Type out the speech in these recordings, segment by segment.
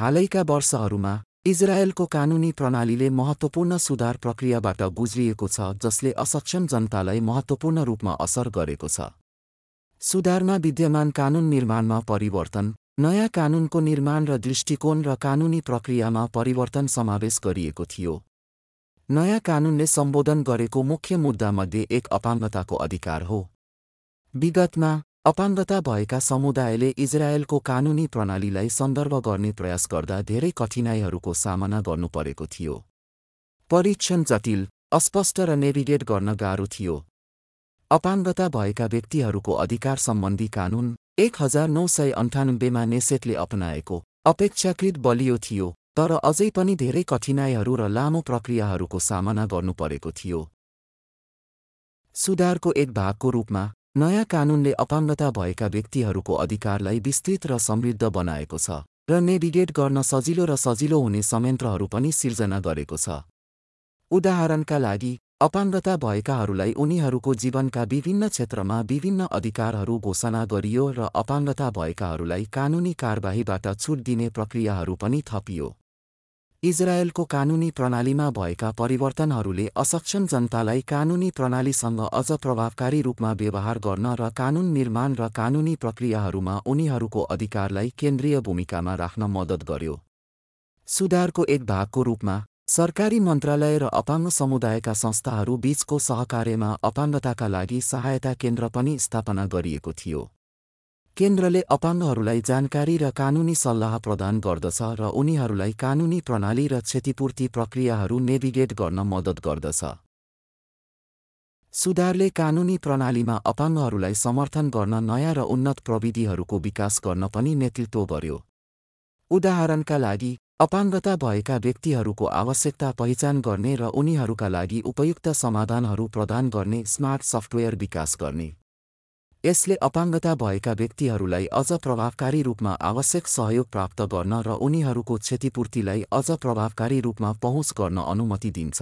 हालैका वर्षहरूमा इजरायलको कानुनी प्रणालीले महत्त्वपूर्ण सुधार प्रक्रियाबाट गुज्रिएको छ जसले असक्षम जनतालाई महत्त्वपूर्ण रूपमा असर गरेको छ। सुधारमा विद्यमान कानुन निर्माणमा परिवर्तन नयाँ कानुनको निर्माण र दृष्टिकोण र कानुनी प्रक्रियामा परिवर्तन समावेश गरिएको थियो। नयाँ कानुनले सम्बोधन गरेको मुख्य मुद्दामध्ये एक अपाङ्गताको अधिकार हो। विगतमा अपाङ्गता भएका समुदायले इजरायलको कानुनी प्रणालीलाई सन्दर्भ गर्ने प्रयास गर्दा धेरै कठिनाइहरूको सामना गर्नुपरेको थियो। परीक्षण जटिल अस्पष्ट र नेभिगेट गर्न गाह्रो थियो। अपाङ्गता भएका व्यक्तिहरूको अधिकार सम्बन्धी कानुन एक हजार नौ सय अन्ठानब्बेमा नेसेटले अपनाएको अपेक्षाकृत बलियो थियो तर अझै पनि धेरै कठिनाइहरू र लामो प्रक्रियाहरूको सामना गर्नुपरेको थियो। सुधारको एक भागको रूपमा नयाँ कानुनले अपाङ्गता भएका व्यक्तिहरूको अधिकारलाई विस्तृत र समृद्ध बनाएको छ र नेभिगेट गर्न सजिलो र सजिलो हुने संयन्त्रहरू पनि सिर्जना गरेको छ। उदाहरणका लागि अपाङ्गता भएकाहरूलाई उनीहरूको जीवनका विभिन्न क्षेत्रमा विभिन्न अधिकारहरू घोषणा गरियो र अपाङ्गता भएकाहरूलाई कानुनी कारबाहीबाट छुट दिने प्रक्रियाहरू पनि थपियो। इजरायलको कानुनी प्रणालीमा भएका परिवर्तनहरूले असक्षम जनतालाई कानुनी प्रणालीसँग अझ प्रभावकारी रूपमा व्यवहार गर्न र कानुन निर्माण र कानुनी प्रक्रियाहरूमा उनीहरूको अधिकारलाई केन्द्रीय भूमिकामा राख्न मद्दत गर्यो। सुधारको एक भागको रूपमा सरकारी मन्त्रालय र अपाङ्ग समुदायका संस्थाहरू बीचको सहकार्यमा अपाङ्गताका लागि सहायता केन्द्र पनि स्थापना गरिएको थियो। केन्द्रले अपाङ्गहरूलाई जानकारी र कानुनी सल्लाह प्रदान गर्दछ र उनीहरूलाई कानुनी प्रणाली र क्षतिपूर्ति प्रक्रियाहरू नेभिगेट गर्न मद्दत गर्दछ। सुधारले कानुनी प्रणालीमा अपाङ्गहरूलाई समर्थन गर्न नयाँ र उन्नत प्रविधिहरूको विकास गर्न पनि नेतृत्व गर्यो। उदाहरणका लागि अपाङ्गता भएका व्यक्तिहरूको आवश्यकता पहिचान गर्ने र उनीहरूका लागि उपयुक्त समाधानहरू प्रदान गर्ने स्मार्ट सफ्टवेयर विकास गर्ने। यसले अपाङ्गता भएका व्यक्तिहरूलाई अझ प्रभावकारी रूपमा आवश्यक सहयोग प्राप्त गर्न र उनीहरूको क्षतिपूर्तिलाई अझ प्रभावकारी रूपमा पहुँच गर्न अनुमति दिन्छ।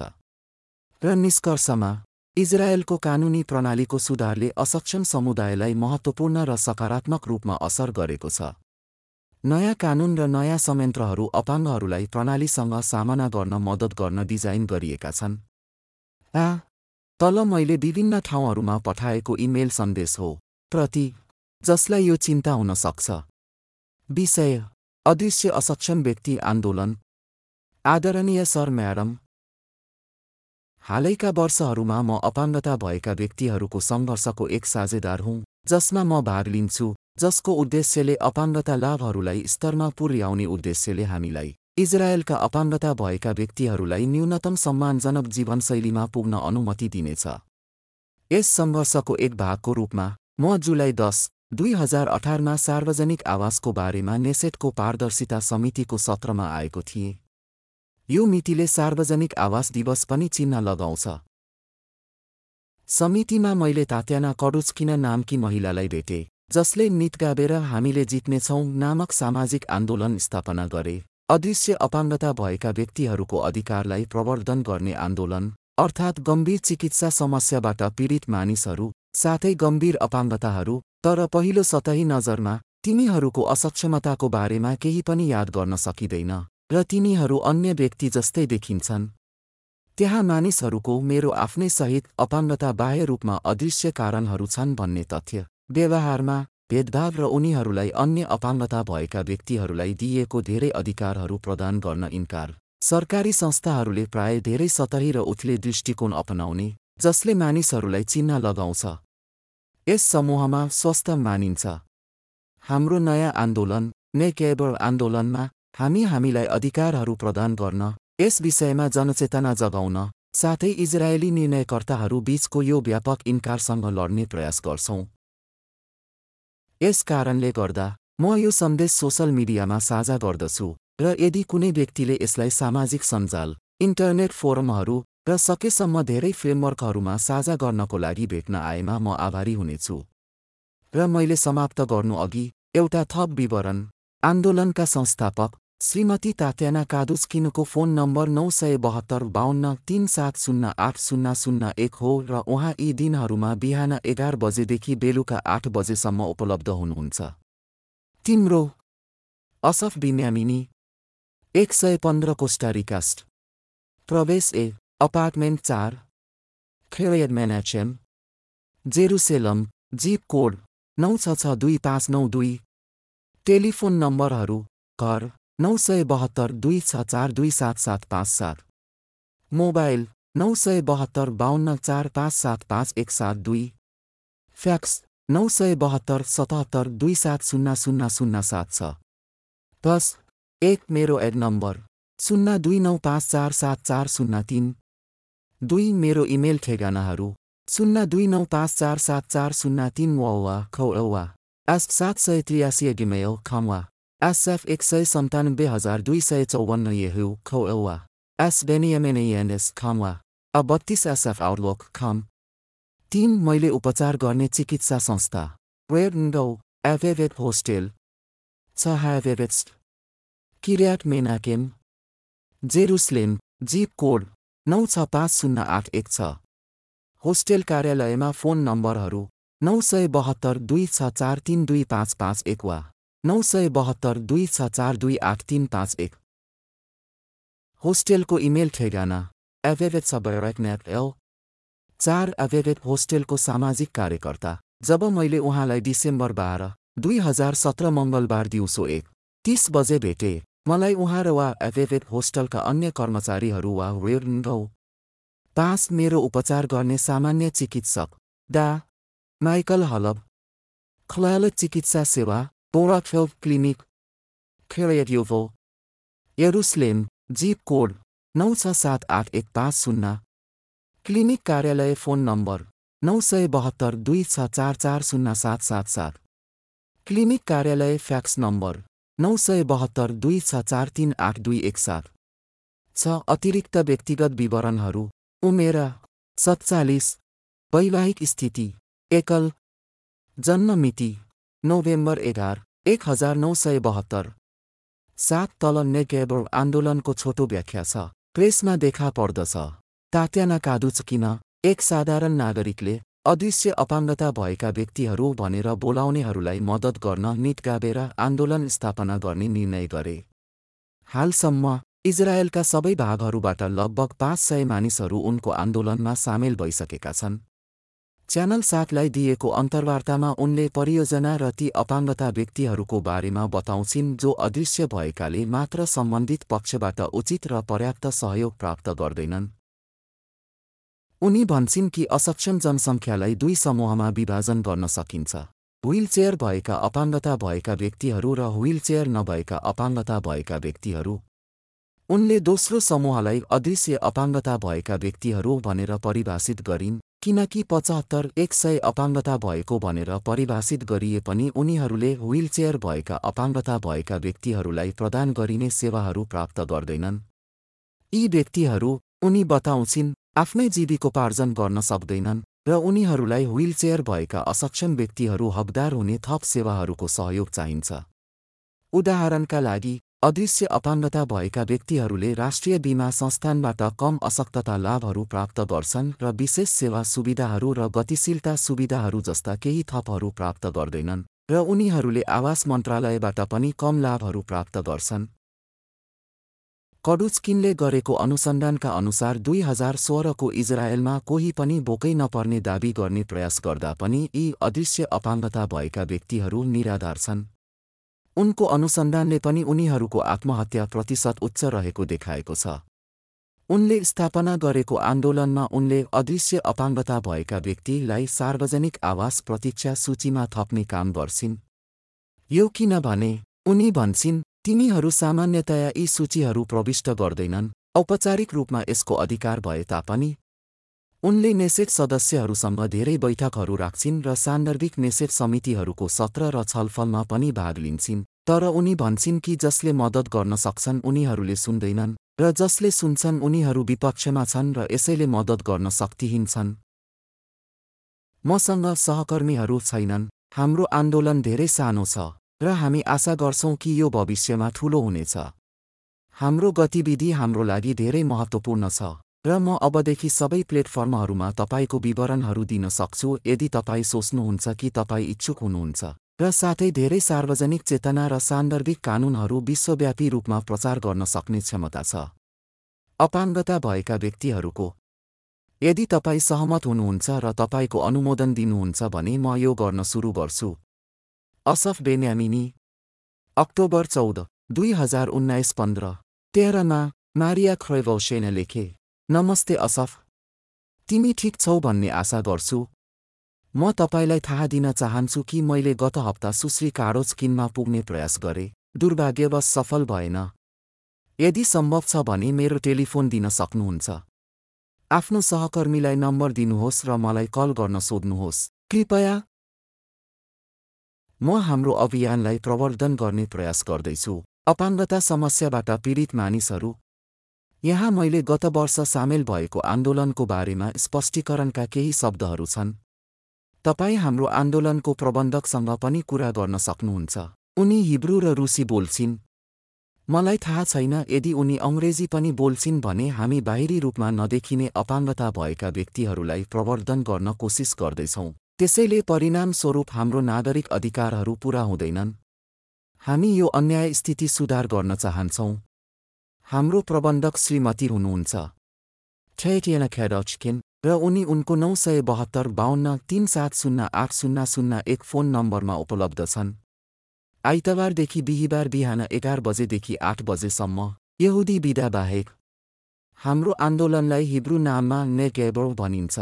र निष्कर्षमा इजरायलको कानुनी प्रणालीको सुधारले असक्षम समुदायलाई महत्त्वपूर्ण र सकारात्मक रूपमा असर गरेको छ। नयाँ कानुन र नयाँ संयन्त्रहरू अपाङ्गहरूलाई प्रणालीसँग सामना गर्न मद्दत गर्न डिजाइन गरिएका छन्। तल मैले विभिन्न ठाउँहरूमा पठाएको इमेल सन्देश हो। प्रति जसलाई यो चिन्ता हुन सक्छ। विषय अदृश्य असक्षम व्यक्ति आन्दोलन। आदरणीय सर म्याडम हालैका वर्षहरूमा म अपाङ्गता भएका व्यक्तिहरूको सङ्घर्षको एक साझेदार हुँ जसमा म भाग लिन्छु जसको उद्देश्यले अपाङ्गता लाभहरूलाई स्तरमा पुर्याउने उद्देश्यले हामीलाई इजरायलका अपाङ्गता भएका व्यक्तिहरूलाई न्यूनतम सम्मानजनक जीवनशैलीमा पुग्न अनुमति दिनेछ। यस सङ्घर्षको एक भागको रूपमा म जुलाई दस दुई हजार अठारमा सार्वजनिक आवासको बारेमा नेसेटको पारदर्शिता समितिको सत्रमा आएको थिएँ। यो मितिले सार्वजनिक आवास दिवस पनि चिन्ह लगाउँछ। समितिमा मैले तात्याना कडुचकिन नामकी महिलालाई भेटे जसले नित गाबेर हामीले जित्नेछौँ नामक सामाजिक आन्दोलन स्थापना गरे। अदृश्य अपाङ्गता भएका व्यक्तिहरूको अधिकारलाई प्रवर्धन गर्ने आन्दोलन अर्थात् गम्भीर चिकित्सा समस्याबाट पीडित मानिसहरू साथै गम्भीर अपाङ्गताहरू तर पहिलो सतही नजरमा तिनीहरूको असक्षमताको बारेमा केही पनि याद गर्न सकिँदैन र तिनीहरू अन्य व्यक्ति जस्तै देखिन्छन्। त्यहाँ मानिसहरूको मेरो आफ्नै सहित अपाङ्गता बाह्य रूपमा अदृश्य कारणहरू छन् भन्ने तथ्य व्यवहारमा भेदभाव र उनीहरूलाई अन्य अपाङ्गता भएका व्यक्तिहरूलाई दिइएको धेरै अधिकारहरू प्रदान गर्न इन्कार। सरकारी संस्थाहरूले प्राय धेरै सतही र उथले दृष्टिकोण अपनाउने जसले मानिसहरूलाई चिन्ह लगाउँछ। यस समूहमा स्वस्थ मानिन्छ। हाम्रो नयाँ आन्दोलन नेकेबर आन्दोलनमा हामी हामीलाई अधिकारहरू प्रदान गर्न यस विषयमा जनचेतना जगाउन साथै इजरायली निर्णयकर्ताहरू बीचको यो व्यापक इन्कारसँग लड्ने प्रयास गर्छौं। यस कारणले गर्दा म यो सन्देश सोसल मिडियामा साझा गर्दछु र यदि कुनै व्यक्तिले यसलाई सामाजिक सञ्जाल इन्टरनेट फोरमहरू र सकेसम्म धेरै फ्रेमवर्कहरूमा साझा गर्नको लागि भेट्न आएमा म आभारी हुनेछु। र मैले समाप्त गर्नुअघि एउटा थप विवरण आन्दोलनका संस्थापक श्रीमती तात्याना कादुस्किनुको फोन नम्बर नौ सय बहत्तर बाहन्न तिन सात शून्य आठ शून्य शून्य एक हो र उहाँ यी दिनहरूमा बिहान एघार बजेदेखि बेलुका आठ बजेसम्म उपलब्ध हुनुहुन्छ। तिम्रो असफ बिन्यामिनी एक सय पन्ध्र कोस्टारिकास्ट प्रवेश ए अपार्टमेन्ट चार खेयड मेनाचेम जेरुसेलम जिप कोड नौ छ छ दुई पाँच नौ दुई. टेलिफोन नम्बरहरू घर नौ सय बहत्तर दुई छ चार दुई सात सात पाँच सात. मोबाइल नौ सय बहत्तर बाहन्न चार पाँच सात पाँच एक सात दुई. फ्याक्स नौ सय बहत्तर सतहत्तर दुई सात शून्य शून्य शून्य सात छ. दस एक मेरो एड नम्बर शून्य दुई नौ पाँच चार सात चार शून्य तिन. दुई मेरो इमेल ठेगानाहरू शून्य दुई नौ पाँच चार सात चार शून्य तिन वा खौवा एस सात सय त्रियासी गिमेल खमवा। एसएफ एक सय सन्तानब्बे हजार दुई सय चौवन्न येहु खौवा एस बेनियमेनियनएस खमवा। अ बत्तिस एसएफ आउटलुक खम। तिन मैले उपचार गर्ने चिकित्सा संस्था। वेयर एभेभेट होस्टेल। छ ह्याभेभेट्स्ट Kiryat Menachem. Jerusalem zip code. नौ छ पाँच शून्य आठ एक छ। होस्टेल कार्यालयमा फोन नम्बरहरू नौ सय बहत्तर दुई छ चार तिन दुई पाँच पाँच एक वा नौ सय बहत्तर दुई छ चार दुई आठ तिन पाँच एक। होस्टेलको इमेल ठेगाना एभेभेट सबरेक्नेट एल चार एभेभेट होस्टेलको सामाजिक कार्यकर्ता जब मैले उहाँलाई डिसेम्बर बाह्र दुई हजार सत्र मङ्गलबार दिउँसो एक तीस बजे भेटे। मलाई उहाँ र वा एभेभेट होस्टलका अन्य कर्मचारीहरू वा वेर्नगौ पाँच मेरो उपचार गर्ने सामान्य चिकित्सक डा. माइकल हलब खलाल चिकित्सा सेवा पोराखेल क्लिनिक खेरेडियोभो यरुसलेम जिप कोड नौ छ सात आठ एक पाँच शून्य क्लिनिक कार्यालय फोन नम्बर नौ सय बहत्तर दुई छ चार चार शून्य सात सात सात क्लिनिक कार्यालय फ्याक्स नम्बर नौ सय बहत्तर दुई छ चार तिन आठ दुई एक सात। छ अतिरिक्त व्यक्तिगत विवरणहरू। उमेर सत्तालिस। वैवाहिक स्थिति एकल। जन्म मिति नोभेम्बर एघार एक हजार नौ सय बहत्तर। सात तल नेकेबर आन्दोलनको छोटो व्याख्या छ। प्रेसमा देखा पर्दछ। तात्याना कादुच किन एक साधारण नागरिकले अदृश्य अपाङ्गता भएका व्यक्तिहरू भनेर बोलाउनेहरूलाई मद्दत गर्न निट गाबेर आन्दोलन स्थापना गर्ने निर्णय गरे। हालसम्म इजरायलका सबै भागहरूबाट लगभग पाँच सय मानिसहरू उनको आन्दोलनमा सामेल भइसकेका छन्। च्यानल सातलाई दिएको अन्तर्वार्तामा उनले परियोजना र ती अपाङ्गता व्यक्तिहरूको बारेमा बताउँछिन् जो अदृश्य भएकाले मात्र सम्बन्धित पक्षबाट उचित र पर्याप्त सहयोग प्राप्त गर्दैनन्। उनी भन्छन् कि असक्षम जनसङ्ख्यालाई दुई समूहमा विभाजन गर्न सकिन्छ। व्हीलचेयर भएका अपाङ्गता भएका व्यक्तिहरू र व्हीलचेयर नभएका अपाङ्गता भएका व्यक्तिहरू। उनले दोस्रो समूहलाई अदृश्य अपाङ्गता भएका व्यक्तिहरू भनेर परिभाषित गरिन् किनकि पचहत्तर एक सय अपाङ्गता भएको भनेर परिभाषित गरिए पनि उनीहरूले व्हीलचेयर भएका अपाङ्गता भएका व्यक्तिहरूलाई प्रदान गरिने सेवाहरू प्राप्त गर्दैनन्। यी व्यक्तिहरू उनी बताउँछिन् आफ्नै जीविकोपार्जन गर्न सक्दैनन् र उनीहरूलाई व्हीलचेयर भएका असक्षम व्यक्तिहरू हकदार हुने थप सेवाहरूको सहयोग चाहिन्छ। उदाहरणका लागि अदृश्य अपाङ्गता भएका व्यक्तिहरूले राष्ट्रिय बीमा संस्थानबाट कम अशक्तता लाभहरू प्राप्त गर्छन् र विशेष सेवा सुविधाहरू र गतिशीलता सुविधाहरू जस्ता केही थपहरू प्राप्त गर्दैनन् र उनीहरूले आवास मन्त्रालयबाट पनि कम लाभहरू प्राप्त गर्छन्। कडुचकिनले गरेको अनुसन्धानका अनुसार दुई हजार सोह्रको इजरायलमा कोही पनि बोकै नपर्ने दावी गर्ने प्रयास गर्दा पनि यी अदृश्य अपाङ्गता भएका व्यक्तिहरू निराधार छन्। उनको अनुसन्धानले पनि उनीहरूको आत्महत्या प्रतिशत उच्च रहेको देखाएको छ। उनले स्थापना गरेको आन्दोलनमा उनले अदृश्य अपाङ्गता भएका व्यक्तिलाई सार्वजनिक आवास प्रतीक्षा सूचीमा थप्ने काम गर्छिन्। यो किनभने उनी भन्छन् तिनीहरू सामान्यतया यी सूचीहरू प्रविष्ट गर्दैनन्। औपचारिक रूपमा यसको अधिकार भए तापनि उनले नेसेट सदस्यहरूसँग धेरै बैठकहरू राख्छिन् र सान्दर्भिक नेसेट समितिहरूको सत्र र छलफलमा पनि भाग लिन्छन्। तर उनी भन्छन् कि जसले मद्दत गर्न सक्छन् उनीहरूले सुन्दैनन् र जसले सुन्छन् उनीहरू विपक्षमा छन् र यसैले मद्दत गर्न शक्तिहीन छन्। मसँग सहकर्मीहरू छैनन्। हाम्रो आन्दोलन धेरै सानो छ। र हामी आशा गर्छौँ कि यो भविष्यमा ठूलो हुनेछ। हाम्रो गतिविधि हाम्रो लागि धेरै महत्त्वपूर्ण छ र म अबदेखि सबै प्लेटफर्महरूमा तपाईँको विवरणहरू दिन सक्छु यदि तपाईँ सोच्नुहुन्छ कि तपाईँ इच्छुक हुनुहुन्छ र साथै धेरै सार्वजनिक चेतना र सान्दर्भिक कानुनहरू विश्वव्यापी रूपमा प्रचार गर्न सक्ने क्षमता छ। अपाङ्गता भएका व्यक्तिहरूको यदि तपाईँ सहमत हुनुहुन्छ र तपाईँको अनुमोदन दिनुहुन्छ भने म यो गर्न सुरु गर्छु। असफ बेन्यामिनी। अक्टोबर चौध दुई हजार उन्नाइस पन्ध्र। तेह्रमा मारिया ख्रोइभौसेन लेखे नमस्ते असफ। तिमी ठिक छौ भन्ने आशा गर्छु। म तपाईँलाई थाहा दिन चाहन्छु कि मैले गत हप्ता सुश्री कारोचकिनमा पुग्ने प्रयास गरे। दुर्भाग्यवश सफल भएन। यदि सम्भव छ भने मेरो टेलिफोन दिन सक्नुहुन्छ। आफ्नो सहकर्मीलाई नम्बर दिनुहोस् र मलाई कल गर्न सोध्नुहोस्। कृपया म हाम्रो अभियानलाई प्रवर्धन गर्ने प्रयास गर्दैछु। अपाङ्गता समस्याबाट पीडित मानिसहरू। यहाँ मैले गत वर्ष सामेल भएको आन्दोलनको बारेमा स्पष्टीकरणका केही शब्दहरू छन्। तपाईँ हाम्रो आन्दोलनको प्रबन्धकसँग पनि कुरा गर्न सक्नुहुन्छ। उनी हिब्रू र रुसी बोल्छिन्। मलाई थाहा छैन यदि उनी अङ्ग्रेजी पनि बोल्छिन् भने हामी बाहिरी रूपमा नदेखिने अपाङ्गता भएका व्यक्तिहरूलाई प्रवर्धन गर्न कोसिस गर्दैछौँ। त्यसैले परिणामस्वरूप हाम्रो नागरिक अधिकारहरू पूरा हुँदैनन्। हामी यो अन्याय स्थिति सुधार गर्न चाहन्छौँ। हाम्रो प्रबन्धक श्रीमती हुनुहुन्छ। ठेटिएन खेडचकिन र उनी उनको नौ सय बहत्तर बाहन्न तिन सात शून्य आठ शून्य शून्य एक फोन नम्बरमा उपलब्ध छन्। आइतबारदेखि बिहिबार बिहान एघार बजेदेखि आठ बजेसम्म यहुदी विधा बाहेक हाम्रो आन्दोलनलाई हिब्रू नाममा नेगेबो भनिन्छ।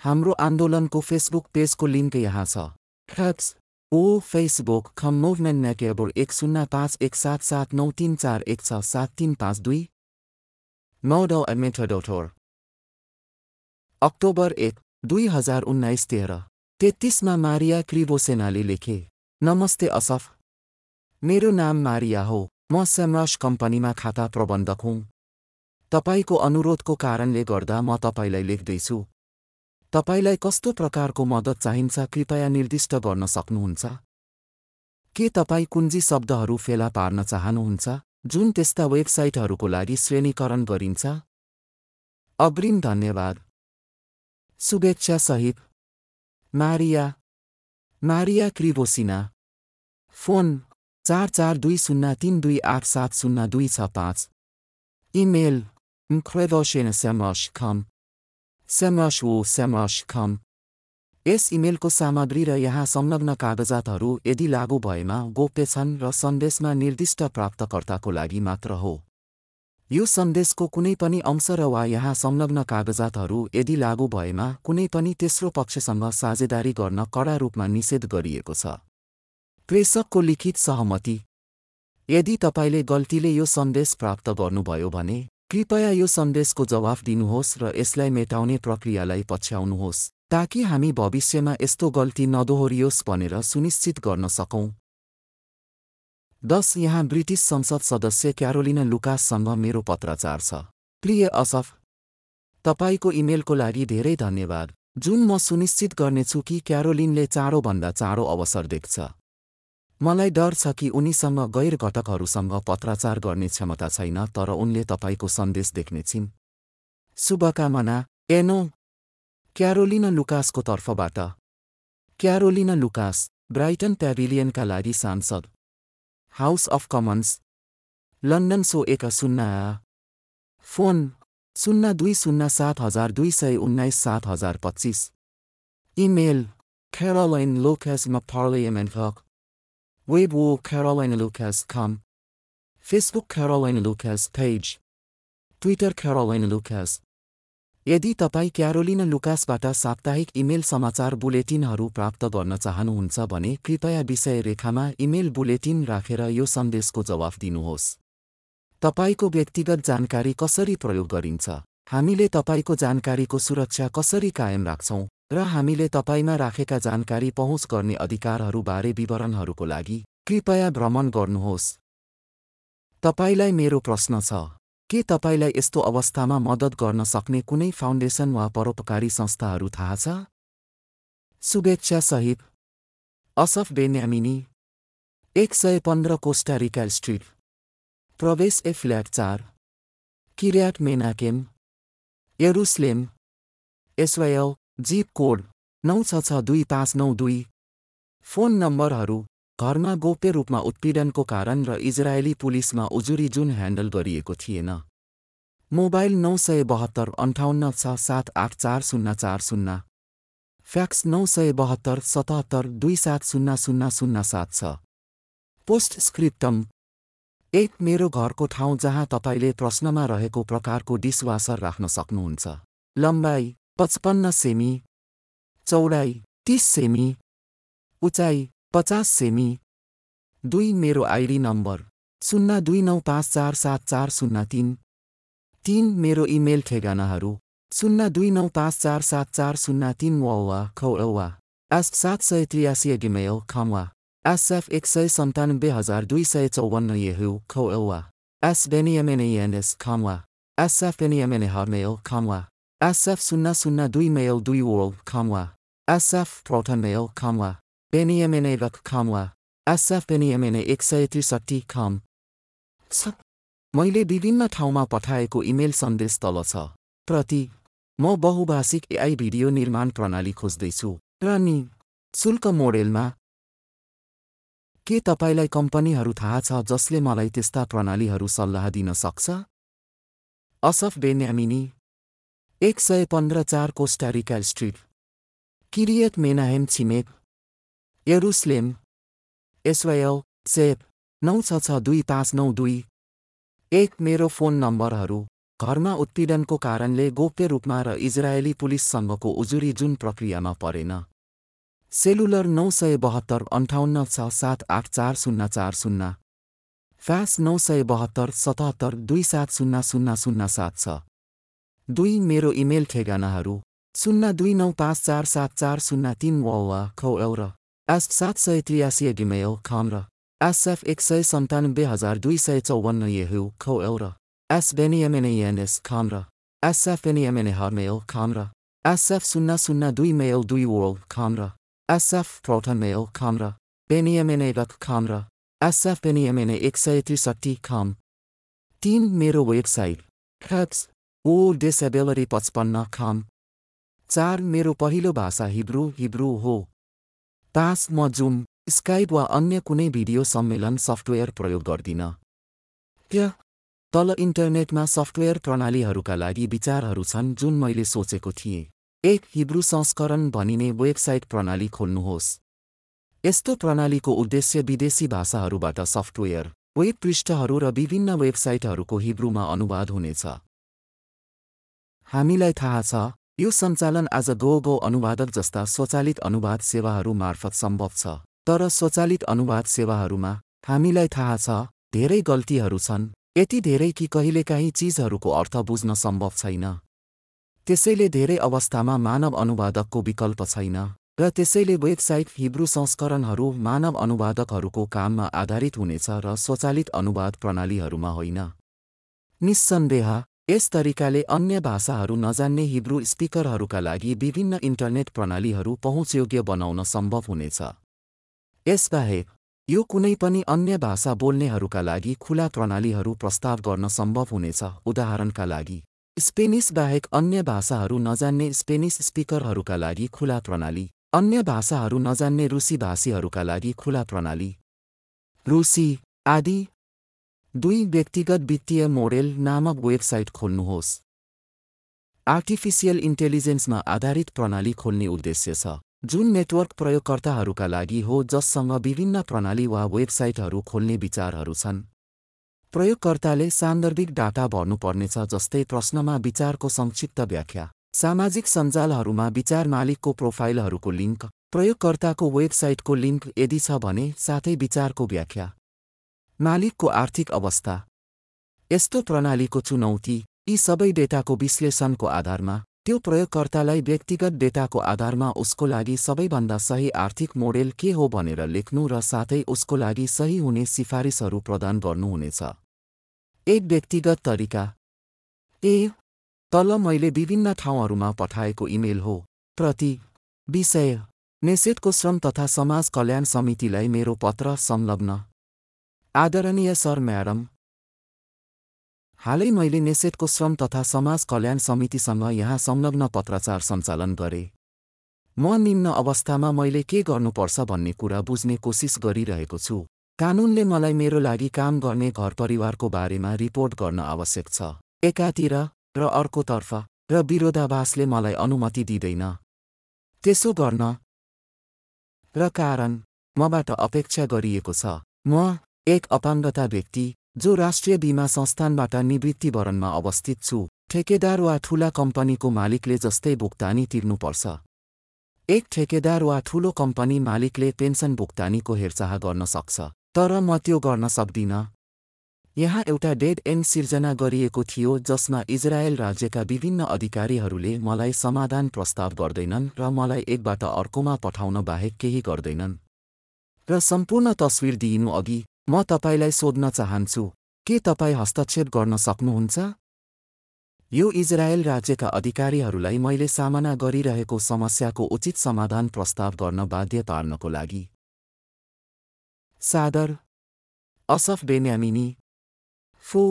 हाम्रो आन्दोलनको फेसबुक पेजको लिङ्क यहाँ छ। ओ फेसबुक खम मुभमेन्ट नेकेबोर एक शून्य पाँच एक सात सात नौ तिन चार एक छ सात तिन पाँच दुई। मौडो एमेटोडोटोर अक्टोबर एक दुई हजार उन्नाइस तेह्र। तेत्तिसमा मारिया क्रिबोसेनाले लेखे नमस्ते असफ। मेरो नाम मारिया हो। म सेमरस कम्पनीमा खाता प्रबन्धक हुँ। तपाईँको अनुरोधको कारणले गर्दा म तपाईँलाई लेख्दैछु। तपाईँलाई कस्तो प्रकारको मद्दत चाहिन्छ कृपया निर्दिष्ट गर्न सक्नुहुन्छ? के तपाईँ कुञ्जी शब्दहरू फेला पार्न चाहनुहुन्छ जुन त्यस्ता वेबसाइटहरूको लागि श्रेणीकरण गरिन्छ? अग्रिम धन्यवाद। शुभेच्छा सहित। मारिया। मारिया क्रिबोसिना। फोन चार चार दुई शून्य तिन दुई आठ सात शून्य दुई छ पाँच। इमेल। खम सेमस वो खम यस इमेलको सामग्री र यहाँ संलग्न कागजातहरू यदि लागू भएमा गोप्य छन् र सन्देशमा निर्दिष्ट प्राप्तकर्ताको लागि मात्र हो। यो सन्देशको कुनै पनि अंश र वा यहाँ संलग्न कागजातहरू यदि लागू भएमा कुनै पनि तेस्रो पक्षसँग साझेदारी गर्न कडा रूपमा निषेध गरिएको छ। प्रेषकको लिखित सहमति। यदि तपाईँले गल्तीले यो सन्देश प्राप्त गर्नुभयो भने कृपया यो सन्देशको जवाफ दिनुहोस् र यसलाई मेटाउने प्रक्रियालाई पछ्याउनुहोस् ताकि हामी भविष्यमा यस्तो गल्ती नदोहोरियोस् भनेर सुनिश्चित गर्न सकौँ। दस यहाँ ब्रिटिस संसद सदस्य क्यारोलिना लुकाससँग मेरो पत्राचार छ। प्रिय असफ तपाईँको इमेलको लागि धेरै धन्यवाद। जुन म सुनिश्चित गर्नेछु कि क्यारोलिनले चाँडोभन्दा चाँडो अवसर देख्छ। मलाई डर छ कि उनीसँग गैर घटकहरूसँग पत्राचार गर्ने क्षमता छैन तर उनले तपाईँको सन्देश देख्नेछिन् शुभकामना एनो। क्यारोलिना लुकासको तर्फबाट। क्यारोलिना लुकास ब्राइटन प्याभिलियनका लागि सांसद। House of commons. लन्डन सो एक शून्य फोन शून्य दुई शून्य सात हजार दुई सय उन्नाइस सात हजार पच्चिस। इमेल खेरोलाइन लोकेस मफर्लियमेन्ट Weibo Carolina Lucas com. Facebook Carolina Lucas page. Twitter Carolina Lucas. यदि तपाईँ क्यारोलिना लुकासबाट साप्ताहिक इमेल समाचार बुलेटिनहरू प्राप्त गर्न चाहनुहुन्छ भने कृपया विषय रेखामा इमेल बुलेटिन राखेर यो सन्देशको जवाफ दिनुहोस् तपाईँको व्यक्तिगत जानकारी कसरी प्रयोग गरिन्छ हामीले तपाईँको जानकारीको सुरक्षा कसरी कायम राख्छौँ र हामीले तपाईँमा राखेका जानकारी पहुँच गर्ने अधिकारहरूबारे विवरणहरूको लागि कृपया भ्रमण गर्नुहोस्। तपाईँलाई मेरो प्रश्न छ के तपाईँलाई यस्तो अवस्थामा मद्दत गर्न सक्ने कुनै फाउन्डेसन वा परोपकारी संस्थाहरू थाहा छ? शुभेच्छा सहित असफ बेन्यामिनी एक सय पन्ध्र कोस्टारिका स्ट्रिट प्रवेश ए फ्ल्याट चार किर्याट मेनाकेम यरुसलेम एसवायल जीप कोड नौ छ छ दुई पाँच नौ दुई। फोन नम्बरहरू घरमा गोप्य रूपमा उत्पीडनको कारण र इजरायली पुलिसमा उजुरी जुन ह्यान्डल गरिएको थिएन। मोबाइल नौ सय बहत्तर अन्ठाउन्न छ सात आठ चार शून्य चार शून्य। फ्याक्स नौ सय बहत्तर सतहत्तर दुई सात शून्य शून्य शून्य सात छ। पोस्ट स्क्रिप्टम। एक मेरो घरको ठाउँ जहाँ तपाईँले प्रश्नमा रहेको प्रकारको डिसवासर राख्न सक्नुहुन्छ। लम्बाइ पचपन्न सेमी चौडाइ तिस सेमी उचाइ पचास सेमी। दुई मेरो आइडी नम्बर शून्य दुई नौ पाँच चार सात चार शून्य तिन। तिन मेरो इमेल ठेगानाहरू शून्य दुई नौ पाँच चार सात चार शून्य तिन वा खौवा एस सात सय त्रियासी गिमेल खमवा एसएफ एक सय सन्तानब्बे हजार दुई सय चौवन्न येहु खौवा एस बेनियमेनेएनएस खमवा एसएफ बेनियमेने हरमेल खमवा शून्य दुई मेल दुई वर्ल्ड खमवा एसएफ प्रोटन मेल खमवा बेनियमेने रक खमवा एसएफ बेनियमेने एक सय त्रिसठी खम छ मैले विभिन्न ठाउँमा पठाएको इमेल सन्देश तल छ प्रति म बहुभाषिक एआई भिडियो निर्माण प्रणाली खोज्दैछु र नि शुल्क मोडेलमा के तपाईँलाई कम्पनीहरू थाहा छ जसले मलाई त्यस्ता प्रणालीहरू सल्लाह दिन सक्छ असफ बेन्यामिनी एक सय पन्ध्र चार Costa Rica street. Kiryat Menahem छिमेक। Jerusalem. एसवायल सेप नौ छ छ दुई पाँच नौ दुई। एक मेरो फोन नम्बरहरू। घरमा उत्पीडनको कारणले गोप्य रूपमा र इजरायली पुलिससँगको उजुरी जुन प्रक्रियामा परेन। सेलुलर नौ सय बहत्तर अन्ठाउन्न छ सात आठ चार शून्य चार शून्य। फ्यास नौ सय बहत्तर सतहत्तर दुई सात शून्य शून्य शून्य सात छ। दुई मेरो इमेल ठेगानाहरू शून्य दुई नौ पाँच चार सात चार शून्य तिन वा खौ र एस सात सय त्रियासी डिमेल खम र एसएफ एक सय सन्तानब्बे हजार दुई सय चौवन्न येहु खौ र एस बेनियमेनेएनएस खाम र एसएफ बेनियमेने हरमेल खाम र एसएफ शून्य शून्य दुई मेल दुई वर्ल्ड खाम र एसएफ प्रोटन मेल खाम र बेनियमेने रक खाम र एसएफ बेनियमेने एक सय त्रिसठी खाम। तिन मेरो वेबसाइट हेप्स ओ डिसेबिलिटी पचपन्न खाम। चार मेरो पहिलो भाषा हिब्रू हिब्रू हो। पाँच म जुम स्काइप वा अन्य कुनै भिडियो सम्मेलन सफ्टवेयर प्रयोग गर्दिन। क्या तल इन्टरनेटमा सफ्टवेयर प्रणालीहरूका लागि विचारहरू छन् जुन मैले सोचेको थिएँ। एक हिब्रू संस्करण भनिने वेबसाइट प्रणाली खोल्नुहोस्। यस्तो प्रणालीको उद्देश्य विदेशी भाषाहरूबाट सफ्टवेयर वेब पृष्ठहरू र विभिन्न वेबसाइटहरूको हिब्रूमा अनुवाद हुनेछ। हामीलाई थाहा छ यो सञ्चालन आज गो गो अनुवादक जस्ता स्वचालित अनुवाद सेवाहरू मार्फत सम्भव छ। तर स्वचालित अनुवाद सेवाहरूमा हामीलाई थाहा छ धेरै गल्तीहरू छन् यति धेरै कि कहिलेकाहीँ चिजहरूको अर्थ बुझ्न सम्भव छैन। त्यसैले धेरै अवस्थामा मानव अनुवादकको विकल्प छैन र त्यसैले वेबसाइट हिब्रू संस्करणहरू मानव अनुवादकहरूको काममा आधारित हुनेछ र स्वचालित अनुवाद प्रणालीहरूमा होइन। निस्सन्देह यस तरिकाले अन्य भाषाहरू नजान्ने हिब्रू स्पिकरहरूका लागि विभिन्न इन्टरनेट प्रणालीहरू पहुँचयोग्य बनाउन सम्भव हुनेछ। यसबाहेक यो कुनै पनि अन्य भाषा बोल्नेहरूका लागि खुला प्रणालीहरू प्रस्ताव गर्न सम्भव हुनेछ। उदाहरणका लागि स्पेनिस बाहेक अन्य भाषाहरू नजान्ने स्पेनिस स्पिकरहरूका लागि खुला प्रणाली अन्य भाषाहरू नजान्ने रुसी भाषीहरूका लागि खुला प्रणाली रुसी आदि दुई व्यक्तिगत वित्तीय मोडेल नामक वेबसाइट खोल्नुहोस्। आर्टिफिसियल इन्टेलिजेन्समा आधारित प्रणाली खोल्ने उद्देश्य छ। जुन नेटवर्क प्रयोगकर्ताहरूका लागि हो जससँग विभिन्न प्रणाली वा वेबसाइटहरू खोल्ने विचारहरू छन्। प्रयोगकर्ताले सान्दर्भिक डाटा भर्नुपर्नेछ जस्तै प्रश्नमा विचारको संक्षिप्त व्याख्या। सामाजिक सञ्जालहरूमा विचार मालिकको प्रोफाइलहरूको लिङ्क। प्रयोगकर्ताको वेबसाइटको लिङ्क यदि छ भने साथै विचारको व्याख्या। मालिकको आर्थिक अवस्था। यस्तो प्रणालीको चुनौती यी सबै डेटाको विश्लेषणको आधारमा त्यो प्रयोगकर्तालाई व्यक्तिगत डेटाको आधारमा उसको लागि सबैभन्दा सही आर्थिक मोडेल के हो भनेर लेख्नु र साथै उसको लागि सही हुने सिफारिसहरू प्रदान गर्नुहुनेछ। एक व्यक्तिगत तरिका। ए तल मैले विभिन्न ठाउँहरूमा पठाएको इमेल हो। प्रति विषय नेसेटको श्रम तथा समाज कल्याण समितिलाई मेरो पत्र संलग्न। आदरणीय सर म्याडम। हालै मैले नेसेटको श्रम तथा समाज कल्याण समितिसँग यहाँ संलग्न पत्राचार सञ्चालन गरे। म निम्न अवस्थामा मैले के गर्नुपर्छ भन्ने कुरा बुझ्ने कोसिस गरिरहेको छु। कानुनले मलाई मेरो लागि काम गर्ने घर परिवारको बारेमा रिपोर्ट गर्न आवश्यक छ। एकातिर र अर्कोतर्फ र विरोधाभासले मलाई अनुमति दिँदैन। त्यसो गर्न र कारण मबाट अपेक्षा गरिएको छ। म एक अपाङ्गता व्यक्ति जो राष्ट्रिय बिमा संस्थानबाट निवृत्तिवरणमा अवस्थित छु ठेकेदार वा ठूला कम्पनीको मालिकले जस्तै भुक्तानी तिर्नुपर्छ। एक ठेकेदार वा ठूलो कम्पनी मालिकले पेन्सन भुक्तानीको हेरचाह गर्न सक्छ तर म त्यो गर्न सक्दिनँ। यहाँ एउटा डेड एन्ड सिर्जना गरिएको थियो जसमा इजरायल राज्यका विभिन्न अधिकारीहरूले मलाई समाधान प्रस्ताव गर्दैनन् र मलाई एकबाट अर्कोमा पठाउन बाहेक केही गर्दैनन्। र सम्पूर्ण तस्विर दिइनु अघि म तपाईँलाई सोध्न चाहन्छु के तपाईँ हस्तक्षेप गर्न सक्नुहुन्छ? यो इजरायल राज्यका अधिकारीहरूलाई मैले सामना गरिरहेको समस्याको उचित समाधान प्रस्ताव गर्न बाध्य पार्नको लागि। सादर असफ बेन्यामिनी फो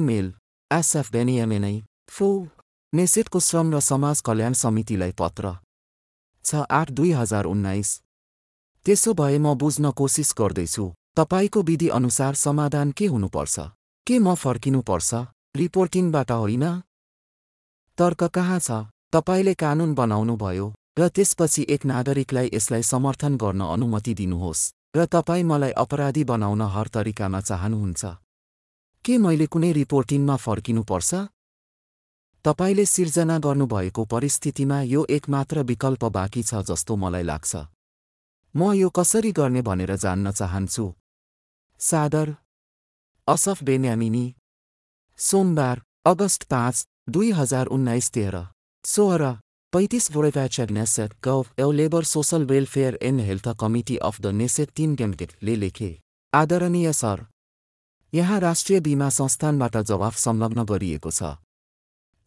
मेल एसएफ बेनियामिनै फो नेसेटको श्रम र समाज कल्याण समितिलाई पत्र। छ आठ दुई हजार उन्नाइस। त्यसो भए म बुझ्न कोसिस गर्दैछु। तपाईँको विधि अनुसार समाधान के हुनुपर्छ? के म फर्किनुपर्छ? रिपोर्टिङबाट होइन? तर्क कहाँ छ? तपाईँले कानुन बनाउनुभयो र त्यसपछि एक नागरिकलाई यसलाई समर्थन गर्न अनुमति दिनुहोस् र तपाईँ मलाई अपराधी बनाउन हर तरिकामा चाहनुहुन्छ। के मैले कुनै रिपोर्टिङमा फर्किनुपर्छ? तपाईँले सिर्जना गर्नुभएको परिस्थितिमा यो एकमात्र विकल्प बाँकी छ जस्तो मलाई लाग्छ। म यो कसरी गर्ने भनेर जान्न चाहन्छु? सादर। Asaf Benyamini. सोमबार अगस्त पाँच दुई हजार उन्नाइस तेह्र। सोह्र पैँतिस वोरेभ्याचर नेसेट गभ एउ labour social welfare and health committee of the Knesset तिन गेम्टेटले लेखे। आदरणीय सर यहाँ राष्ट्रिय बिमा संस्थानबाट जवाफ संलग्न गरिएको छ।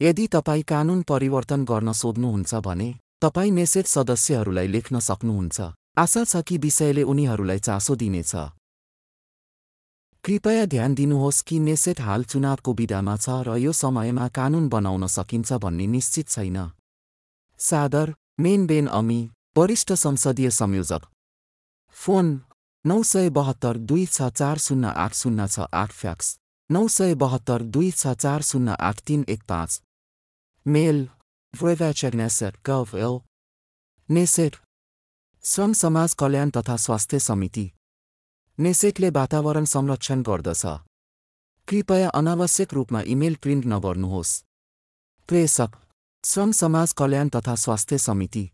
यदि तपाईँ कानुन परिवर्तन गर्न सोध्नुहुन्छ भने तपाईँ नेसेट सदस्यहरूलाई लेख्न सक्नुहुन्छ। आशा छ कि विषयले उनीहरूलाई चासो दिनेछ। कृपया ध्यान दिनुहोस् कि नेसेट हाल चुनावको विधामा छ र यो समयमा कानुन बनाउन सकिन्छ भन्ने निश्चित छैन। सादर मेन बेन अमी वरिष्ठ संसदीय संयोजक। फोन नौ सय बहत्तर दुई छ चार शून्य आठ शून्य छ आठ फ्याक्स नौ सय बहत्तर दुई छ चार शून्य आठ तिन एक पाँच। मेल नेसेट गभ एल समाज कल्याण तथा स्वास्थ्य समिति। नेसेटले वातावरण संरक्षण गर्दछ। कृपया अनावश्यक रूपमा इमेल प्रिन्ट नगर्नुहोस्। प्रेषक श्रम समाज कल्याण तथा स्वास्थ्य समिति।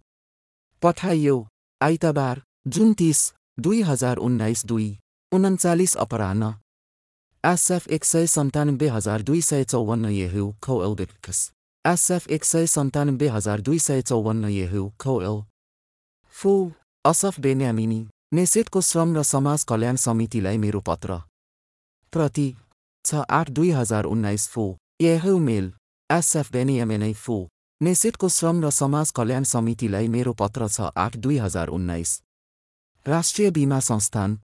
पठाइयो आइतबार जुन तिस दुई हजार उन्नाइस दुई उन्चालिस अपराह्न। एसएफ एक सय सन्तानब्बे हजार दुई सय चौवन्न येहु खौ एल्डेक्स एसएफ एक सय सन्तानब्बे हजार दुई सय चौवन्न येहु खौ एल। फु असफ बेन्यामिनी। नेसेटको श्रम र समाज कल्याण समितिलाई मेरो पत्र। प्रति छ आठ दुई हजार उन्नाइस फो यहौ मेल एसएफ बेनियमेनै फो नेसेटको श्रम र समाज कल्याण समितिलाई मेरो पत्र छ आठ दुई हजार उन्नाइस। राष्ट्रिय बिमा संस्थान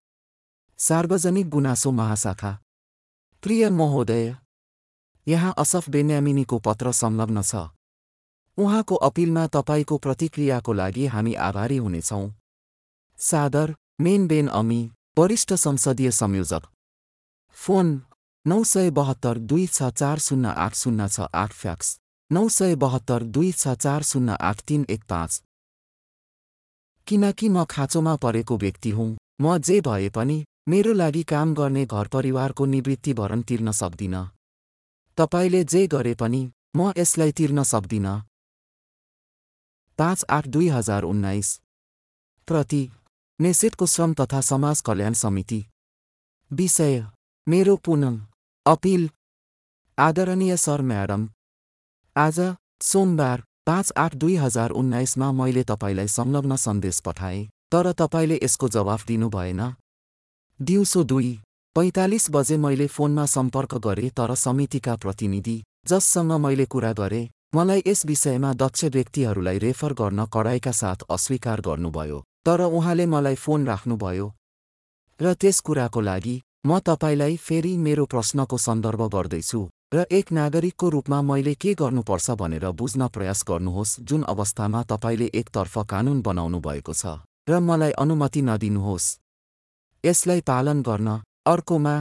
सार्वजनिक गुनासो महाशाखा। प्रिय महोदय यहाँ असफ बेन्यामिनीको पत्र संलग्न छ। उहाँको अपिलमा तपाईँको प्रतिक्रियाको लागि हामी आभारी हुनेछौँ। सादर मेन बेन अमी वरिष्ठ संसदीय संयोजक। फोन नौ सय बहत्तर दुई छ चार शून्य आठ शून्य छ आठ फ्याक्स नौ सय बहत्तर दुई छ चार शून्य आठ तिन एक पाँच। किनकि म खाँचोमा परेको व्यक्ति हुँ म जे भए पनि मेरो लागि काम गर्ने घर परिवारको निवृत्ति भरण तिर्न सक्दिनँ। तपाईँले जे गरे पनि म यसलाई तिर्न सक्दिनँ। पाँच आठ दुई हजार उन्नाइस। प्रति नेसेटको श्रम तथा समाज कल्याण समिति। विषय मेरो पुनम अपिल आदरणीय सर म्याडम आज सोमबार पाँच आठ दुई हजार उन्नाइसमा मैले तपाईँलाई संलग्न सन्देश पठाएँ तर तपाईँले यसको जवाफ दिनु भएन। दिउँसो दुई पैँतालिस बजे मैले फोनमा सम्पर्क गरेँ तर समितिका प्रतिनिधि जससँग मैले कुरा गरेँ मलाई यस विषयमा दक्ष व्यक्तिहरूलाई रेफर गर्न कडाइका साथ अस्वीकार गर्नुभयो। तर उहाँले मलाई फोन राख्नुभयो। र त्यस कुराको लागि म तपाईँलाई फेरि मेरो प्रश्नको सन्दर्भ गर्दैछु र एक नागरिकको रूपमा मैले के गर्नुपर्छ भनेर बुझ्न प्रयास गर्नुहोस् जुन अवस्थामा तपाईँले एकतर्फ कानुन बनाउनु भएको छ र मलाई अनुमति नदिनुहोस्। यसलाई पालन गर्न अर्कोमा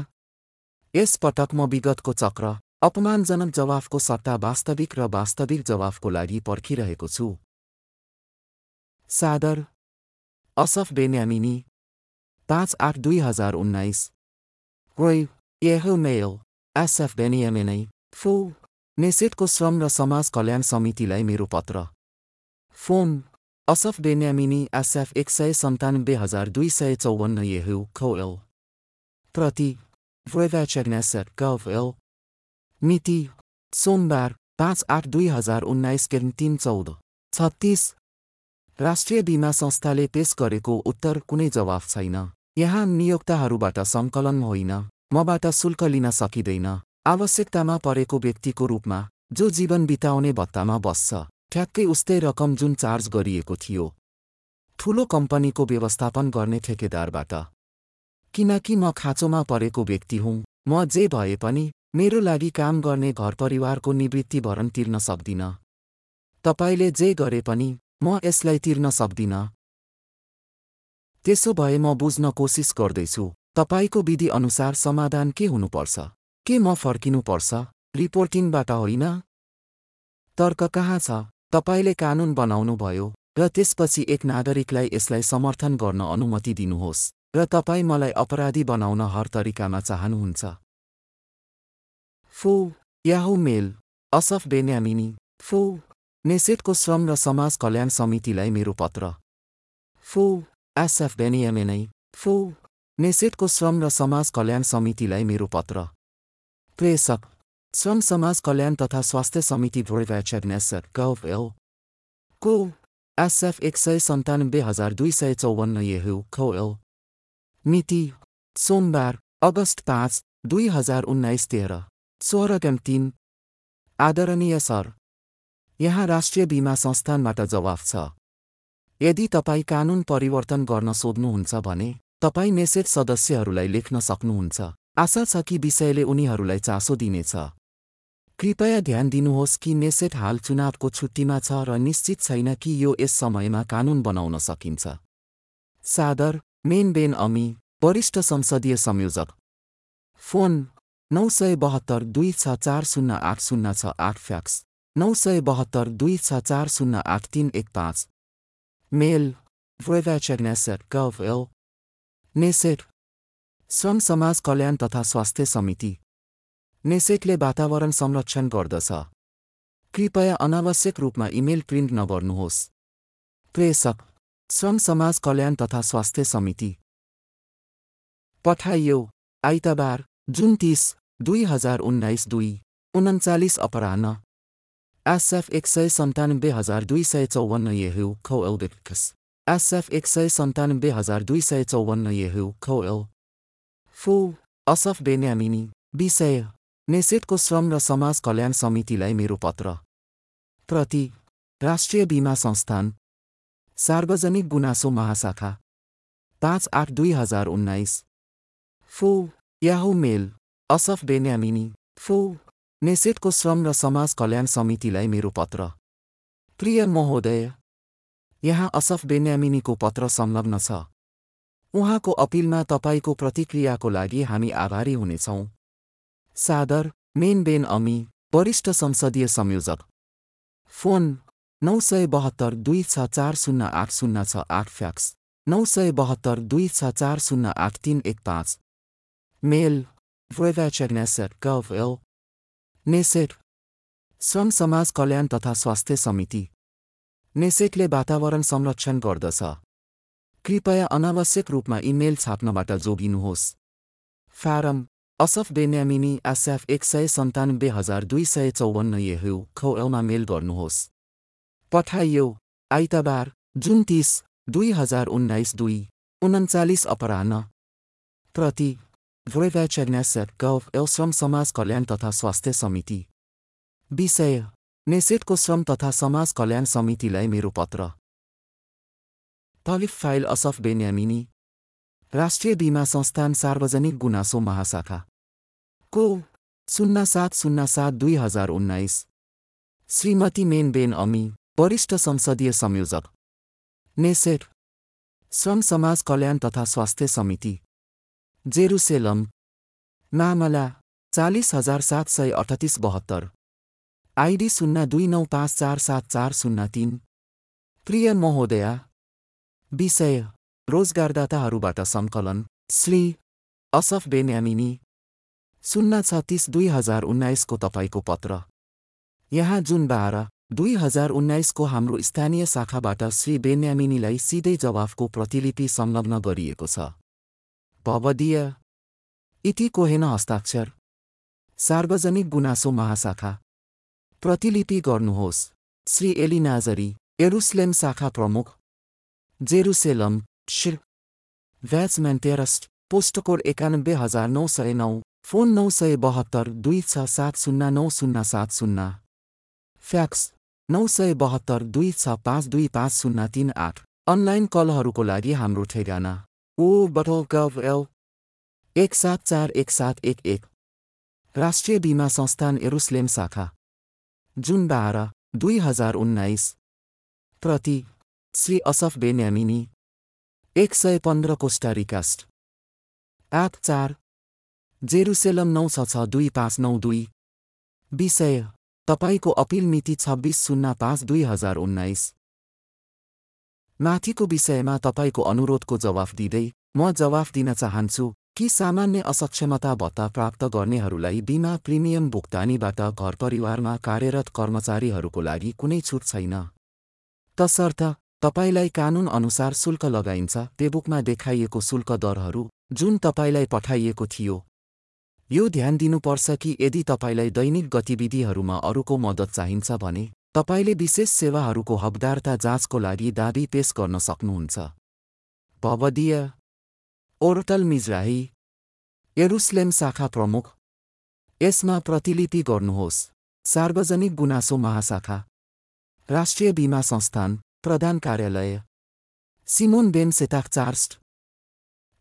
यस पटक म विगतको चक्र अपमानजनक जवाफको सट्टा वास्तविक र वास्तविक जवाफको लागि पर्खिरहेको छु। सादर असफ बेन्यामिनी। पाँच आठ दुई हजार उन्नाइस। रोय यहो मेल एसएफ बेनियामिनै फो नेसेटको श्रम र समाज कल्याण समितिलाई मेरो पत्र। फोन असफ बेन्यामिनी एसएफ एक सय सन्तानब्बे हजार दुई सय चौवन्न येहु खौएल। प्रति भ्रोइभ्याचेग्नेसर गभ मिति सोमबार पाँच आठ दुई हजार उन्नाइस केन तिन चौध। छत्तिस राष्ट्रिय बीमा संस्थाले पेश गरेको उत्तर कुनै जवाफ छैन। यहाँ नियोक्ताहरूबाट सङ्कलन होइन। मबाट शुल्क लिन सकिँदैन। आवश्यकतामा परेको व्यक्तिको रूपमा जो जीवन बिताउने भत्तामा बस्छ ठ्याक्कै उस्तै रकम जुन चार्ज गरिएको थियो। ठूलो कम्पनीको व्यवस्थापन गर्ने ठेकेदारबाट। किनकि म खाँचोमा परेको व्यक्ति हुँ। म जे भए पनि मेरो लागि काम गर्ने घरपरिवारको निवृत्ति भरण तिर्न सक्दिन। तपाईँले जे गरे पनि म यसलाई तिर्न सक्दिन। त्यसो भए म बुझ्न कोसिस गर्दैछु तपाईँको विधि अनुसार समाधान के हुनुपर्छ? के म फर्किनुपर्छ? रिपोर्टिङबाट होइन? तर्क कहाँ छ? तपाईँले कानुन बनाउनुभयो र त्यसपछि एक नागरिकलाई यसलाई समर्थन गर्न अनुमति दिनुहोस् र तपाईँ मलाई अपराधी बनाउन हर तरिकामा चाहनुहुन्छ। फु याहु मेल असफ बेन्यामिनी फु। नेसेटको श्रम र समाज कल्याण समितिलाई मेरो पत्र। फु एसएफ बेनियामिनै फु नेसेटको श्रम र समाज कल्याण समितिलाई मेरो पत्र। प्रेषक श्रम समाज कल्याण तथा स्वास्थ्य समिति भोइभ्याचेग्नेसर गभ एल। को एसएफ एक सय सन्तानब्बे हजार दुई सय चौवन्न येहु मिति सोमबार अगस्त पाँच दुई हजार उन्नाइस तेह्र। सोह्र तिन। आदरणीय सर यहाँ राष्ट्रिय बीमा संस्थानबाट जवाफ छ। यदि तपाईँ कानुन परिवर्तन गर्न सोध्नुहुन्छ भने तपाईँ नेसेट सदस्यहरूलाई लेख्न सक्नुहुन्छ। आशा छ कि विषयले उनीहरूलाई चासो दिनेछ। कृपया ध्यान दिनुहोस् कि नेसेट हाल चुनावको छुट्टीमा छ र निश्चित छैन कि यो यस समयमा कानुन बनाउन सकिन्छ। सादर मेन बेन अमी वरिष्ठ संसदीय संयोजक। फोन नौ सय बहत्तर दुई छ चार शून्य आठ शून्य छ आठ फ्याक्स। नौ सय बहत्तर दुई छ चार शून्य आठ तिन एक पाँच। मेल भ्रोइभ्याचेग्नेसर गभ एल। नेसेट श्रम समाज कल्याण तथा स्वास्थ्य समिति। नेसेटले वातावरण संरक्षण गर्दछ। कृपया अनावश्यक रूपमा इमेल प्रिन्ट नगर्नुहोस्। प्रेषक श्रम समाज कल्याण तथा स्वास्थ्य समिति। पठाइयो आइतबार जुन तिस दुई हजार उन्नाइस दुई उन्चालिस अपराह्न। एसएफ एक सय सन्तानब्बे हजार दुई सय चौवन्न येहु खौ एल्डेक्स एसएफ एक सय सन्तानब्बे हजार दुई सय चौवन्न येहु खौ एल फु असफ बेन्यामिनी विषय नेसेटको श्रम र समाज कल्याण समितिलाई मेरो पत्र प्रति राष्ट्रिय बीमा संस्थान सार्वजनिक गुनासो महाशाखा पाँच आठ दुई हजार उन्नाइस फु याहु मेल असफ बेन्यामिनी फु नेसेटको श्रम र समाज कल्याण समितिलाई मेरो पत्र। प्रिय महोदय यहाँ असफ बेन्यामिनीको पत्र संलग्न छ। उहाँको अपिलमा तपाईँको प्रतिक्रियाको लागि हामी आभारी हुनेछौँ। सादर मेन बेन अमी वरिष्ठ संसदीय संयोजक। फोन नौ सय बहत्तर दुई छ चार शून्य आठ शून्य छ आठ फ्याक्स नौ सय बहत्तर दुई छ चार शून्य आठ तिन एक पाँच। मेल नेसेट श्रम समाज कल्याण तथा स्वास्थ्य समिति। नेसेटले वातावरण संरक्षण गर्दछ। कृपया अनावश्यक रूपमा इमेल छाप्नबाट जोगिनुहोस्। फारम असफ बेन्यामिनी एसएफ एक सय सन्तानब्बे हजार दुई सय चौवन्न येहु खौएलमा मेल गर्नुहोस्। पठाइयो आइतबार जुन तिस दुई हजार उन्नाइस दुई उन्चालिस अपराह्न। प्रति भ्रोइभ्याचेग्नेसर गभ एल श्रम समाज कल्याण तथा स्वास्थ्य समिति विषय नेसेटको श्रम तथा समाज कल्याण समितिलाई मेरो पत्र तलिफ फाइल असफ बेन्यामिनी राष्ट्रिय बीमा संस्थान सार्वजनिक गुनासो महाशाखा को शून्य सात शून्य सात दुई हजार उन्नाइस श्रीमती मेनबेन अमी वरिष्ठ संसदीय संयोजक नेसेट श्रम समाज कल्याण तथा स्वास्थ्य समिति जेरुसेलम। मामला चालिस हजार सात सय अठतिस बहत्तर। आइडी शून्य दुई नौ पाँच चार सात चार शून्य तिन। प्रिय महोदया विषय रोजगारदाताहरूबाट सङ्कलन श्री असफ बेन्यामिनी। शून्य छत्तिस दुई हजार उन्नाइसको तपाईँको पत्र। यहाँ जुन बाह्र दुई हजार उन्नाइसको हाम्रो स्थानीय शाखाबाट श्री बेन्यामिनीलाई सिधै जवाफको प्रतिलिपि संलग्न गरिएको छ। भवदीय इति कोहेन हस्ताक्षर। सार्वजनिक गुनासो महाशाखा। प्रतिलिपि गर्नुहोस्। श्री एलिनाजरी एरुसलेम शाखा प्रमुख। जेरुसेलम शिर। भ्याचमेन्टेरस्ट पोस्टकोड एकानब्बे हजार नौ सय नौ फोन नौ सय बहत्तर दुई छ सात शून्य नौ शून्य सात शून्य। फ्याक्स नौ सय बहत्तर दुई छ पाँच दुई पाँच शून्य तिन आठ। अनलाइन कलहरूको लागि हाम्रो ठेगाना। ओ बटल गभ एल एक सात चार एक सात एक एक राष्ट्रिय बिमा संस्थान एरुसलेम शाखा जुन बाह्र दुई हजार उन्नाइस प्रति श्री असफ बेन्यामिनी एक सय पन्ध्र कोस्टारिकास्ट आठ चार जेरुसेलम नौ छ छ दुई पाँच नौ दुई विषय तपाईँको अपिल मिति छब्बिस शून्य पाँच दुई हजार उन्नाइस माथिको विषयमा तपाईँको अनुरोधको जवाफ दिँदै म जवाफ दिन चाहन्छु कि सामान्य असक्षमता भत्ता प्राप्त गर्नेहरूलाई बिमा प्रिमियम भुक्तानीबाट घर परिवारमा कार्यरत कर्मचारीहरूको लागि कुनै छुट छैन। तसर्थ तपाईँलाई अनुसार शुल्क लगाइन्छ पेबुकमा देखाइएको शुल्क दरहरू जुन तपाईँलाई पठाइएको थियो। यो ध्यान दिनुपर्छ कि यदि तपाईँलाई दैनिक गतिविधिहरूमा अरूको मद्दत चाहिन्छ भने तपाईँले विशेष सेवाहरूको हकदारता जाँचको लागि दाबी पेश गर्न सक्नुहुन्छ। भवदीय ओर्टल मिजराही एरुसलेम शाखा प्रमुख यसमा प्रतिलिपि गर्नुहोस्। सार्वजनिक गुनासो महाशाखा राष्ट्रिय बिमा संस्थान प्रधान कार्यालय सिमोन बेन सेताक चार्स्ट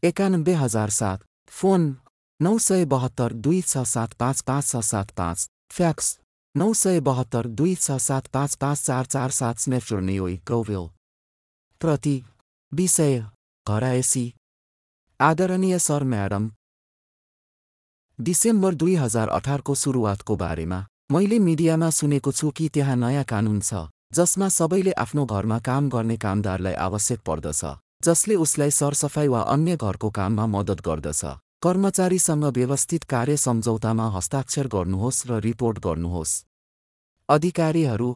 एकानब्बे हजार सात फोन नौ सय बहत्तर दुई छ सात पाँच पाँच छ सात पाँच फ्याक्स। नौ सय बहत्तर दुई छ सात पाँच पाँच चार चार सात स्नेफ्चोर्नियोई गौवेल। प्रति विषय घराएसी आदरणीय सर म्याडम डिसेम्बर दुई हजार अठारको सुरुवातको बारेमा मैले मिडियामा सुनेको छु कि त्यहाँ नयाँ कानुन छ जसमा सबैले आफ्नो घरमा काम गर्ने कामदारलाई आवश्यक पर्दछ जसले उसलाई सरसफाइ वा अन्य घरको काममा मद्दत गर्दछ। कर्मचारीसँग व्यवस्थित कार्य सम्झौतामा हस्ताक्षर गर्नुहोस् र रिपोर्ट गर्नुहोस्। अधिकारीहरू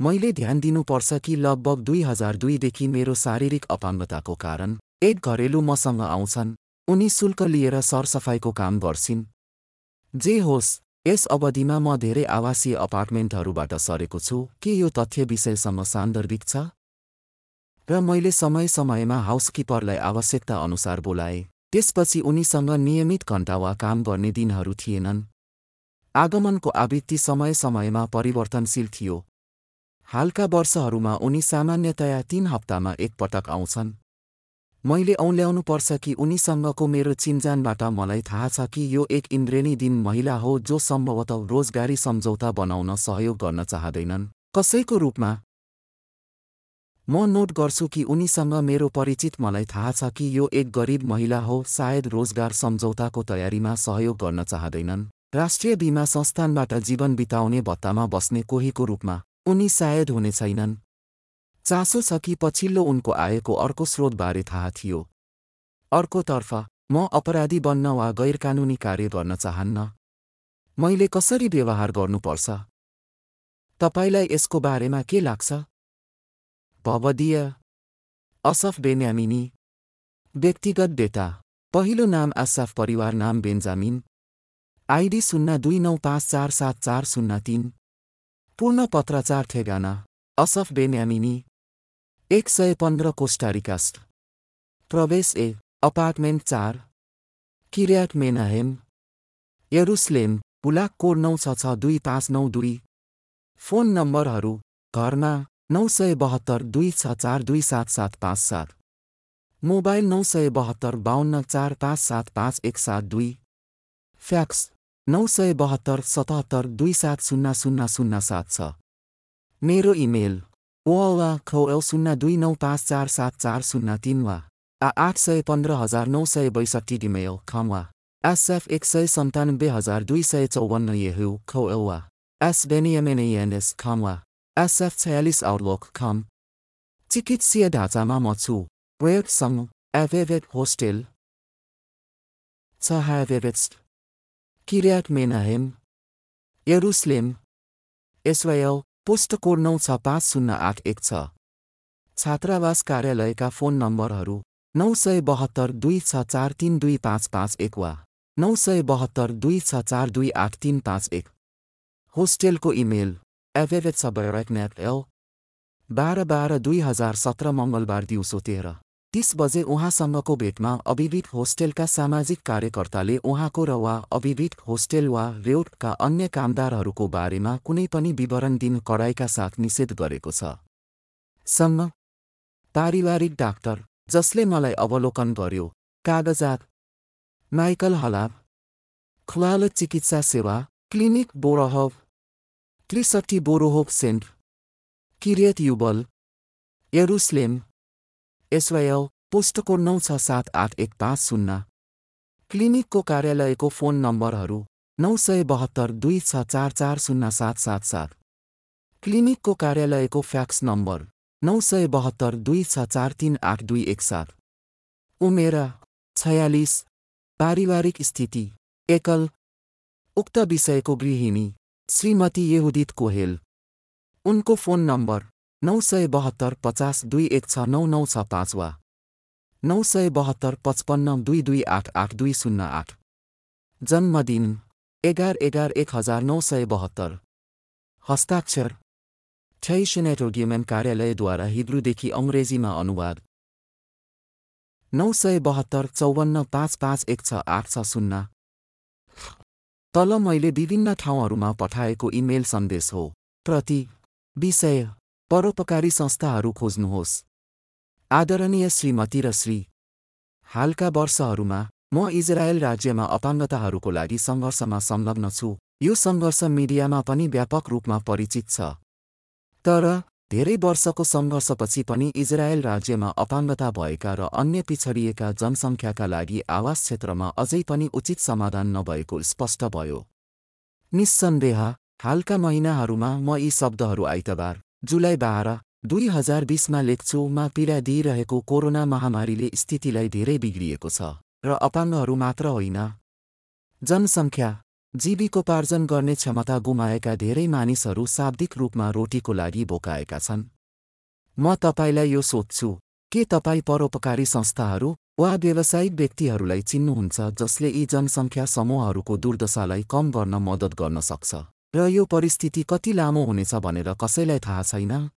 मैले ध्यान दिनुपर्छ कि लगभग दुई हजार दुईदेखि मेरो शारीरिक अपाङ्गताको कारण एक घरेलु मसँग आउँछन् उनी शुल्क लिएर सरसफाइको काम गर्छिन्। जे होस् यस अवधिमा म धेरै आवासीय अपार्टमेन्टहरूबाट सरेको छु के यो तथ्य विषयसँग सान्दर्भिक छ? र मैले समय समयमा हाउसकिपरलाई आवश्यकता अनुसार बोलाएँ त्यसपछि उनीसँग नियमित घण्टा वा काम गर्ने दिनहरू थिएनन्। आगमनको आवृत्ति समय समयमा परिवर्तनशील थियो। हालका वर्षहरूमा उनी सामान्यतया तीन हप्तामा एकपटक आउँछन्। मैले औल्याउनुपर्छ कि उनीसँगको मेरो चिन्जानबाट मलाई थाहा छ कि यो एक इन्द्रेणी दिन महिला हो जो सम्भवतः रोजगारी सम्झौता बनाउन सहयोग गर्न चाहँदैनन्। कसैको रूपमा? म नोट गर्छु कि उनीसँग मेरो परिचित मलाई थाहा छ कि यो एक गरिब महिला हो सायद रोजगार सम्झौताको तयारीमा सहयोग गर्न चाहँदैनन्। राष्ट्रिय बिमा संस्थानबाट जीवन बिताउने भत्तामा बस्ने कोहीको रूपमा उनी सायद हुने छैनन्। चासो छ कि पछिल्लो उनको आएको अर्को स्रोतबारे थाहा थियो। अर्कोतर्फ म अपराधी बन्न वा गैरकानुनी कार्य गर्न चाहन्न। मैले कसरी व्यवहार गर्नुपर्छ? तपाईँलाई यसको बारेमा के लाग्छ? भवदीय असफ बेन्यामिनी। व्यक्तिगत डेटा। पहिलो नाम आसाफ परिवार नाम बेन्जामिन। आइडी शून्य दुई नौ पाँच चार सात चार शून्य तिन। पूर्ण पत्राचार ठेगाना। Asaf Benyamini. एक सय पन्ध्र कोस्टारिकास्ट प्रवेश ए। अपार्टमेन्ट चार। Kiryat Menahem. यरुसलेम। पुलाक कोड नौ छ छ दुई पाँच नौ दुई। फोन नम्बरहरू। घरमा। नौ सय बहत्तर दुई छ चार दुई सात सात पाँच सात। मोबाइल नौ सय बहत्तर बाहन्न चार पाँच सात पाँच एक सात दुई। फ्याक्स। नौ सय बहत्तर सतहत्तर दुई सात शून्य शून्य शून्य सात छ मेरो इमेल ओवा खौएल शून्य दुई नौ पाँच चार सात चार शून्य तिन वा आ आठ सय पन्ध्र हजार नौ सय बैसठी इमेल खम वा एसएफ एक सय सन्तानब्बे हजार दुई सय चौवन्न येहु खौएल वा एस बेनियमेनएनएस खम वा एसएफ छयालिस आउटलुक खम चिकित्सीय ढाँचामा म छु वेयरसँग एभेभेट होस्टेल छ ह्याभेभेट्स्ट किर्याट मेनाहेम यरुसलेम एसवायल पोस्ट कोड नौ छ पाँच शून्य आठ एक छ छात्रावास कार्यालयका फोन नम्बरहरू नौ सय बहत्तर दुई छ चार तिन दुई पाँच पाँच एक वा नौ सय बहत्तर दुई छ चार दुई आठ तिन पाँच एक होस्टेलको इमेल एभेभेट सबरेक्नेट एल बाह्र बाह्र दुई हजार सत्र मङ्गलबार दिउँसो तेह्र तीस बजे उहाँसँगको भेटमा अभिविट होस्टेलका सामाजिक कार्यकर्ताले उहाँको र वा अभिविट होस्टेल वा रेउटका अन्य कामदारहरूको बारेमा कुनै पनि विवरण दिन कडाइका साथ निषेध गरेको छ। सँग पारिवारिक डाक्टर जसले मलाई अवलोकन गर्यो कागजात। माइकल हलाब खुलाल चिकित्सा सेवा क्लिनिक बोरोहव त्रिसठी बोरोहोभ सेन्ट। किरियत युबल यरुसलेम एसवायल पोस्टको नौ छ सात आठ एक पाँच शून्य। क्लिनिकको कार्यालयको फोन नम्बरहरू नौ सय बहत्तर दुई छ चार चार शून्य सात सात सात। क्लिनिकको कार्यालयको फ्याक्स नम्बर नौ सय बहत्तर दुई छ चार तिन आठ दुई एक सात। उमेर छयालिस। पारिवारिक स्थिति एकल। उक्त विषयको गृहिणी श्रीमती यहुदित कोहेल। उनको फोन नम्बर नौ सय बहत्तर पचास दुई एक छ नौ नौ छ पाँच वा नौ सय बहत्तर पचपन्न दुई दुई आठ आठ दुई शून्य आठ। जन्मदिन एघार एघार एक हजार नौ सय बहत्तर। हस्ताक्षर ठैसनेटोगियमन कार्यालयद्वारा हिब्रूदेखि अङ्ग्रेजीमा अनुवाद। नौ सय बहत्तर चौवन्न पाँच पाँच एक छ आठ छ शून्य। तल मैले विभिन्न ठाउँहरूमा पठाएको इमेल सन्देश हो। प्रति विषय परोपकारी संस्थाहरू खोज्नुहोस्। आदरणीय श्रीमती र श्री हालका वर्षहरूमा म इजरायल राज्यमा अपाङ्गताहरूको लागि सङ्घर्षमा संलग्न छु। यो सङ्घर्ष मिडियामा पनि व्यापक रूपमा परिचित छ। तर धेरै वर्षको सङ्घर्षपछि पनि इजरायल राज्यमा अपाङ्गता भएका र अन्य पिछडिएका जनसङ्ख्याका लागि आवास क्षेत्रमा अझै पनि उचित समाधान नभएको स्पष्ट भयो। निस्सन्देह हालका महिनाहरूमा म यी शब्दहरू आइतबार जुलाई बाह्र दुई हजार बिसमा लेक्चोमा पीडा दिइरहेको कोरोना महामारीले स्थितिलाई धेरै बिग्रिएको छ र अपाङ्गहरू मात्र होइन। जनसङ्ख्या जीविकोपार्जन गर्ने क्षमता गुमाएका धेरै मानिसहरू शाब्दिक रूपमा रोटीको लागि बोकाएका छन्। म तपाईँलाई यो सोध्छु के तपाईँ परोपकारी संस्थाहरू वा व्यावसायिक व्यक्तिहरूलाई चिन्नुहुन्छ जसले यी जनसङ्ख्या समूहहरूको दुर्दशालाई कम गर्न मद्दत गर्न सक्छ? र यो परिस्थिति कति लामो हुनेछ भनेर कसैलाई थाहा छैन?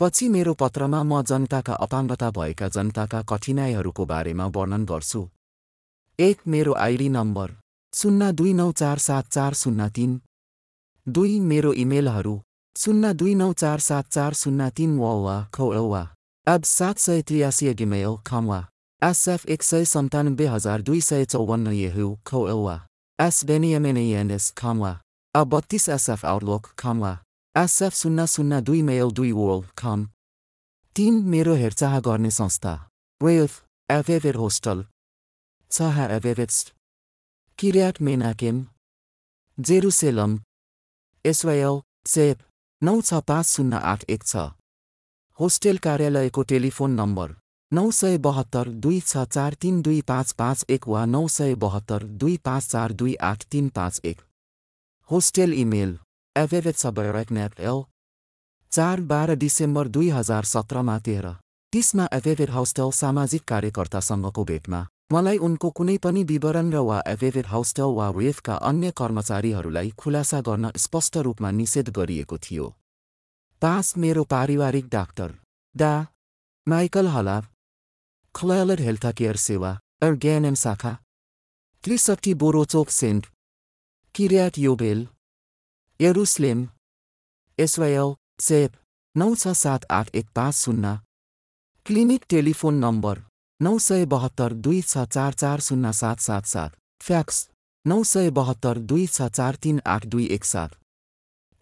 पछि मेरो पत्रमा म जनताका अपाङ्गता भएका जनताका कठिनाइहरूको बारेमा वर्णन गर्छु। एक मेरो आइडी नम्बर शून्य दुई नौ चार सात चार शून्य तिन। दुई मेरो इमेलहरू शून्य दुई नौ चार सात चार शून्य तिन वा खौवा अब सात सय त्रियासी गिमेल खमवा एसएफ एक सय सन्तानब्बे हजार दुई सय चौवन्न येहु खौवा एस बेनियमेनएनएस अब बत्तिस एसएफ आउटलुक खमवा एसएफ शून्य शून्य दुई मेल दुई वर्ल्ड खम तिन मेरो हेरचाह गर्ने संस्था वेफ एभेभेर होस्टल छ एभेभेट्स किर्याट मेनाकेम जेरुसेलम एसवायल सेप नौ छ पाँच शून्य आठ एक छ होस्टेल कार्यालयको टेलिफोन नम्बर नौ सय बहत्तर दुई छ चार तिन दुई पाँच पाँच एक वा नौ सय बहत्तर दुई पाँच चार दुई आठ तिन पाँच एक। होस्टेल इमेल एभेभेट सबरेक्नेट चार बाह्र डिसेम्बर दुई हजार सत्रमा तेह्र। तिसमा एभेभेट हाउस्टल सामाजिक कार्यकर्तासँगको भेटमा। मलाई उनको कुनै पनि विवरण र वा एभेभेट हाउस्टल वा वेफका अन्य कर्मचारीहरूलाई खुलासा गर्न स्पष्ट रूपमा निषेध गरिएको थियो। पाँच मेरो पारिवारिक डाक्टर। डा. माइकल हलाब हेल्थ केयर सेवा अर्ग्यानएम शाखा त्रिसठी बोरोचोक सेन्ट किर्याट योबेल यरुसलेम एसवायल सेप नौ छ सात आठ एक पाँच शून्य क्लिनिक टेलिफोन नम्बर नौ सय बहत्तर दुई छ चार चार शून्य सात सात सात फ्याक्स नौ सय बहत्तर दुई छ चार तिन आठ दुई एक सात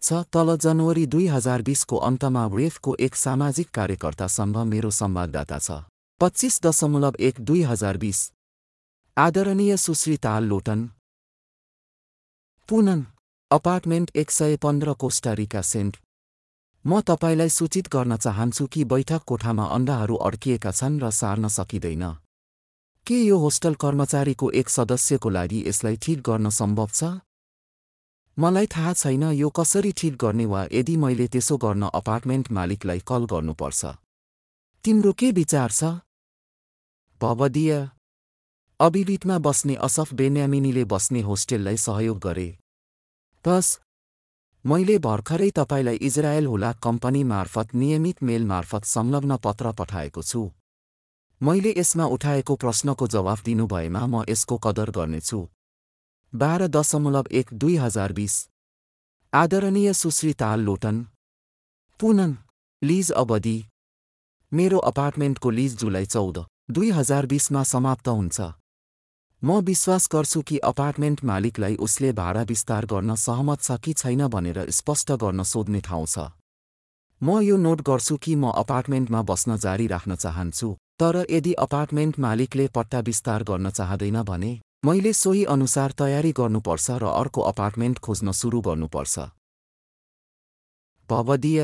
छ तल जनवरी दुई हजार बिसको अन्तमा वेफको एक सामाजिक कार्यकर्तासँग मेरो संवाददाता छ। पच्चिस दशमलव एक दुई हजार बिस। आदरणीय सुश्री ताल लोटन। पुनन अपार्टमेन्ट एक सय पन्ध्र कोस्टारिका सेन्ट। म तपाईँलाई सूचित गर्न चाहन्छु कि बैठक कोठामा अन्डाहरू अड्किएका छन् र सार्न सकिँदैन। के यो होस्टल कर्मचारीको एक सदस्यको लागि यसलाई ठिक गर्न सम्भव छ? मलाई थाहा छैन यो कसरी ठिक गर्ने वा यदि मैले त्यसो गर्न अपार्टमेन्ट मालिकलाई कल गर्नुपर्छ। तिम्रो के विचार छ? भवदीय अबिबिटमा बस्ने असफ बेन्यामिनीले बस्ने होस्टेललाई सहयोग गरे। तस मैले भर्खरै तपाईँलाई इजरायल हुलाक कम्पनी मार्फत नियमित मेल मार्फत संलग्न पत्र पठाएको छु। मैले यसमा उठाएको प्रश्नको जवाफ दिनुभएमा म यसको कदर गर्नेछु। बाह्र दशमलव एक दुई हजार बिस। आदरणीय सुश्री ताल लोटन पुनन लिज अवधि। मेरो अपार्टमेन्टको लिज जुलाई चौध। दुई हजार बिसमा समाप्त हुन्छ। म विश्वास गर्छु कि अपार्टमेन्ट मालिकलाई उसले भाडा विस्तार गर्न सहमत छ कि छैन भनेर स्पष्ट गर्न सोध्ने ठाउँ छ। म यो नोट गर्छु कि म अपार्टमेन्टमा बस्न जारी राख्न चाहन्छु तर यदि अपार्टमेन्ट मालिकले पट्टा विस्तार गर्न चाहँदैन भने मैले सोही अनुसार तयारी गर्नुपर्छ र अर्को अपार्टमेन्ट खोज्न सुरु गर्नुपर्छ। भवदीय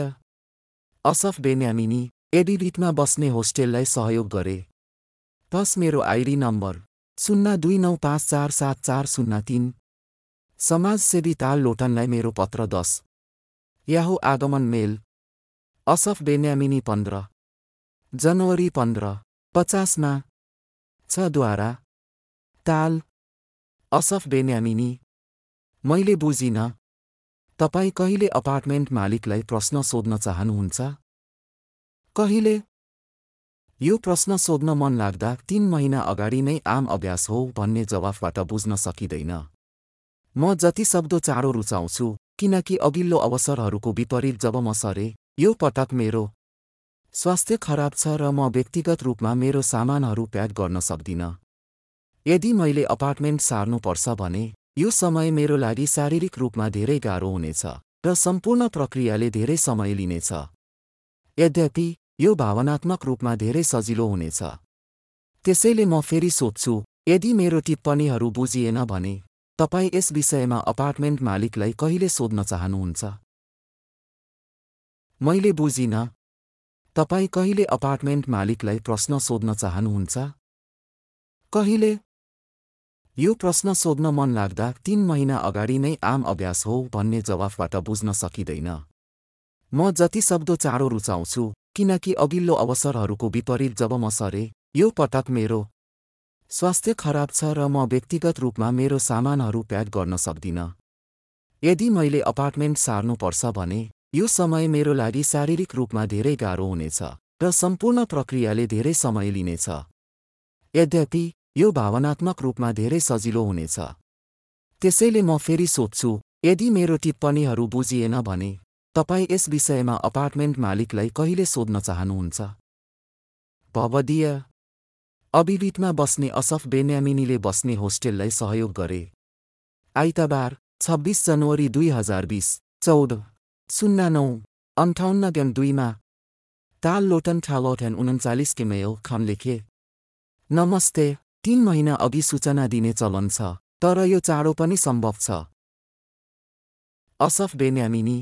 असफ बेन्यामिनी एडिबिटमा बस्ने होस्टेललाई सहयोग गरे। तस मेरो आइडी नम्बर शून्य दुई नौ पाँच चार सात चार शून्य तिन। समाजसेवी ताल लोटनलाई मेरो पत्र दस। याहु आगमन मेल। असफ बेन्यामिनी पन्ध्र। जनवरी पन्ध्र पचासमा। छद्वारा ताल। Asaf Benyamini. मैले बुझिन। तपाईँ कहिले अपार्टमेन्ट मालिकलाई प्रश्न सोध्न चाहनुहुन्छ? कहिले? यो प्रश्न सोध्न मन लाग्दा तीन महिना अगाडि नै आम अभ्यास हो भन्ने जवाफबाट बुझ्न सकिँदैन। म जति सक्दो चाँडो रुचाउँछु किनकि अघिल्लो अवसरहरूको विपरीत जब म सरे यो पटक मेरो स्वास्थ्य खराब छ र म व्यक्तिगत रूपमा मेरो सामानहरू प्याक गर्न सक्दिनँ। यदि मैले अपार्टमेन्ट सार्नुपर्छ भने यो समय मेरो लागि शारीरिक रूपमा धेरै गाह्रो हुनेछ र सम्पूर्ण प्रक्रियाले धेरै समय लिनेछ। यद्यपि यो भावनात्मक रूपमा धेरै सजिलो हुनेछ। त्यसैले म फेरि सोध्छु यदि मेरो टिप्पणीहरू बुझिएन भने तपाईँ यस विषयमा अपार्टमेन्ट मालिकलाई कहिले सोध्न चाहनुहुन्छ? मैले बुझिन। तपाईँ कहिले अपार्टमेन्ट मालिकलाई प्रश्न सोध्न चाहनुहुन्छ? कहिले? यो प्रश्न सोध्न मन लाग्दा तीन महिना अगाडि नै आम अभ्यास हो भन्ने जवाफबाट बुझ्न सकिँदैन। म जति सक्दो चाँडो रुचाउँछु किनकि अघिल्लो अवसरहरूको विपरीत जब म सरे यो पटक मेरो स्वास्थ्य खराब छ र म व्यक्तिगत रूपमा मेरो सामानहरू प्याक गर्न सक्दिनँ। यदि मैले अपार्टमेन्ट सार्नुपर्छ भने यो समय मेरो लागि शारीरिक रूपमा धेरै गाह्रो हुनेछ र सम्पूर्ण प्रक्रियाले धेरै समय लिनेछ। यद्यपि यो भावनात्मक रूपमा धेरै सजिलो हुनेछ। त्यसैले म फेरि सोध्छु यदि मेरो टिप्पणीहरू बुझिएन भने तपाईँ यस विषयमा अपार्टमेन्ट मालिकलाई कहिले सोध्न चाहनुहुन्छ? भवदीय। अबिबिटमा बस्ने असफ बेन्यामिनीले बस्ने होस्टेललाई सहयोग गरे। आइतबार छब्बिस जनवरी दुई हजार बिस चौध शून्य नौ अन्ठाउन्न दुईमा ताल लोटन ठालोटन उन्चालिस मेल खन लेखे। नमस्ते तीन महिना अघि सूचना दिने चलन छ तर यो चाँडो पनि सम्भव छ। असफ बेन्यामिनी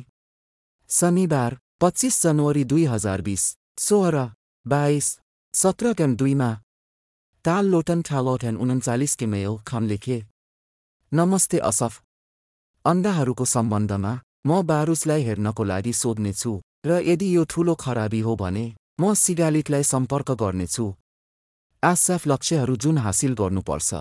शनिबार पच्चिस जनवरी दुई हजार बिस सोह्र बाइस सत्र क्याम दुईमा। ताल लोटन ठालोटन उन्चालिस मेल खन लेखे नमस्ते असफ। अन्डाहरूको सम्बन्धमा म बारुसलाई हेर्नको लागि सोध्नेछु र यदि यो ठूलो खराबी हो भने म सिगालिटलाई सम्पर्क गर्नेछु। आसाफ लक्ष्यहरू जुन हासिल गर्नुपर्छ।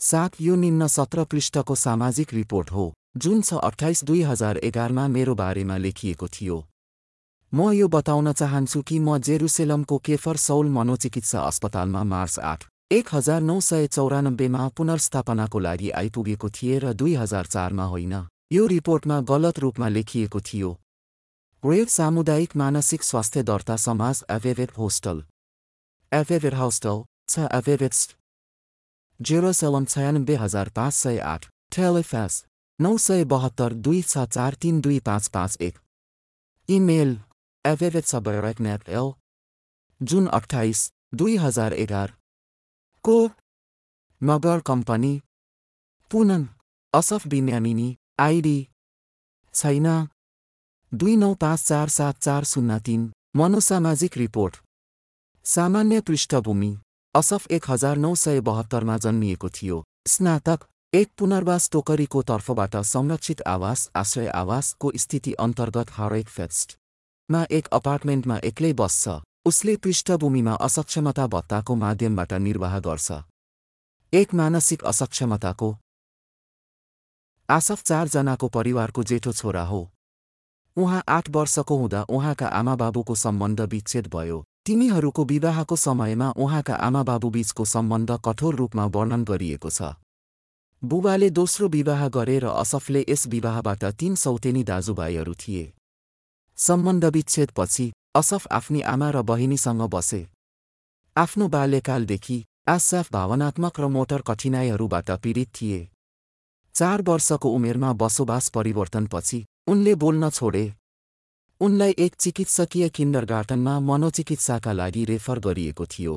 साथ यो निम्न सत्र पृष्ठको सामाजिक रिपोर्ट हो। जुन छ अठाइस दुई हजार एघारमा मेरो बारेमा लेखिएको थियो। म यो बताउन चाहन्छु कि म जेरुसेलमको केफर सौल मनोचिकित्सा अस्पतालमा मार्च आठ एक हजार नौ सय चौरानब्बेमा पुनर्स्थापनाको लागि आइपुगेको थिएँ र दुई हजार चारमा होइन यो रिपोर्टमा गलत रूपमा लेखिएको थियो। वेब सामुदायिक मानसिक स्वास्थ्य दर्ता समाज एभेभेट होस्टल। एभेभेट होस्टल छ एभेभेट्स जेरोसलम छयानब्बे हजार पाँच सय आठ नौ सय बहत्तर दुई छ चार तिन दुई पाँच पाँच एक। इमेल एल जुन अठाइस दुई हजार एघार। को? मगर कम्पनी। पुनन असफ बिन्यामिनी आइडी छैन। दुई नौ पाँच चार सात चार शून्य तिन मनोसामाजिक रिपोर्ट। सामान्य पृष्ठभूमि असफ एक हजार नौ सय बहत्तरमा जन्मिएको थियो। स्नातक। एक पुनर्वास टोकरीको तर्फबाट संरक्षित आवास आश्रय आवासको स्थिति अन्तर्गत हरेक फेस्टमा एक अपार्टमेन्टमा एक्लै बस्छ। उसले पृष्ठभूमिमा असक्षमता भत्ताको माध्यमबाट निर्वाह गर्छ। एक मानसिक असक्षमताको आसफ चारजनाको परिवारको जेठो छोरा हो। उहाँ आठ वर्षको हुँदा उहाँका आमाबाबुको सम्बन्ध विच्छेद भयो। तिमीहरूको विवाहको समयमा उहाँका आमाबाबुबीचको सम्बन्ध कठोर रूपमा वर्णन गरिएको छ। बुबाले दोस्रो विवाह गरे र असफले यस विवाहबाट तीन सौतेनी दाजुभाइहरू थिए। सम्बन्ध विच्छेदपछि असफ आफ्नी आमा र बहिनीसँग बसे। आफ्नो बाल्यकालदेखि आसाफ भावनात्मक र मोटर कठिनाइहरूबाट पीडित थिए। चार वर्षको उमेरमा बसोबास परिवर्तनपछि उनले बोल्न छोडे। उनलाई एक चिकित्सकीय किन्डरगार्टनमा मनोचिकित्साका लागि रेफर गरिएको थियो।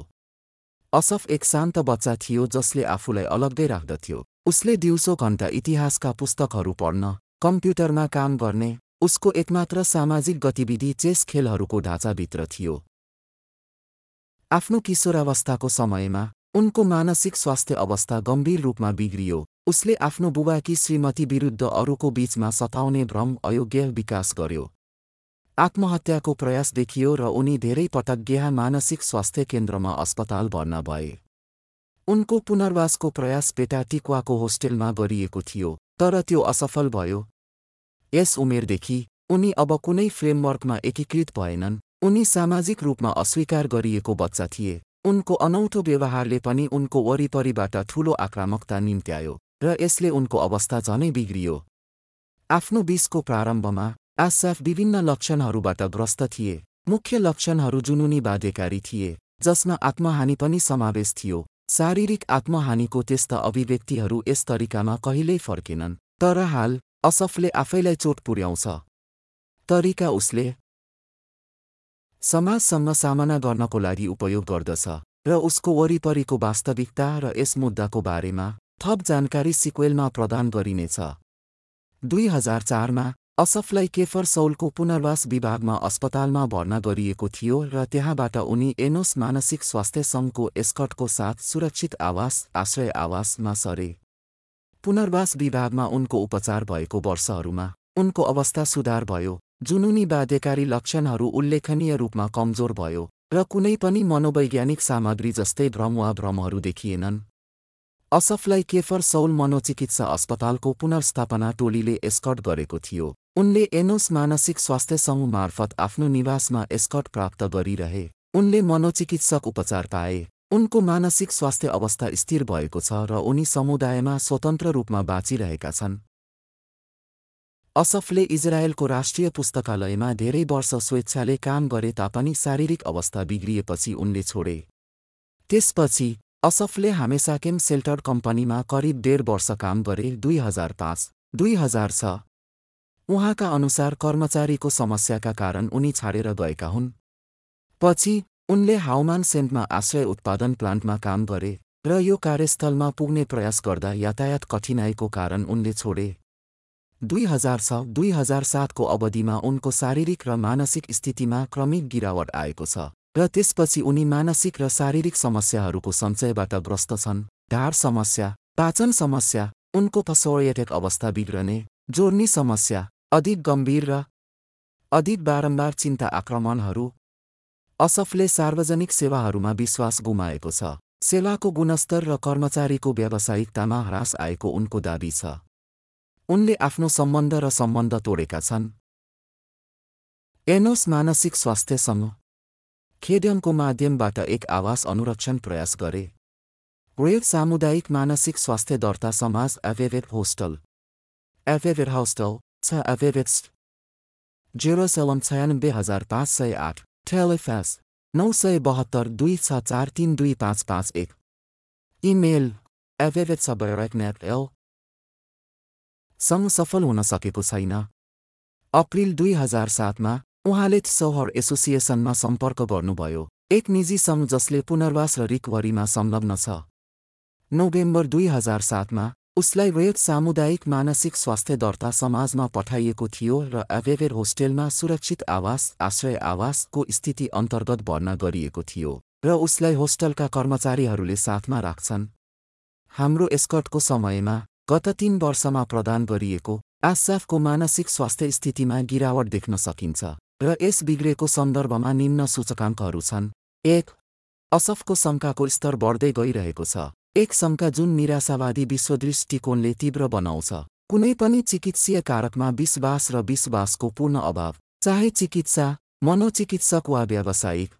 असफ एक शान्त बच्चा थियो जसले आफूलाई अलग्गै राख्दथ्यो। उसले दिउँसो घण्टा इतिहासका पुस्तकहरू पढ्न कम्प्युटरमा काम गर्ने उसको एकमात्र सामाजिक गतिविधि चेस खेलहरूको ढाँचाभित्र थियो। आफ्नो किशोरावस्थाको समयमा उनको मानसिक स्वास्थ्य अवस्था गम्भीर रूपमा बिग्रियो। उसले आफ्नो बुबाकी श्रीमती विरुद्ध अरूको बीचमा सताउने भ्रम अयोग्य विकास गर्यो। आत्महत्याको प्रयास देखियो र उनी धेरै पटक गेहा मानसिक स्वास्थ्य केन्द्रमा अस्पताल भर्ना भए। उनको पुनर्वासको प्रयास बेटा टिक्वाको होस्टेलमा गरिएको थियो तर त्यो असफल भयो। यस उमेरदेखि उनी अब कुनै फ्रेमवर्कमा एकीकृत भएनन्। उनी सामाजिक रूपमा अस्वीकार गरिएको बच्चा थिए। उनको अनौठो व्यवहारले पनि उनको वरिपरिबाट ठूलो आक्रामकता निम्त्यायो र यसले उनको अवस्था झनै बिग्रियो। आफ्नो बिसको प्रारम्भमा आसाफ विभिन्न लक्षणहरूबाट ग्रस्त थिए। मुख्य लक्षणहरू जुनुनी बाध्यकारी थिए जसमा आत्महानि पनि समावेश थियो। शारीरिक आत्महानिको त्यस्ता अभिव्यक्तिहरू यस तरिकामा कहिल्यै फर्केनन्। तर हाल असफले आफैलाई चोट पुर्याउँछ। तरिका उसले समाजसँग सामना गर्नको लागि उपयोग गर्दछ र उसको वरिपरिको वास्तविकता र यस मुद्दाको बारेमा थप जानकारी सिक्वेलमा प्रदान गरिनेछ। दुई हजार चारमा असफलाई केफर सौलको पुनर्वास विभागमा अस्पतालमा भर्ना गरिएको थियो र त्यहाँबाट उनी एनोस मानसिक स्वास्थ्य सङ्घको एस्कटको साथ सुरक्षित आवास आश्रय आवासमा सरे। पुनर्वास विभागमा उनको उपचार भएको वर्षहरूमा उनको अवस्था सुधार भयो। जुनुनी बाध्यकारी लक्षणहरू उल्लेखनीय रूपमा कमजोर भयो र कुनै पनि मनोवैज्ञानिक सामग्री जस्तै भ्रम वा भ्रमहरू देखिएनन्। असफलाई केफर सौल मनोचिकित्सा अस्पतालको पुनर्स्थापना टोलीले एस्कट गरेको थियो। उनले एनोस मानसिक स्वास्थ्य समूह मार्फत आफ्नो निवासमा एस्कट प्राप्त गरिरहे। उनले मनोचिकित्सक उपचार पाए। उनको मानसिक स्वास्थ्य अवस्था स्थिर भएको छ र उनी समुदायमा स्वतन्त्र रूपमा बाँचिरहेका छन्। असफले इजरायलको राष्ट्रिय पुस्तकालयमा धेरै वर्ष स्वेच्छाले काम गरे तापनि शारीरिक अवस्था बिग्रिएपछि उनले छोडे। त्यसपछि असफले हामेसाकेम सेल्टर कम्पनीमा करिब डेढ वर्ष काम गरे। दुई हजार पाँच दुई हजार छ उहाँका अनुसार कर्मचारीको समस्याका कारण उनी छाडेर गएका हुन्। पछि उनले हाउमान सेन्टमा आश्रय उत्पादन प्लान्टमा काम गरे र यो कार्यस्थलमा पुग्ने प्रयास गर्दा यातायात कठिनाइको कारण उनले छोडे। दुई हजार छ दुई हजार सातको अवधिमा उनको शारीरिक र मानसिक स्थितिमा क्रमिक गिरावट आएको छ र त्यसपछि उनी मानसिक र शारीरिक समस्याहरूको सञ्चयबाट ग्रस्त छन्। ढाड समस्या पाचन समस्या उनको पसोरिएटेक अवस्था बिग्रने जोर्नी समस्या अधिक गम्भीर र अधिक बारम्बार चिन्ता आक्रमणहरू। असफले सार्वजनिक सेवाहरूमा विश्वास गुमाएको छ। सेवाको गुणस्तर र कर्मचारीको व्यावसायिकतामा ह्रास आएको उनको दावी छ। उनले आफ्नो सम्बन्ध र सम्बन्ध तोडेका छन्। एनोस मानसिक स्वास्थ्यसँग खेड्यङको माध्यमबाट एक आवास अनुरक्षण प्रयास गरे। वेब सामुदायिक मानसिक स्वास्थ्य दर्ता समाज एभेभेट होस्टल। एभेभेट होस्टल। एभेभेट्स जेरोसलम छयानब्बे हजार पाँच सय आठ टेलिफेस नौ सय बहत्तर तिन दुई पाँच पाँच एक इमेल एभेभेट सबैरेक्नेट एल सँग सफल हुन सकेको छैन अप्रिल दुई हजार सातमा उहाँले सौहर एसोसिएसनमा सम्पर्क गर्नुभयो एक निजी सङ्घ जसले पुनर्वास र रिकभरीमा संलग्न छ नोभेम्बर दुई हजार सातमा उसलाई वेद सामुदायिक मानसिक स्वास्थ्य दर्ता समाजमा पठाइएको थियो र एभेभेर होस्टेलमा सुरक्षित आवास आश्रय आवासको स्थिति अन्तर्गत भर्ना गरिएको थियो र उसलाई होस्टलका कर्मचारीहरूले साथमा राख्छन्। हाम्रो एस्कटको समयमा गत तीन वर्षमा प्रदान गरिएको आसाफको मानसिक स्वास्थ्य स्थितिमा गिरावट देख्न सकिन्छ र यस बिग्रेको सन्दर्भमा निम्न सूचकाङ्कहरू छन्। एक असफको शङ्काको स्तर बढ्दै गइरहेको छ। एक शङ्का जुन निराशावादी विश्वदृष्टिकोणले तीव्र बनाउँछ कुनै पनि चिकित्सीय कारकमा विश्वास र विश्वासको पूर्ण अभाव चाहे चिकित्सा मनोचिकित्सक वा व्यावसायिक।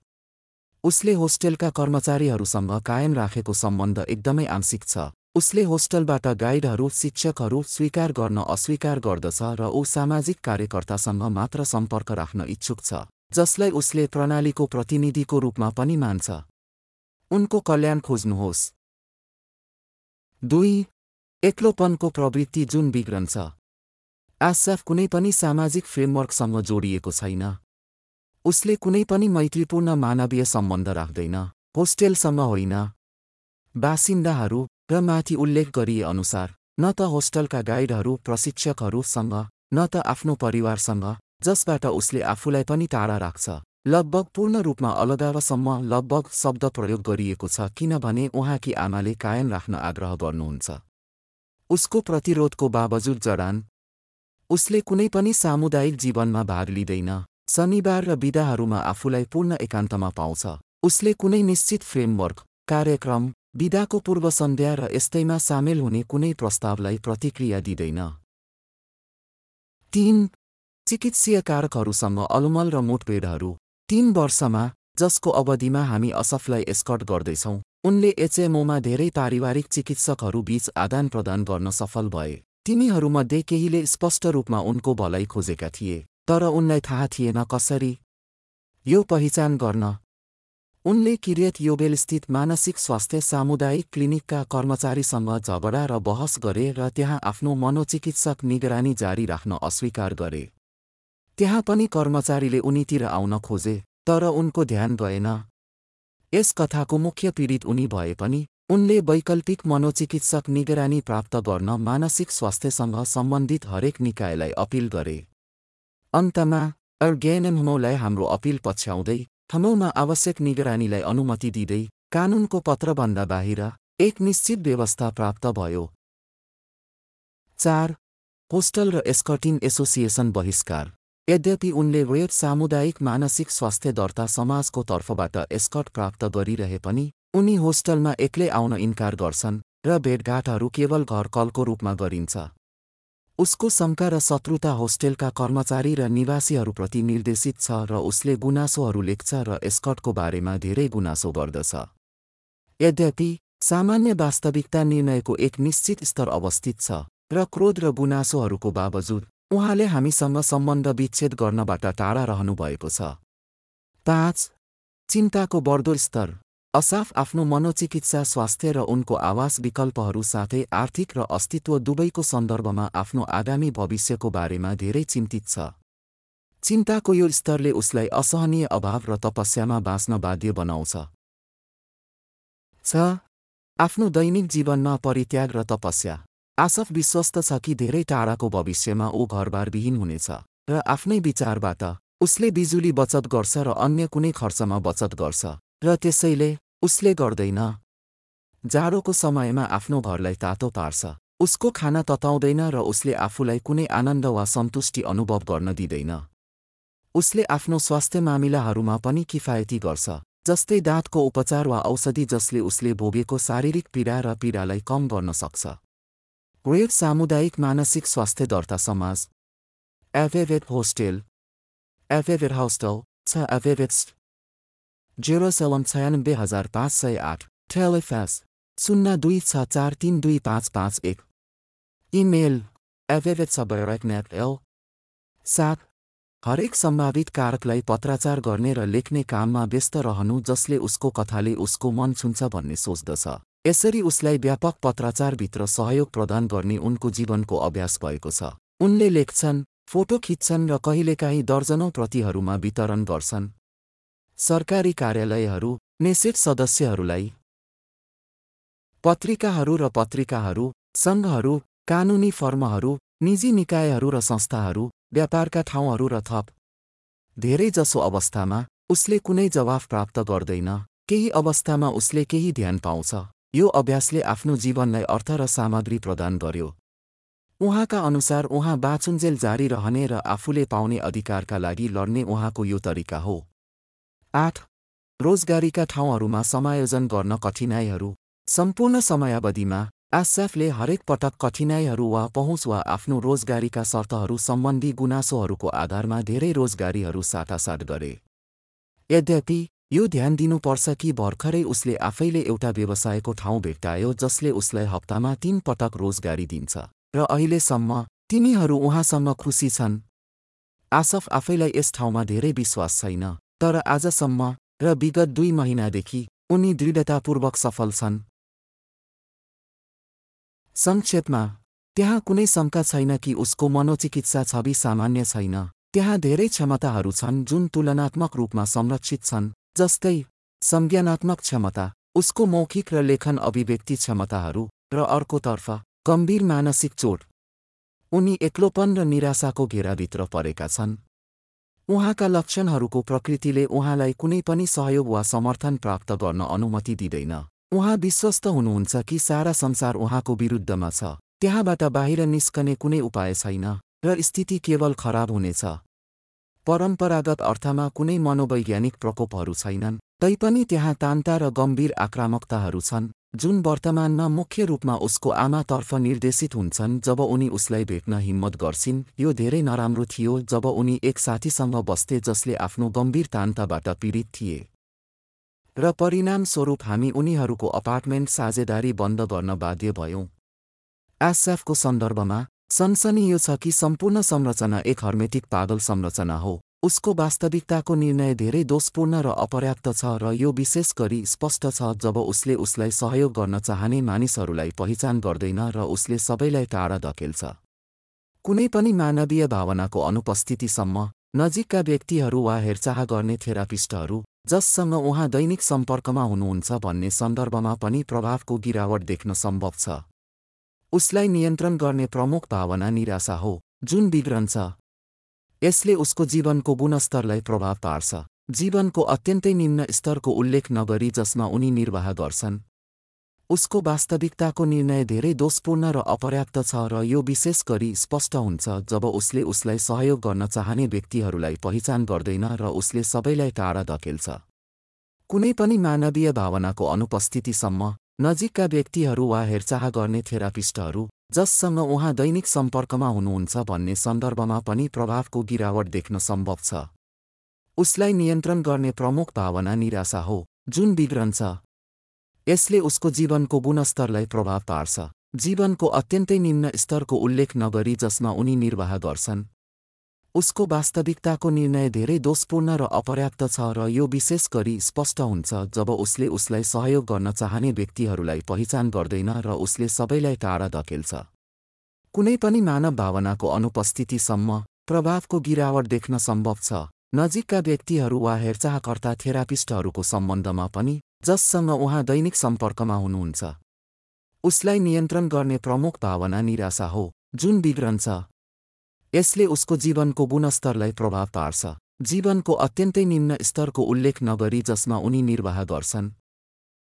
उसले होस्टेलका कर्मचारीहरूसँग कायम राखेको सम्बन्ध एकदमै आंशिक छ। उसले होस्टलबाट गाइडहरू शिक्षकहरू स्वीकार गर्न अस्वीकार गर्दछ र ऊ सामाजिक कार्यकर्तासँग मात्र सम्पर्क राख्न इच्छुक छ जसलाई उसले प्रणालीको प्रतिनिधिको रूपमा पनि मान्छ। उनको कल्याण खोज्नुहोस्। दुई एक्लोपनको प्रवृत्ति जुन बिग्रन्छ आसाफ कुनै पनि सामाजिक फ्रेमवर्कसँग जोडिएको छैन। उसले कुनै पनि मैत्रीपूर्ण मानवीय सम्बन्ध राख्दैन होस्टेलसँग होइन। बासिन्दाहरू र माथि उल्लेख गरिए अनुसार न त होस्टलका गाइडहरू प्रशिक्षकहरूसँग न त आफ्नो परिवारसँग जसबाट उसले आफूलाई पनि टाढा राख्छ। लगभग पूर्ण रूपमा अलगावसम्म लगभग शब्द प्रयोग गरिएको छ किनभने उहाँकी आमाले कायम राख्न आग्रह गर्नुहुन्छ। उसको प्रतिरोधको बावजुद जडान। उसले कुनै पनि सामुदायिक जीवनमा भाग लिँदैन। शनिबार र विधाहरूमा आफूलाई पूर्ण एकान्तमा पाउँछ। उसले कुनै निश्चित फ्रेमवर्क कार्यक्रम विधाको पूर्व सन्ध्या र यस्तैमा सामेल हुने कुनै प्रस्तावलाई प्रतिक्रिया दिँदैन। तीन चिकित्सीय कारकहरूसँग अलमल र मुठभेडहरू तीन वर्षमा जसको अवधिमा हामी असफलाई एस्कट गर्दैछौँ उनले एचएमओमा धेरै पारिवारिक चिकित्सकहरू बीच आदान प्रदान गर्न सफल भए। तिनीहरूमध्ये केहीले स्पष्ट रूपमा उनको भलाइ खोजेका थिए तर उनलाई थाहा थिएन कसरी। यो पहिचान गर्न। उनले किरियत योबेलस्थित मानसिक स्वास्थ्य सामुदायिक क्लिनिकका कर्मचारीसँग झगडा र बहस गरे र त्यहाँ आफ्नो मनोचिकित्सक निगरानी जारी राख्न अस्वीकार गरे। त्यहाँ पनि कर्मचारीले उनीतिर आउन खोजे तर उनको ध्यान गएन। यस कथाको मुख्य पीडित उनी भए पनि उनले वैकल्पिक मनोचिकित्सक निगरानी प्राप्त गर्न मानसिक स्वास्थ्यसँग सम्बन्धित हरेक निकायलाई अपिल गरे। अन्तमा अर्गेनमलाई हाम्रो अपिल पछ्याउँदै ठाउँमा आवश्यक निगरानीलाई अनुमति दिँदै कानुनको पत्रभन्दा बाहिर एक निश्चित व्यवस्था प्राप्त भयो। चार होस्टल र एस्कटिन एसोसिएसन बहिष्कार। यद्यपि उनले वेद सामुदायिक मानसिक स्वास्थ्य दर्ता समाजको तर्फबाट एस्कट प्राप्त गरिरहे पनि उनी होस्टलमा एक्लै आउन इन्कार गर्छन् र भेटघाटहरू केवल घर कलको रूपमा गरिन्छ। उसको शङ्का र शत्रुता होस्टेलका कर्मचारी र निवासीहरूप्रति निर्देशित छ र उसले गुनासोहरू लेख्छ र एस्कटको बारेमा धेरै गुनासो गर्दछ। यद्यपि सामान्य वास्तविकता निर्णयको एक निश्चित स्तर अवस्थित छ र क्रोध र गुनासोहरूको बावजुद उहाँले हामीसँग सम्बन्ध विच्छेद गर्नबाट टाढा रहनुभएको छ। पाँच चिन्ताको बढ्दो स्तर। असाफ आफ्नो मनोचिकित्सा स्वास्थ्य र उनको आवास विकल्पहरू साथै आर्थिक र अस्तित्व दुवैको सन्दर्भमा आफ्नो आगामी भविष्यको बारेमा धेरै चिन्तित छ। चिन्ताको यो स्तरले उसलाई असहनीय अभाव र तपस्यामा बाँच्न बाध्य बनाउँछ। छ आफ्नो दैनिक जीवनमा परित्याग र तपस्या। आसफ विश्वस्त छ कि धेरै टाढाको भविष्यमा ऊ घरबारविहीन हुनेछ र आफ्नै विचारबाट उसले बिजुली बचत गर्छ र अन्य कुनै खर्चमा बचत गर्छ र त्यसैले उसले गर्दैन। जाडोको समयमा आफ्नो घरलाई तातो पार्छ। उसको खाना तताउँदैन र उसले आफूलाई कुनै आनन्द वा सन्तुष्टि अनुभव गर्न दिँदैन। उसले आफ्नो स्वास्थ्य मामिलाहरूमा पनि किफायती गर्छ जस्तै दाँतको उपचार वा औषधि जसले उसले भोगेको शारीरिक पीडा र पीडालाई कम गर्न सक्छ। वेब सामुदायिक मानसिक स्वास्थ्य दर्ता समाज। एभेभेट होस्टेल। एभेभेट होस्टल छ एभेभेट्स जेरोसलम छयानब्बे हजार पाँच सय आठ। टेलिफेस। शून्य दुई छ चार तिन दुई पाँच पाँच एक। इमेल। एभेभेट सबरेक्नेट एल। सात। हरेक सम्भावित कारकलाई पत्राचार गर्ने र लेख्ने काममा व्यस्त रहनु जसले उसको कथाले उसको मन छुन्छ भन्ने सोच्दछ। यसरी उसलाई व्यापक पत्राचारभित्र सहयोग प्रदान गर्ने उनको जीवनको अभ्यास भएको छ। उनले लेख्छन् फोटो खिच्छन् र कहिलेकाहीँ दर्जनौं प्रतिहरूमा वितरण गर्छन्। सरकारी कार्यालयहरू नेसेट सदस्यहरूलाई। पत्रिकाहरू र पत्रिकाहरू सङ्घहरू कानुनी फर्महरू निजी निकायहरू र संस्थाहरू व्यापारका ठाउँहरू र थप। धेरैजसो अवस्थामा उसले कुनै जवाफ प्राप्त गर्दैन केही अवस्थामा उसले केही ध्यान पाउँछ। यो अभ्यासले आफ्नो जीवनलाई अर्थ र सामग्री प्रदान गर्यो। उहाँका अनुसार उहाँ बाँचुन्जेल जारी रहने र आफूले पाउने अधिकारका लागि लड्ने उहाँको यो तरिका हो। आठ रोजगारीका ठाउँहरूमा समायोजन गर्न कठिनाइहरू। सम्पूर्ण समयावधिमा आसाफले हरेक पटक कठिनाइहरू वा पहुँच वा आफ्नो रोजगारीका शर्तहरू सम्बन्धी गुनासोहरूको आधारमा धेरै रोजगारीहरू साटासाट गरे। यद्यपि यो ध्यान दिनुपर्छ कि भर्खरै उसले आफैले एउटा व्यवसायको ठाउँ भेट्टायो जसले उसलाई हप्तामा तीन पटक रोजगारी दिन्छ। र अहिलेसम्म तिनीहरू उहाँसँग खुसी छन्। आसफ आफैलाई यस ठाउँमा धेरै विश्वास छैन तर आजसम्म र विगत दुई महिनादेखि उनी दृढतापूर्वक सफल छन्। संक्षेपमा त्यहाँ कुनै शङ्का छैन कि उसको मनोचिकित्सा छवि सामान्य छैन। त्यहाँ धेरै क्षमताहरू छन् जुन तुलनात्मक रूपमा संरक्षित छन्। जस्तै संज्ञानात्मक क्षमता उसको मौखिक र लेखन अभिव्यक्ति क्षमताहरू र अर्कोतर्फ गम्भीर मानसिक चोट। उनी एक्लोपन र निराशाको घेराभित्र परेका छन्। उहाँका लक्षणहरूको प्रकृतिले उहाँलाई कुनै पनि सहयोग वा समर्थन प्राप्त गर्न अनुमति दिँदैन। उहाँ विश्वस्त हुनुहुन्छ कि सारा संसार उहाँको विरुद्धमा छ। त्यहाँबाट बाहिर निस्कने कुनै उपाय छैन र स्थिति केवल खराब हुनेछ। परम्परागत अर्थमा कुनै मनोवैज्ञानिक प्रकोपहरू छैनन् तैपनि त्यहाँ तान्ता र गम्भीर आक्रामकताहरू छन् जुन वर्तमानमा मुख्य रूपमा उसको आमातर्फ निर्देशित हुन्छन् जब उनी उसलाई भेट्न हिम्मत गर्छिन्। यो धेरै नराम्रो थियो जब उनी एक साथीसँग बस्थे जसले आफ्नो गम्भीर तान्ताबाट पीडित थिए। र परिणामस्वरूप हामी उनीहरूको अपार्टमेन्ट साझेदारी बन्द गर्न बाध्य भयौँ। एसएफको सन्दर्भमा सनसनी यो छ कि सम्पूर्ण संरचना एक हर्मेटिक पागल संरचना हो। उसको वास्तविकताको निर्णय धेरै दोषपूर्ण र अपर्याप्त छ र यो विशेष गरी स्पष्ट छ जब उसले उसलाई सहयोग गर्न चाहने मानिसहरूलाई पहिचान गर्दैन र उसले सबैलाई टाढा धकेल्छ। कुनै पनि मानवीय भावनाको अनुपस्थितिसम्म नजिकका व्यक्तिहरू वा हेरचाह गर्ने थेरापिस्टहरू जससँग उहाँ दैनिक सम्पर्कमा हुनुहुन्छ भन्ने सन्दर्भमा पनि प्रभावको गिरावट देख्न सम्भव छ। उसलाई नियन्त्रण गर्ने प्रमुख भावना निराशा हो जुन बिग्रन्छ। यसले उसको जीवनको गुणस्तरलाई प्रभाव पार्छ जीवनको अत्यन्तै निम्न स्तरको उल्लेख नगरी जसमा उनी निर्वाह गर्छन्। उसको वास्तविकताको निर्णय धेरै दोषपूर्ण र अपर्याप्त छ र यो विशेष गरी स्पष्ट हुन्छ जब उसले उसलाई सहयोग गर्न चाहने व्यक्तिहरूलाई पहिचान गर्दैन र उसले सबैलाई टाढा धकेल्छ। कुनै पनि मानवीय भावनाको अनुपस्थितिसम्म नजिकका व्यक्तिहरू वा हेरचाह गर्ने थेरापिस्टहरू जससँग उहाँ दैनिक सम्पर्कमा हुनुहुन्छ भन्ने सन्दर्भमा पनि प्रभावको गिरावट देख्न सम्भव छ। उसलाई नियन्त्रण गर्ने प्रमुख भावना निराशा हो जुन बिग्रन्छ यसले उसको जीवनको गुणस्तरलाई प्रभाव पार्छ। जीवनको अत्यन्तै निम्न स्तरको उल्लेख नगरी जसमा उनी निर्वाह गर्छन्। उसको वास्तविकताको निर्णय धेरै दोषपूर्ण र अपर्याप्त छ र यो विशेष गरी स्पष्ट हुन्छ जब उसले उसलाई सहयोग गर्न चाहने व्यक्तिहरूलाई पहिचान गर्दैन र उसले सबैलाई टाढा धकेल्छ। कुनै पनि मानव भावनाको अनुपस्थितिसम्म प्रभावको गिरावट देख्न सम्भव छ। नजिकका व्यक्तिहरू वा हेरचाहकर्ता थेरापिस्टहरूको सम्बन्धमा पनि जससँग उहाँ दैनिक सम्पर्कमा हुनुहुन्छ। उसलाई नियन्त्रण गर्ने प्रमुख भावना निराशा हो जुन बिग्रन्छ। यसले उसको जीवनको गुणस्तरलाई प्रभाव पार्छ। जीवनको अत्यन्तै निम्न स्तरको उल्लेख नगरी जसमा उनी निर्वाह गर्छन्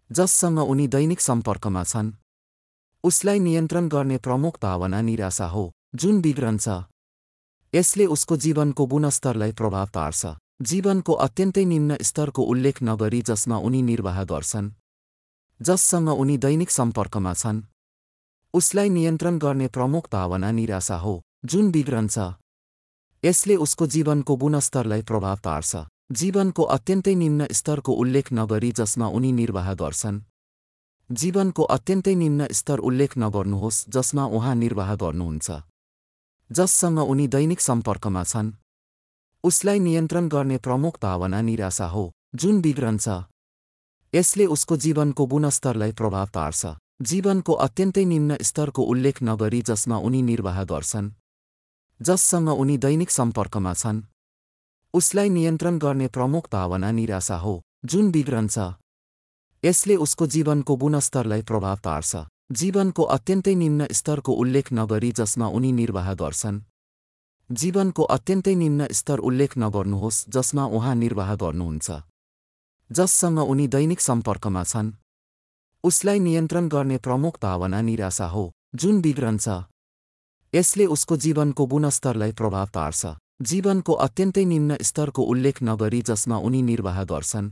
जससँग उनी दैनिक सम्पर्कमा छन्। उसलाई नियन्त्रण गर्ने प्रमुख भावना निराशा हो जुन बिग्रन्छ यसले उसको जीवनको गुणस्तरलाई प्रभाव पार्छ। जीवनको अत्यन्तै निम्न स्तरको उल्लेख नगरी जसमा उनी निर्वाह गर्छन् जससँग उनी दैनिक सम्पर्कमा छन्। उसलाई नियन्त्रण गर्ने प्रमुख भावना निराशा हो जुन बिग्रन्छ यसले उसको जीवनको गुणस्तरलाई प्रभाव पार्छ। जीवनको अत्यन्तै निम्न स्तरको उल्लेख नगरी जसमा उनी निर्वाह गर्छन्। जीवनको अत्यन्तै निम्न स्तर उल्लेख नगर्नुहोस् जसमा उहाँ निर्वाह गर्नुहुन्छ। जससँग उनी दैनिक सम्पर्कमा छन्। उसलाई नियन्त्रण गर्ने प्रमुख भावना निराशा हो जुन बिग्रन्छ यसले उसको जीवनको गुणस्तरलाई प्रभाव पार्छ। जीवनको अत्यन्तै निम्न स्तरको उल्लेख नगरी जसमा उनी निर्वाह गर्छन्। जससँग उनी दैनिक सम्पर्कमा छन्। उसलाई नियन्त्रण गर्ने प्रमुख भावना निराशा हो जुन बिग्रन्छ। यसले उसको जीवनको गुणस्तरलाई प्रभाव पार्छ। जीवनको अत्यन्तै निम्न स्तरको उल्लेख नगरी जसमा उनी निर्वाह गर्छन्। जीवनको अत्यन्तै निम्न स्तर उल्लेख नगर्नुहोस् जसमा उहाँ निर्वाह गर्नुहुन्छ। जससँग उनी दैनिक सम्पर्कमा छन्। उसलाई नियन्त्रण गर्ने प्रमुख भावना निराशा हो जुन बिग्रन्छ। यसले उसको जीवनको गुणस्तरलाई प्रभाव पार्छ। जीवनको अत्यन्तै निम्न स्तरको उल्लेख नगरी जसमा उनी निर्वाह गर्छन्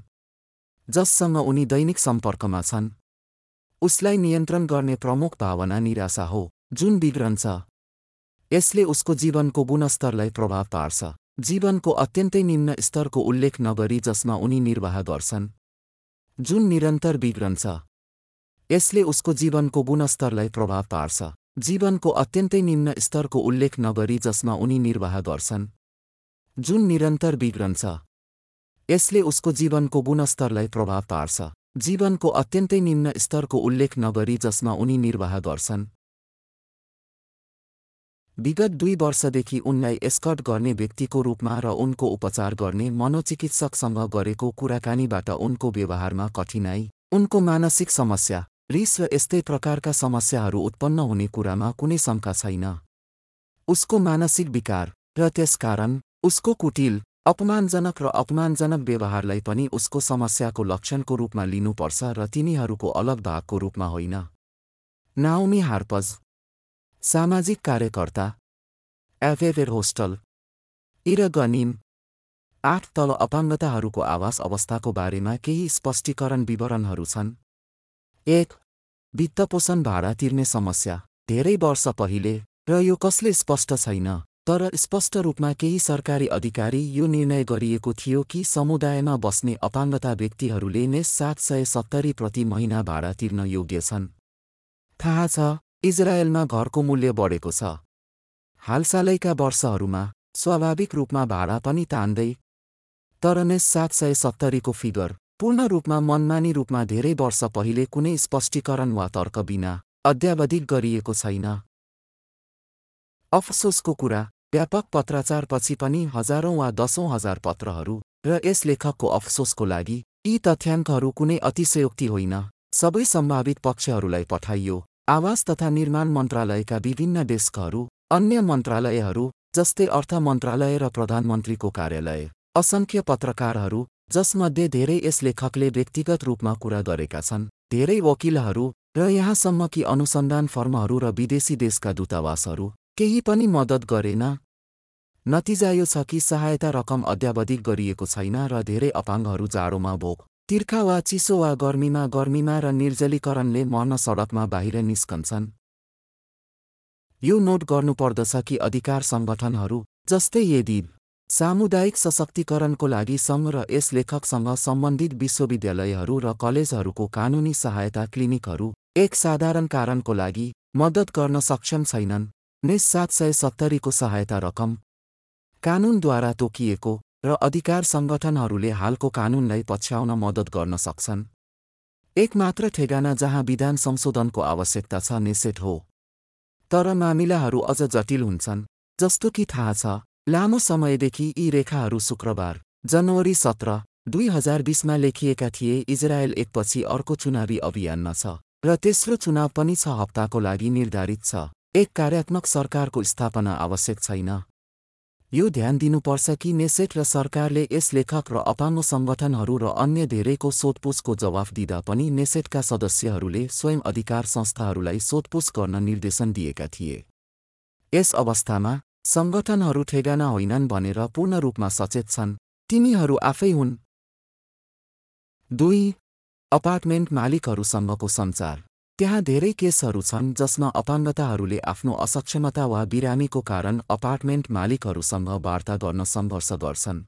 जससँग उनी दैनिक सम्पर्कमा छन्। उसलाई नियन्त्रण गर्ने प्रमुख भावना निराशा हो जुन बिग्रन्छ यसले उसको जीवनको गुणस्तरलाई प्रभाव पार्छ। जीवनको अत्यन्तै निम्न स्तरको उल्लेख नगरी जसमा उनी निर्वाह गर्छन् जुन निरन्तर बिग्रन्छ यसले उसको जीवनको गुणस्तरलाई प्रभाव पार्छ। जीवनको अत्यन्तै निम्न स्तरको उल्लेख नगरी जसमा उनी निर्वाह गर्छन्। जुन निरन्तर बिग्रन्छ यसले उसको जीवनको गुणस्तरलाई प्रभाव पार्छ जीवनको अत्यन्तै निम्न स्तरको उल्लेख नगरी जसमा उनी निर्वाह गर्छन्। विगत दुई वर्षदेखि उनलाई एस्कट गर्ने व्यक्तिको रूपमा र उनको उपचार गर्ने मनोचिकित्सकसँग गरेको कुराकानीबाट उनको व्यवहारमा कठिनाई उनको मानसिक समस्या रिस र यस्तै प्रकारका समस्याहरू उत्पन्न हुने कुरामा कुनै शङ्का छैन। उसको मानसिक विकार र त्यसकारण उसको कुटिल अपमानजनक र अपमानजनक व्यवहारलाई पनि उसको समस्याको लक्षणको रूपमा लिनुपर्छ र तिनीहरूको अलग भागको रूपमा होइन। नाओमी हार्पज सामाजिक कार्यकर्ता एभेभेर होस्टल इर गनिम आठ तल अपाङ्गताहरूको आवास अवस्थाको बारेमा केही स्पष्टीकरण विवरणहरू छन्। एक वित्तपोषण भाडा तिर्ने समस्या। धेरै वर्ष पहिले र यो कसले स्पष्ट छैन तर स्पष्ट रूपमा केही सरकारी अधिकारी यो निर्णय गरिएको थियो कि समुदायमा बस्ने अपाङ्गता व्यक्तिहरूले नै सात सय सत्तरी प्रति महिना भाडा तिर्न योग्य छन्। थाहा छ इजरायलमा घरको मूल्य बढेको छ। हालसालैका वर्षहरूमा स्वाभाविक रूपमा भाडा पनि तान्दै तर नै सात सय सत्तरीको फिगर पूर्ण रूपमा मनमानी रूपमा धेरै वर्ष पहिले कुनै स्पष्टीकरण वा तर्क बिना अध्यावधिक गरिएको छैन। अफसोसको कुरा व्यापक पत्राचारपछि पनि हजारौं वा दसौं हजार पत्रहरू र यस लेखकको अफसोसको लागि यी तथ्याङ्कहरू कुनै अतिशयोक्ति होइन। सबै सम्भावित पक्षहरूलाई पठाइयो। आवास तथा निर्माण मन्त्रालयका विभिन्न डेस्कहरू अन्य मन्त्रालयहरू जस्तै अर्थ मन्त्रालय र प्रधानमन्त्रीको कार्यालय असङ्ख्य पत्रकारहरू जसमध्ये धेरै यस लेखकले व्यक्तिगत रूपमा कुरा गरेका छन् धेरै वकिलहरू र यहाँसम्म कि अनुसन्धान फर्महरू र विदेशी देशका दूतावासहरू केही पनि मद्दत गरेन। नतिजा यो छ कि सहायता रकम अध्यावधिक गरिएको छैन र धेरै अपाङ्गहरू जाडोमा भोक तिर्खा वा चिसो वा गर्मीमा गर्मीमा र निर्जलीकरणले मर्न सडकमा बाहिर निस्कन्छन्। यो नोट गर्नुपर्दछ कि अधिकार सङ्गठनहरू जस्तै यदि सामुदायिक सशक्तिकरणको लागि सङ्घ र यस लेखकसँग सम्बन्धित विश्वविद्यालयहरू र कलेजहरूको कानुनी सहायता क्लिनिकहरू एक साधारण कारणको लागि मद्दत गर्न सक्षम छैनन्। नै सात सय सत्तरीको सहायता रकम कानुनद्वारा तोकिएको र अधिकार सङ्गठनहरूले हालको कानुनलाई पछ्याउन मद्दत गर्न सक्छन्। एकमात्र ठेगाना जहाँ विधान संशोधनको आवश्यकता छ नेसेट हो। तर मामिलाहरू अझ जटिल हुन्छन् जस्तो कि थाहा छ। लामो समयदेखि यी रेखाहरू शुक्रबार जनवरी सत्र दुई हजार बिसमा लेखिएका थिए। इजरायल एकपछि अर्को चुनावी अभियानमा छ र तेस्रो चुनाव पनि छ हप्ताको लागि निर्धारित छ। एक कार्यात्मक सरकारको स्थापना आवश्यक छैन। यो ध्यान दिनुपर्छ कि नेसेट र सरकारले यस लेखक र अपाङ्गो सङ्गठनहरू र अन्य धेरैको सोधपुछको जवाफ दिँदा पनि नेसेटका सदस्यहरूले स्वयं अधिकार संस्थाहरूलाई सोधपुछ गर्न निर्देशन दिएका थिए। यस अवस्थामा सङ्गठनहरू ठेगाना होइनन् भनेर पूर्ण रूपमा सचेत छन्। तिनीहरू आफै हुन्। दुई अपार्टमेन्ट मालिकहरूसँगको सञ्चार। त्यहाँ धेरै केसहरू छन् जसमा अपाङ्गताहरूले आफ्नो असक्षमता वा बिरामीको कारण अपार्टमेन्ट मालिकहरूसँग वार्ता गर्न सङ्घर्ष गर्छन्।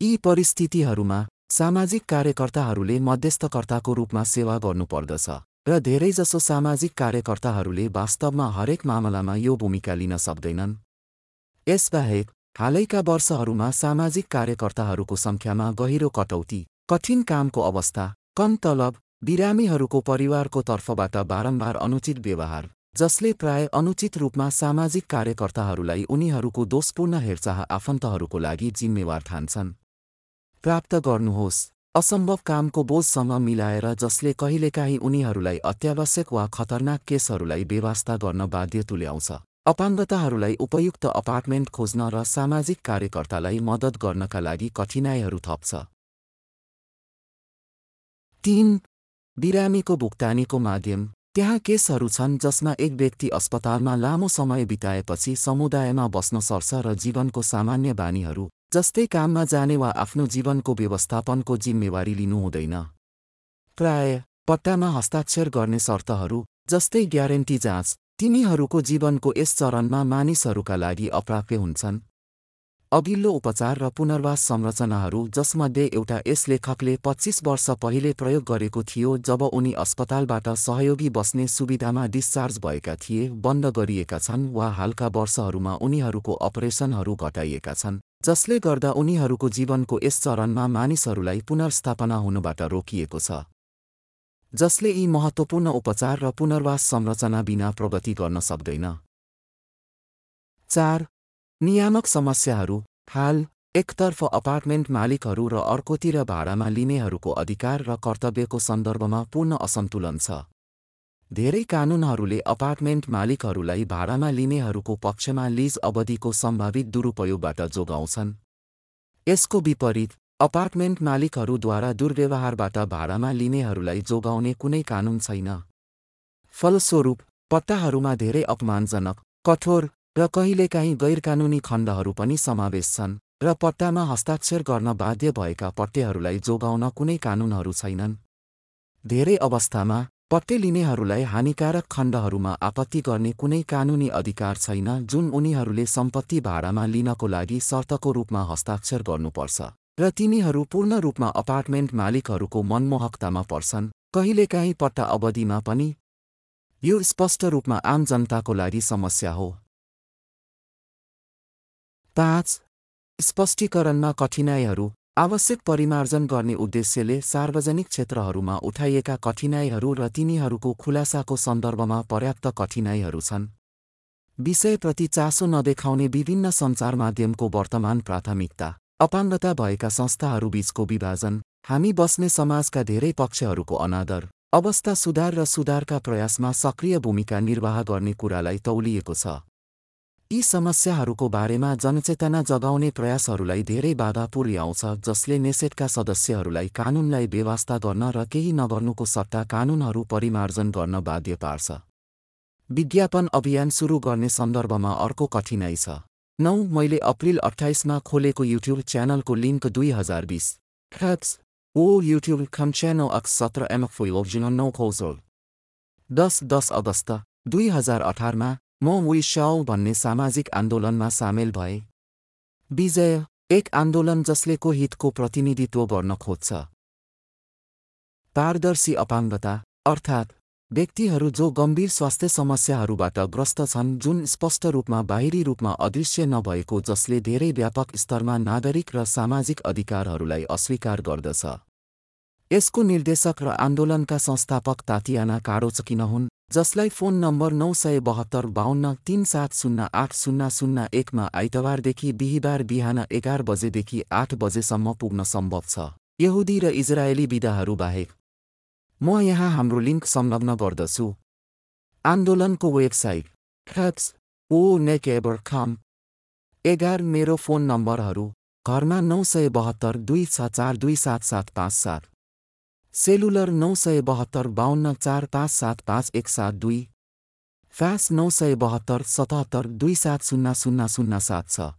यी परिस्थितिहरूमा सामाजिक कार्यकर्ताहरूले मध्यस्थकर्ताको रूपमा सेवा गर्नुपर्दछ र धेरैजसो सामाजिक कार्यकर्ताहरूले वास्तवमा हरेक मामलामा यो भूमिका लिन सक्दैनन्। यसबाहेक हालैका वर्षहरूमा सामाजिक कार्यकर्ताहरूको सङ्ख्यामा गहिरो कटौती कठिन कामको अवस्था कम तलब बिरामीहरूको परिवारको तर्फबाट बारम्बार अनुचित व्यवहार जसले प्राय अनुचित रूपमा सामाजिक कार्यकर्ताहरूलाई उनीहरूको दोषपूर्ण हेरचाह आफन्तहरूको लागि जिम्मेवार ठान्छन्। प्राप्त गर्नुहोस् असम्भव कामको बोझसँग मिलाएर जसले कहिलेकाहीँ उनीहरूलाई अत्यावश्यक वा खतरनाक केसहरूलाई बेवास्ता गर्न बाध्य तुल्याउँछ अपाङ्गताहरूलाई उपयुक्त अपार्टमेन्ट खोज्न र सामाजिक कार्यकर्तालाई मद्दत गर्नका लागि कठिनाइहरू थप्छ। तीन बिरामीको भुक्तानीको माध्यम। त्यहाँ केसहरू छन् जसमा एक व्यक्ति अस्पतालमा लामो समय बिताएपछि समुदायमा बस्न सर्छ र जीवनको सामान्य बानीहरू जस्तै काममा जाने वा आफ्नो जीवनको व्यवस्थापनको जिम्मेवारी लिनु हुँदैन। प्राय पट्टामा हस्ताक्षर गर्ने शर्तहरू जस्तै ग्यारेन्टी जाँच तिनीहरूको जीवनको यस चरणमा मानिसहरूका लागि अप्राप्य हुन्छन्। अघिल्लो उपचार र पुनर्वास संरचनाहरू जसमध्ये एउटा यस लेखकले पच्चिस वर्ष पहिले प्रयोग गरेको थियो जब उनी अस्पतालबाट सहयोगी बस्ने सुविधामा डिस्चार्ज भएका थिए बन्द गरिएका छन् वा हालका वर्षहरूमा उनीहरूको अपरेसनहरू घटाइएका छन् जसले गर्दा उनीहरूको जीवनको यस चरणमा मानिसहरूलाई पुनर्स्थापना हुनुबाट रोकिएको छ। जसले यी महत्त्वपूर्ण उपचार र पुनर्वास संरचना बिना प्रगति गर्न सक्दैन। चार नियामक समस्याहरू। हाल एकतर्फ अपार्टमेन्ट मालिकहरू र अर्कोतिर भाडामा लिनेहरूको अधिकार र कर्तव्यको सन्दर्भमा पूर्ण असन्तुलन छ। धेरै कानुनहरूले अपार्टमेन्ट मालिकहरूलाई भाडामा लिनेहरूको पक्षमा लिज अवधिको सम्भावित दुरुपयोगबाट जोगाउँछन्। यसको विपरीत अपार्टमेन्ट मालिकहरूद्वारा दुर्व्यवहारबाट भाडामा लिनेहरूलाई जोगाउने कुनै कानुन छैन। फलस्वरूप पट्टाहरूमा धेरै अपमानजनक कठोर र कहिलेकाहीँ गैरकानुनी खण्डहरू पनि समावेश छन् र पट्टामा हस्ताक्षर गर्न बाध्य भएका पट्टेहरूलाई जोगाउन कुनै कानुनहरू छैनन्। धेरै अवस्थामा पट्टे लिनेहरूलाई हानिकारक खण्डहरूमा आपत्ति गर्ने कुनै कानुनी अधिकार छैन जुन उनीहरूले सम्पत्ति भाडामा लिनको लागि शर्तको रूपमा हस्ताक्षर गर्नुपर्छ। र तिनीहरू पूर्ण रूपमा अपार्टमेन्ट मालिकहरूको मनमोहकतामा पर्छन् कहिलेकाहीँ पट्टा अवधिमा पनि। यो स्पष्ट रूपमा आम जनताको लागि समस्या हो। पाँच स्पष्टीकरणमा कठिनाइहरू आवश्यक परिमार्जन गर्ने उद्देश्यले सार्वजनिक क्षेत्रहरूमा उठाइएका कठिनाइहरू र तिनीहरूको खुलासाको सन्दर्भमा पर्याप्त कठिनाइहरू छन्। विषयप्रति चासो नदेखाउने विभिन्न सञ्चार माध्यमको वर्तमान प्राथमिकता। अपाङ्गता भएका संस्थाहरूबीचको विभाजन हामी बस्ने समाजका धेरै पक्षहरूको अनादर अवस्था सुधार र सुधारका प्रयासमा सक्रिय भूमिका निर्वाह गर्ने कुरालाई तौलिएको छ। यी समस्याहरूको बारेमा जनचेतना जगाउने प्रयासहरूलाई धेरै बाधा पुर्याउँछ जसले नेसेटका सदस्यहरूलाई कानुनलाई बेवास्ता गर्न र केही नगर्नुको सट्टा कानुनहरू परिमार्जन गर्न बाध्य पार्छ। विज्ञापन अभियान सुरु गर्ने सन्दर्भमा अर्को कठिनाइ छ। नौ मैले अप्रिल अठाइसमा खोलेको युट्युब च्यानलको लिङ्क दुई हजार बिस। ओ युट्युब खम च्यानल अक्स सत्र एमफोइल नौ खौजोल दस दस अगस्त दुई हजार अठारमा म विशाउ भन्ने सामाजिक आन्दोलनमा सामेल भए। विजय एक आन्दोलन जसले को हितको प्रतिनिधित्व गर्न खोज्छ। पारदर्शी अपाङ्गता अर्थात् व्यक्तिहरू जो गम्भीर स्वास्थ्य समस्याहरूबाट ग्रस्त छन् जुन स्पष्ट रूपमा बाहिरी रूपमा अदृश्य नभएको जसले धेरै व्यापक स्तरमा नागरिक र सामाजिक अधिकारहरूलाई अस्वीकार गर्दछ। यसको निर्देशक र आन्दोलनका संस्थापक तातियाना कारोचकिन हुन् जसलाई फोन नम्बर नौ सय बहत्तर बाहन्न तिन सात शून्य आठ शून्य शून्य एकमा आइतबारदेखि बिहिबार बिहान एघार बजेदेखि आठ बजेसम्म पुग्न सम्भव छ। यहुदी र इजरायली विधाहरू बाहेक म यहाँ हाम्रो लिङ्क संलग्न गर्दछु। आन्दोलनको वेबसाइट ह्याप्स ओ नेकेबर खम एघार मेरो फोन नम्बरहरू घरमा नौ सय बहत्तर दुई छ चार दुई सात सात पाँच सात। सेलुलर नौ सय बहत्तर बाहन्न चार पाँच सात पाँच एक सात दुई। फ्यास नौ सय बहत्तर सतहत्तर दुई सात शून्य शून्य शून्य सात छ।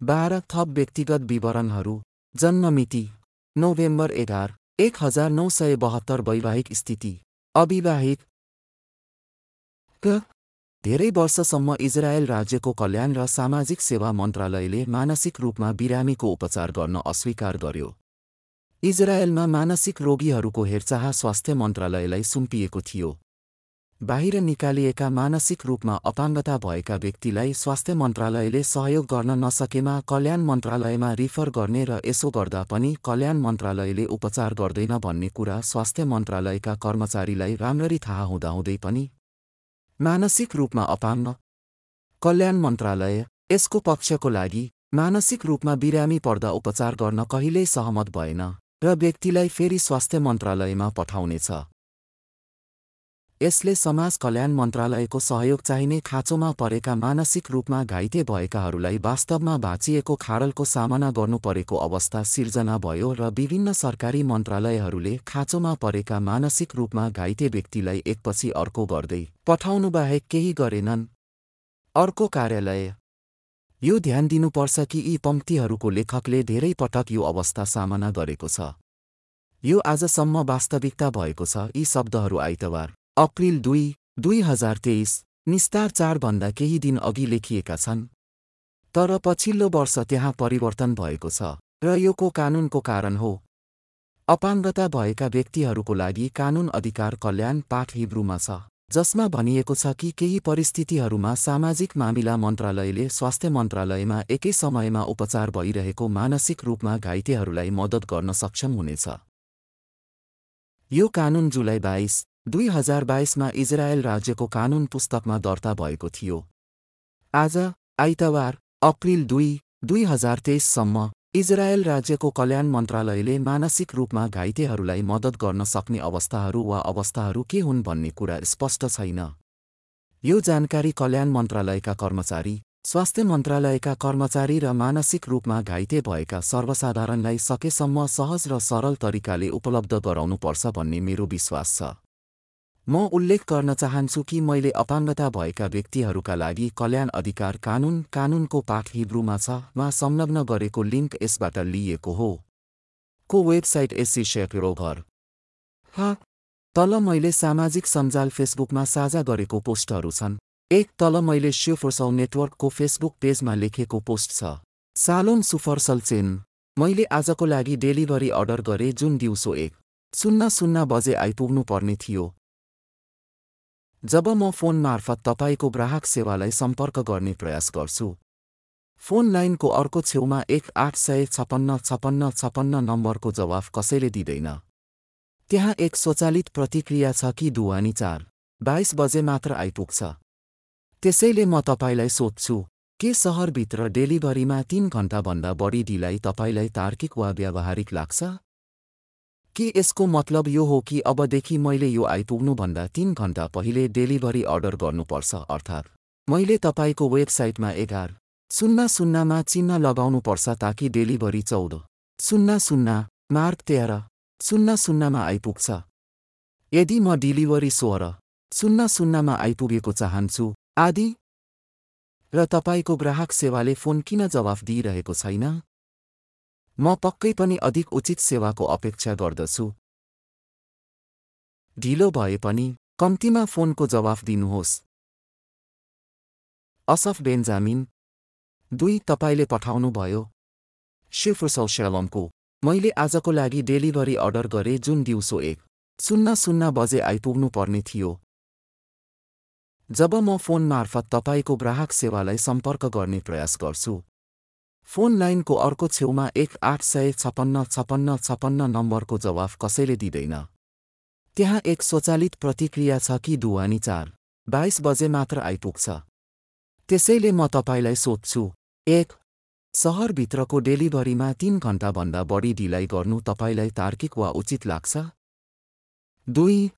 बाह्र थप व्यक्तिगत विवरणहरू जन्ममिति नोभेम्बर एघार। एक हजार नौ सय बहत्तर वैवाहिक स्थिति। अविवाहित। धेरै वर्षसम्म इजरायल राज्यको कल्याण र सामाजिक सेवा मन्त्रालयले मानसिक रूपमा बिरामीको उपचार गर्न अस्वीकार गर्यो। इजरायलमा मानसिक रोगीहरूको हेरचाह स्वास्थ्य मन्त्रालयलाई सुम्पिएको थियो। बाहिर निकालिएका मानसिक रूपमा अपाङ्गता भएका व्यक्तिलाई स्वास्थ्य मन्त्रालयले सहयोग गर्न नसकेमा कल्याण मन्त्रालयमा रिफर गर्ने र यसो गर्दा पनि कल्याण मन्त्रालयले उपचार गर्दैन भन्ने कुरा स्वास्थ्य मन्त्रालयका कर्मचारीलाई राम्ररी थाहा हुँदाहुँदै पनि मानसिक रूपमा अपाङ्ग कल्याण मन्त्रालय यसको पक्षको लागि मानसिक रूपमा बिरामी पर्दा उपचार गर्न कहिल्यै सहमत भएन र व्यक्तिलाई फेरि स्वास्थ्य मन्त्रालयमा पठाउनेछ। यसले समाज कल्याण मन्त्रालयको सहयोग चाहिने खाँचोमा परेका मानसिक रूपमा घाइते भएकाहरूलाई वास्तवमा भाँचिएको खाडलको सामना गर्नु परेको अवस्था सिर्जना भयो र विभिन्न सरकारी मन्त्रालयहरूले खाँचोमा परेका मानसिक रूपमा घाइते व्यक्तिलाई एकपछि अर्को गर्दै पठाउनुबाहेक केही गरेनन्। अर्को कार्यालय। यो ध्यान दिनुपर्छ कि यी पङ्क्तिहरूको लेखकले धेरै पटक यो अवस्था सामना गरेको छ। यो आजसम्म वास्तविकता भएको छ। यी शब्दहरू आइतबार। अप्रिल दुई दुई हजार तेइस निस्तार चारभन्दा केही दिन अघि लेखिएका छन्। तर पछिल्लो वर्ष त्यहाँ परिवर्तन भएको छ र योको कानुनको कारण हो। अपाङ्गता भएका व्यक्तिहरूको लागि कानुन अधिकार कल्याण पाठ हिब्रूमा छ जसमा भनिएको छ कि केही परिस्थितिहरूमा सामाजिक मामिला मन्त्रालयले स्वास्थ्य मन्त्रालयमा एकै समयमा उपचार भइरहेको मानसिक रूपमा घाइतेहरूलाई मद्दत गर्न सक्षम हुनेछ। यो कानुन जुलाई बाइस दुई हजार बाइसमा इजरायल राज्यको कानुन पुस्तकमा दर्ता भएको थियो। आज आइतबार अप्रिल दुई दुई हजार तेइससम्म इजरायल राज्यको कल्याण मन्त्रालयले मानसिक रूपमा घाइतेहरूलाई मद्दत गर्न सक्ने अवस्थाहरू वा अवस्थाहरू के हुन् भन्ने कुरा स्पष्ट छैन। यो जानकारी कल्याण मन्त्रालयका कर्मचारी स्वास्थ्य मन्त्रालयका कर्मचारी र मानसिक रूपमा घाइते भएका सर्वसाधारणलाई सकेसम्म सहज र सरल तरिकाले उपलब्ध गराउनुपर्छ भन्ने मेरो विश्वास छ। म उल्लेख गर्न चाहन्छु कि मैले अपाङ्गता भएका व्यक्तिहरूका लागि कल्याण अधिकार कानुन कानुनको पाठ हिब्रूमा छ मा संलग्न गरेको लिङ्क यसबाट लिइएको हो। को वेबसाइट एसी ह तल मैले सामाजिक सञ्जाल फेसबुकमा साझा गरेको पोस्टहरू छन्। एक तल मैले स्युफर्सौ नेटवर्कको फेसबुक पेजमा लेखेको पोस्ट छ। सालोन सुफर्सल चेन। मैले आजको लागि डेलिभरी अर्डर गरेँ जुन दिउँसो एक। शून्य शून्य बजे आइपुग्नु पर्ने थियो। जब म फोन मार्फत तपाईँको ग्राहक सेवालाई सम्पर्क गर्ने प्रयास गर्छु फोन लाइनको अर्को छेउमा एक आठ सय छपन्न छपन्न छपन्न नम्बरको जवाफ कसैले दिँदैन। त्यहाँ एक स्वचालित प्रतिक्रिया छ कि दुवानी चार बाइस बजे मात्र आइपुग्छ। त्यसैले म तपाईँलाई सोध्छु के सहरभित्र डेलिभरीमा तीन घन्टाभन्दा बढी ढिलाइ तपाईँलाई तार्किक वा व्यावहारिक लाग्छ? के यसको मतलब यो हो कि अबदेखि मैले यो आइपुग्नुभन्दा तीन घन्टा पहिले डेलिभरी अर्डर गर्नुपर्छ अर्थात् मैले तपाईँको वेबसाइटमा एघार शून्य शून्यमा चिन्ह लगाउनुपर्छ ताकि डेलिभरी चौध शून्य शून्य मार्क तेह्र शून्य शून्यमा आइपुग्छ। यदि म डेलिभरी सोह्र शून्य शून्यमा आइपुगेको चाहन्छु आदि। र तपाईँको ग्राहक सेवाले फोन किन जवाफ दिइरहेको छैन? म पक्कै पनि अधिक उचित सेवाको अपेक्षा गर्दछु। ढिलो भए पनि कम्तीमा फोनको जवाफ दिनुहोस्। असफ बेन्जामिन दुई तपाईँले पठाउनुभयो। शिफ्रसौ श्यालमको मैले आजको लागि डेलिभरी अर्डर गरेँ जुन दिउँसो एक। शून्य शून्य बजे आइपुग्नु पर्ने थियो। जब म फोन मार्फत तपाईँको ग्राहक सेवालाई सम्पर्क गर्ने प्रयास गर्छु। फोन लाइनको अर्को छेउमा एक आठ सय छपन्न छपन्न छपन्न नम्बरको जवाफ कसैले दिँदैन। त्यहाँ एक स्वचालित प्रतिक्रिया छ कि दुवानी चार? बाइस बजे मात्र आइपुग्छ। त्यसैले म तपाईँलाई सोध्छु एक सहरभित्रको डेलिभरीमा तीन घन्टाभन्दा बढी ढिलाइ गर्नु तपाईँलाई तार्किक वा उचित लाग्छ? दुई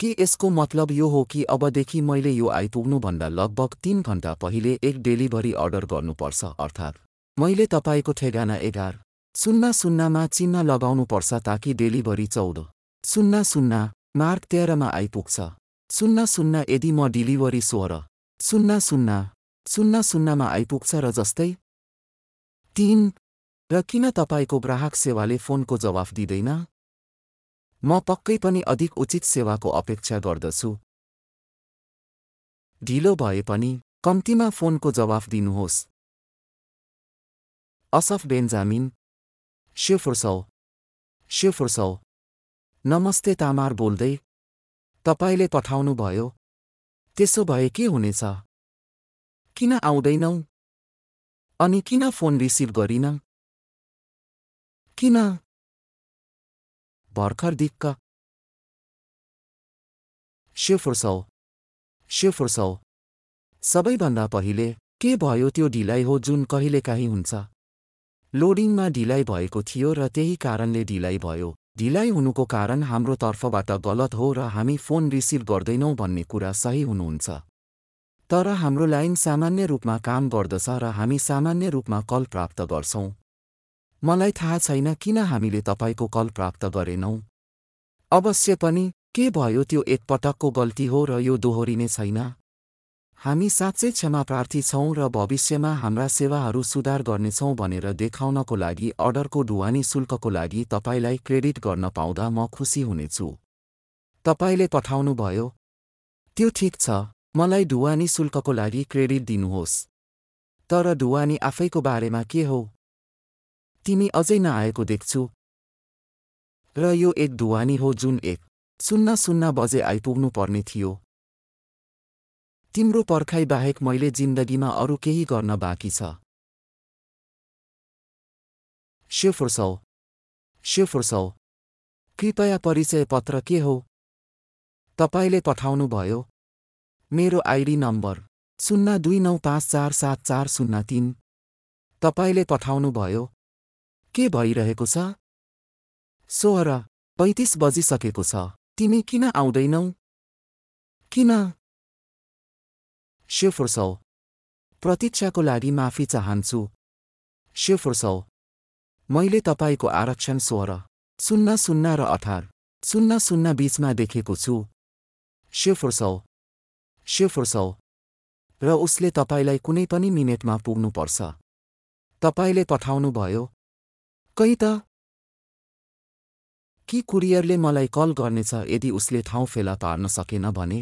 के यसको मतलब यो हो कि अबदेखि मैले यो आइपुग्नुभन्दा लगभग तीन घन्टा पहिले एक डेलिभरी अर्डर गर्नुपर्छ अर्थात् मैले तपाईँको ठेगाना एघार। शून्य शून्यमा चिन्ह लगाउनुपर्छ ताकि डेलिभरी चौध। शून्य शून्य मार्क तेह्रमा आइपुग्छ। शून्य शून्य यदि म डेलिभरी सोह्र। शून्य शून्य शून्य शून्यमा आइपुग्छ र जस्तै तिन र किन तपाईँको ग्राहक सेवाले फोनको जवाफ दिँदैन? म पक्कै पनि अधिक उचित सेवाको अपेक्षा गर्दछु। ढिलो भए पनि कम्तीमा फोनको जवाफ दिनुहोस्। असफ बेन्जामिन शिवफुर्सौ शिवफुर्सौ नमस्ते तामार बोल्दै तपाईँले पठाउनुभयो त्यसो भए के हुनेछ किन आउँदैनौ अनि किन फोन रिसिभ गरिन किन भर्खर दिक्क शिवफुर्सौ शिवफुर्सौ सबैभन्दा पहिले के भयो त्यो ढिलाइ हो जुन कहिलेकाहीँ हुन्छ लोडिङमा ढिलाइ भएको थियो र त्यही कारणले ढिलाइ भयो। ढिलाइ हुनुको कारण हाम्रो तर्फबाट गलत हो र हामी फोन रिसिभ गर्दैनौँ भन्ने कुरा सही हुनुहुन्छ। तर हाम्रो लाइन सामान्य रूपमा काम गर्दछ र हामी सामान्य रूपमा कल प्राप्त गर्छौँ। मलाई थाहा छैन किन हामीले तपाईँको कल प्राप्त गरेनौँ। अवश्य पनि के भयो त्यो एकपटकको गल्ती हो र यो दोहोरिने छैन? हामी साँच्चै क्षमा प्रार्थी छौँ र भविष्यमा हाम्रा सेवाहरू सुधार गर्नेछौँ भनेर देखाउनको लागि अर्डरको ढुवानी शुल्कको लागि तपाईँलाई क्रेडिट गर्न पाउँदा म खुसी हुनेछु। तपाईँले पठाउनुभयो। त्यो ठिक छ। मलाई ढुवानी शुल्कको लागि क्रेडिट दिनुहोस्। तर ढुवानी आफैको बारेमा के हो? तिमी अझै नआएको देख्छु। र यो एक ढुवानी हो जुन एक। शून्य शून्य बजे आइपुग्नु पर्ने थियो। तिम्रो पर्खाइ बाहेक मैले जिन्दगीमा अरू केही गर्न बाँकी छ। शिवफुर्सौ शिवफुर्सौ कृपया परिचय पत्र के हो? तपाईँले पठाउनुभयो। मेरो आइडी नम्बर शून्य दुई नौ पाँच चार सात चार शून्य तिन। तपाईँले पठाउनुभयो। के भइरहेको छ? सोह्र पैँतिस बजिसकेको छ। तिमी किन आउँदैनौ? किन? शिवफुर्सौ प्रतीक्षाको लागि माफी चाहन्छु शिवफुर्सौ मैले तपाईँको आरक्षण सोह्र शून्य शून्य र अठार शून्य शून्य बीचमा देखेको छु शिवफुर्सौ शिवफुर्सौ र उसले तपाईँलाई कुनै पनि मिनेटमा पुग्नुपर्छ तपाईँले पठाउनुभयो कै त कि कुरियरले मलाई कल गर्नेछ यदि उसले ठाउँ फेला पार्न सकेन भने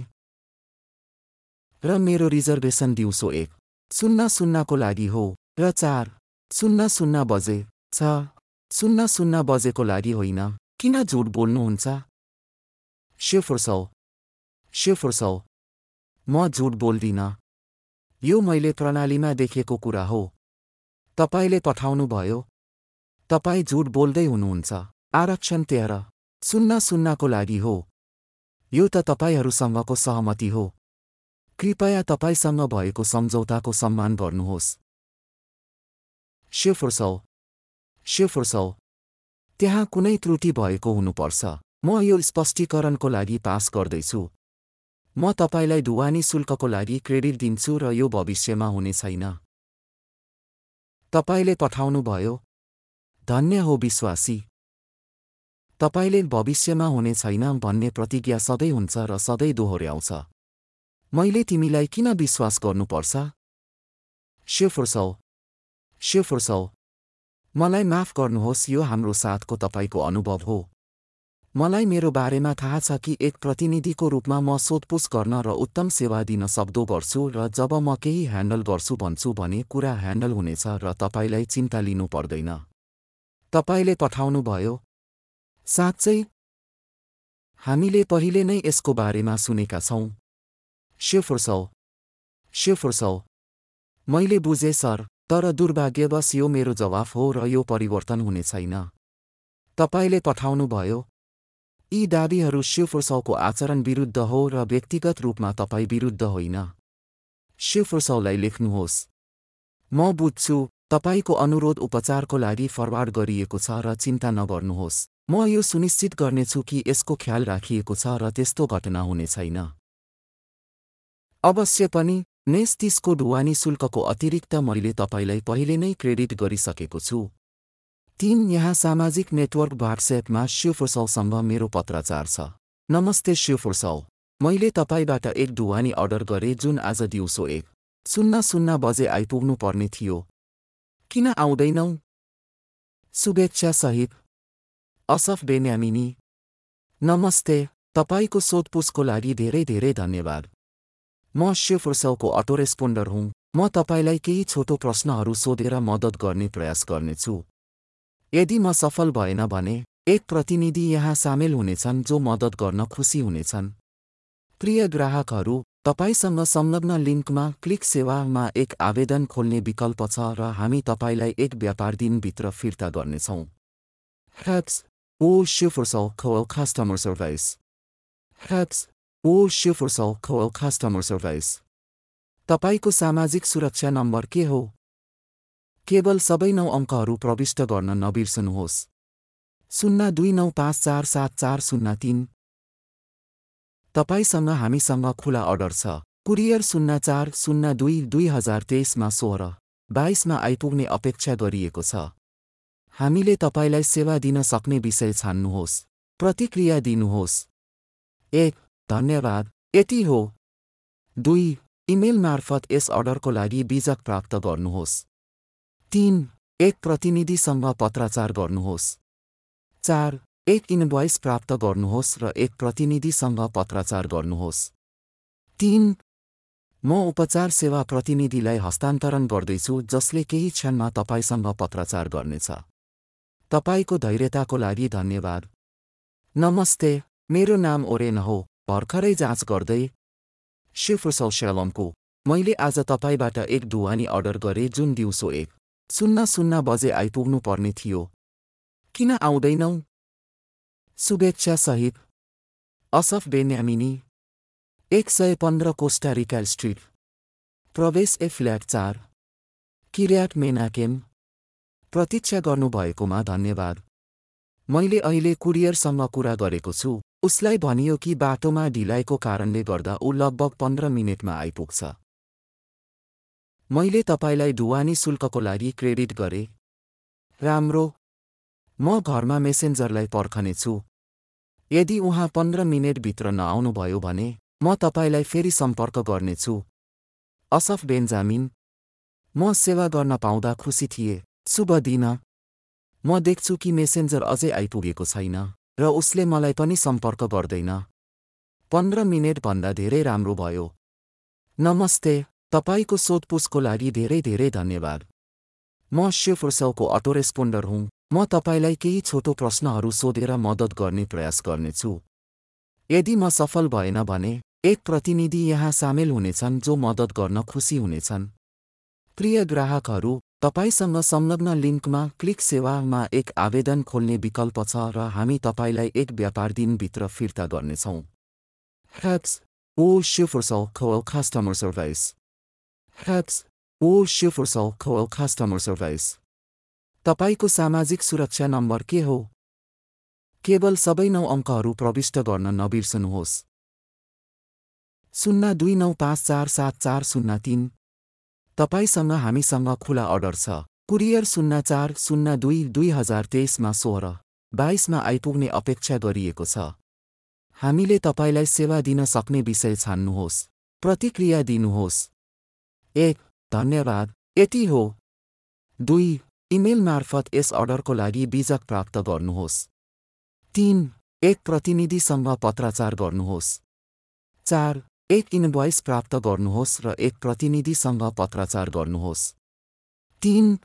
र मेरो रिजर्भेसन दिउँसो एक। शून्य शून्यको लागि हो र चार। शून्य शून्य बजे छ। शून्य शून्य बजेको लागि होइन। किन झुट बोल्नुहुन्छ? शिवफुर्सौ शिवफुर्सौ म झुट बोल्दिनँ। यो मैले प्रणालीमा देखेको कुरा हो। तपाईँले पठाउनुभयो। तपाईँ झुट बोल्दै हुनुहुन्छ। आरक्षण तेह्र। शून्य शून्यको लागि हो। यो त तपाईँहरूसँगको सहमति हो। कृपया तपाईँसँग भएको सम्झौताको सम्मान गर्नुहोस्। शिवफुर्सौ शिवफुर्सौ त्यहाँ कुनै त्रुटि भएको हुनुपर्छ। म यो स्पष्टीकरणको लागि पास गर्दैछु। म तपाईँलाई ढुवानी शुल्कको लागि क्रेडिट दिन्छु र यो भविष्यमा हुने छैन। तपाईँले पठाउनुभयो। धन्य हो विश्वासी। तपाईँले भविष्यमा हुने छैन भन्ने प्रतिज्ञा सधैँ हुन्छ र सधैँ दोहोऱ्याउँछ। मैले तिमीलाई किन विश्वास गर्नुपर्छ? शिवफुर्सौ शिवफुर्सौ मलाई माफ गर्नुहोस् यो हाम्रो साथको तपाईँको अनुभव हो। मलाई मेरो बारेमा थाहा छ कि एक प्रतिनिधिको रूपमा म सोधपुछ गर्न र उत्तम सेवा दिन सक्दो गर्छु र जब म केही ह्यान्डल गर्छु भन्छु भने कुरा ह्यान्डल हुनेछ र तपाईँलाई चिन्ता लिनु पर्दैन। तपाईँले पठाउनुभयो। साँच्चै? हामीले पहिले नै यसको बारेमा सुनेका छौँ। शिवफुर्सौ शिवफुर्सौ मैले बुझेँ सर तर दुर्भाग्यवश यो मेरो जवाफ हो र यो परिवर्तन हुने छैन तपाईँले पठाउनुभयो यी दावीहरू शिवफुर्सौको आचरण विरुद्ध हो र व्यक्तिगत रूपमा तपाईँ विरुद्ध होइन शिवफुर्सौलाई लेख्नुहोस् म बुझ्छु तपाईँको अनुरोध उपचारको लागि फरवार्ड गरिएको छ र चिन्ता नगर्नुहोस् म यो सुनिश्चित गर्नेछु कि यसको ख्याल राखिएको छ र त्यस्तो घटना हुने छैन अवश्य पनि नेस तिसको ढुवानी शुल्कको अतिरिक्त मैले तपाईँलाई पहिले नै क्रेडिट गरिसकेको छु। तीन यहाँ सामाजिक नेटवर्क व्हाट्सएपमा शिवफुर्सौसँग मेरो पत्राचार छ। नमस्ते शिवफुर्सौ मैले तपाईँबाट एक ढुवानी अर्डर गरेँ जुन आज दिउँसो एक शून्य शून्य बजे आइपुग्नु पर्ने थियो। किन आउँदैनौ? शुभेच्छा सहित। असफ बेन्यामिनी नमस्ते तपाईँको सोधपुछको लागि धेरै धेरै धन्यवाद। म शिवफुर्सौको अटोरेस्पोन्डर हुँ। म तपाईँलाई केही छोटो प्रश्नहरू सोधेर मद्दत गर्ने प्रयास गर्नेछु। यदि म सफल भएन भने एक प्रतिनिधि यहाँ सामेल हुनेछन् जो मद्दत गर्न खुसी हुनेछन्। प्रिय ग्राहकहरू तपाईँसँग संलग्न लिङ्कमा क्लिक सेवामा एक आवेदन खोल्ने विकल्प छ र हामी तपाईँलाई एक व्यापार दिनभित्र फिर्ता गर्नेछौँ। O Schiffers Coal Customer Service. Hertz, O Schiffers Coal Customer Service. तपाईँको सामाजिक सुरक्षा नम्बर के हो? केवल सबै नौ अङ्कहरू प्रविष्ट गर्न नबिर्सनुहोस्। शून्य दुई नौ पाँच चार सात चार शून्य तिन। तपाईँसँग हामीसँग खुला अर्डर छ। कुरियर शून्य चार शून्य दुई दुई हजार तेइसमा सोह्र बाइसमा आइपुग्ने अपेक्षा गरिएको छ। हामीले तपाईँलाई सेवा दिन सक्ने विषय छान्नुहोस्। प्रतिक्रिया दिनुहोस्। एक धन्यवाद। यति हो। दुई इमेल मार्फत यस अर्डरको लागि बीजक प्राप्त गर्नुहोस्। तीन एक प्रतिनिधिसँग पत्राचार गर्नुहोस्। चार एक इनभोइस प्राप्त गर्नुहोस् र एक प्रतिनिधिसँग पत्राचार गर्नुहोस्। तीन म उपचार सेवा प्रतिनिधिलाई हस्तान्तरण गर्दैछु जसले केही क्षणमा तपाईँसँग पत्राचार गर्नेछ। तपाईँको धैर्यताको लागि धन्यवाद। नमस्ते मेरो नाम ओरेन हो। भर्खरै जाँच गर्दै शिफ्रसौशलमको मैले आज तपाईँबाट एक ढुवानी अर्डर गरेँ जुन दिउँसो एक। शून्य शून्य बजे आइपुग्नु पर्ने थियो। किन आउँदैनौ? शुभेच्छा सहित। Asaf Benyamini. एक सय पन्ध्र कोस्टा रिका स्ट्रिट। प्रवेश ए फ्ल्याट चार। Kiryat Menachem. प्रतीक्षा गर्नुभएकोमा धन्यवाद। मैले अहिले कुरियरसँग कुरा गरेको छु। उसलाई भनियो कि बाटोमा ढिलाइको कारणले गर्दा ऊ लगभग पन्ध्र मिनटमा आइपुग्छ। मैले तपाईँलाई ढुवानी शुल्कको लागि क्रेडिट गरे। राम्रो। म घरमा मेसेन्जरलाई पर्खनेछु। यदि उहाँ पन्ध्र मिनटभित्र नआउनुभयो भने म तपाईँलाई फेरि सम्पर्क गर्नेछु। असफ बेन्जामिन म सेवा गर्न पाउँदा खुसी थिए। शुभ दिन। म देख्छु कि मेसेन्जर अझै आइपुगेको छैन। र उसले मलाई पनि सम्पर्क गर्दैन। पन्ध्र मिनटभन्दा धेरै राम्रो भयो। नमस्ते तपाईँको सोधपुछको लागि धेरै धेरै धन्यवाद। म शिवफुर्सौको अटो रेस्पोन्डर हुँ। म तपाईँलाई केही छोटो प्रश्नहरू सोधेर मद्दत गर्ने प्रयास गर्नेछु। यदि म सफल भएन भने एक प्रतिनिधि यहाँ सामेल हुनेछन् जो मद्दत गर्न खुसी हुनेछन्। प्रिय ग्राहकहरू तपाईँसँग संलग्न लिङ्कमा क्लिक सेवामा एक आवेदन खोल्ने विकल्प छ र हामी तपाईँलाई एक व्यापार दिनभित्र फिर्ता गर्नेछौँ Hertz, O Schiffers Coal Customer Service. Hertz, O Schiffers Coal Customer Service. तपाईँको सामाजिक सुरक्षा नम्बर के हो केवल सबै नौ अङ्कहरू प्रविष्ट गर्न नबिर्सनुहोस् शून्य दुई नौ पाँच चार सात चार शून्य तिन तपाईँसँग हामीसँग खुला अर्डर छ। कुरियर शून्य चार शून्य दुई दुई हजार तेइसमा सोह्र बाइसमा आइपुग्ने अपेक्षा गरिएको छ। हामीले तपाईँलाई सेवा दिन सक्ने विषय छान्नुहोस्। प्रतिक्रिया दिनुहोस्। एक धन्यवाद। यति हो। दुई इमेल मार्फत यस अर्डरको लागि बीजक प्राप्त गर्नुहोस्। तीन एक प्रतिनिधिसँग पत्राचार गर्नुहोस्। चार एक इनभोइस प्राप्त गर्नुहोस् र एक प्रतिनिधिसँग पत्राचार गर्नुहोस्। तीन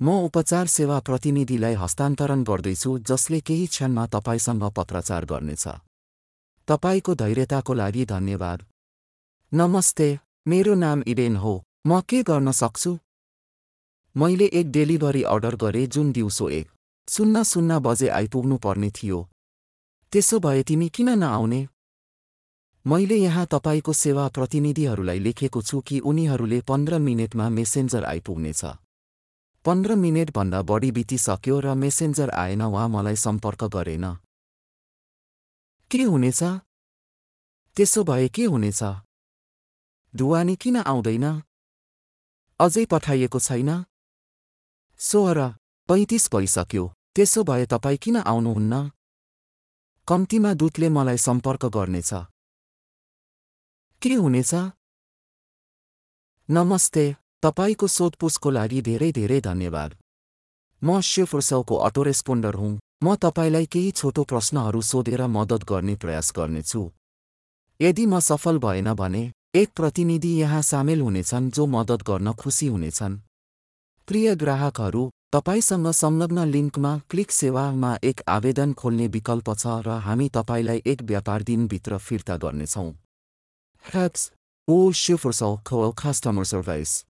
म उपचार सेवा प्रतिनिधिलाई हस्तान्तरण गर्दैछु जसले केही क्षणमा तपाईँसँग पत्राचार गर्नेछ। तपाईँको धैर्यताको लागि धन्यवाद। नमस्ते मेरो नाम इडेन हो। म के गर्न सक्छु? मैले एक डेलिभरी अर्डर गरेँ जुन दिउँसो एक। शून्य शून्य बजे आइपुग्नु पर्ने थियो। त्यसो भए तिमी किन नआउने? मैले यहाँ तपाईँको सेवा प्रतिनिधिहरूलाई लेखेको छु कि उनीहरूले पन्ध्र मिनटमा मेसेन्जर आइपुग्नेछ। पन्ध्र मिनटभन्दा बढी बितिसक्यो र मेसेन्जर आएन वा मलाई सम्पर्क गरेन। के हुनेछ? त्यसो भए के हुनेछ? ढुवानी किन आउँदैन? अझै पठाइएको छैन? सोह्र पैँतिस भइसक्यो। त्यसो भए तपाईँ किन आउनुहुन्न? कम्तीमा दूतले मलाई सम्पर्क गर्नेछ। हुनेछ। नमस्ते तपाईँको सोधपुछको लागि धेरै धेरै धन्यवाद। म शिवफुर्सौको अटो रेस्पोन्डर हुँ। म तपाईँलाई केही छोटो प्रश्नहरू सोधेर मद्दत गर्ने प्रयास गर्नेछु। यदि म सफल भएन भने एक प्रतिनिधि यहाँ सामेल हुनेछन् जो मद्दत गर्न खुसी हुनेछन्। प्रिय ग्राहकहरू तपाईँसँग संलग्न लिङ्कमा क्लिक सेवामा एक आवेदन खोल्ने विकल्प छ र हामी तपाईँलाई एक व्यापार दिनभित्र फिर्ता गर्नेछौँ। Hugs, all Schiffelsal Coal Customer Service.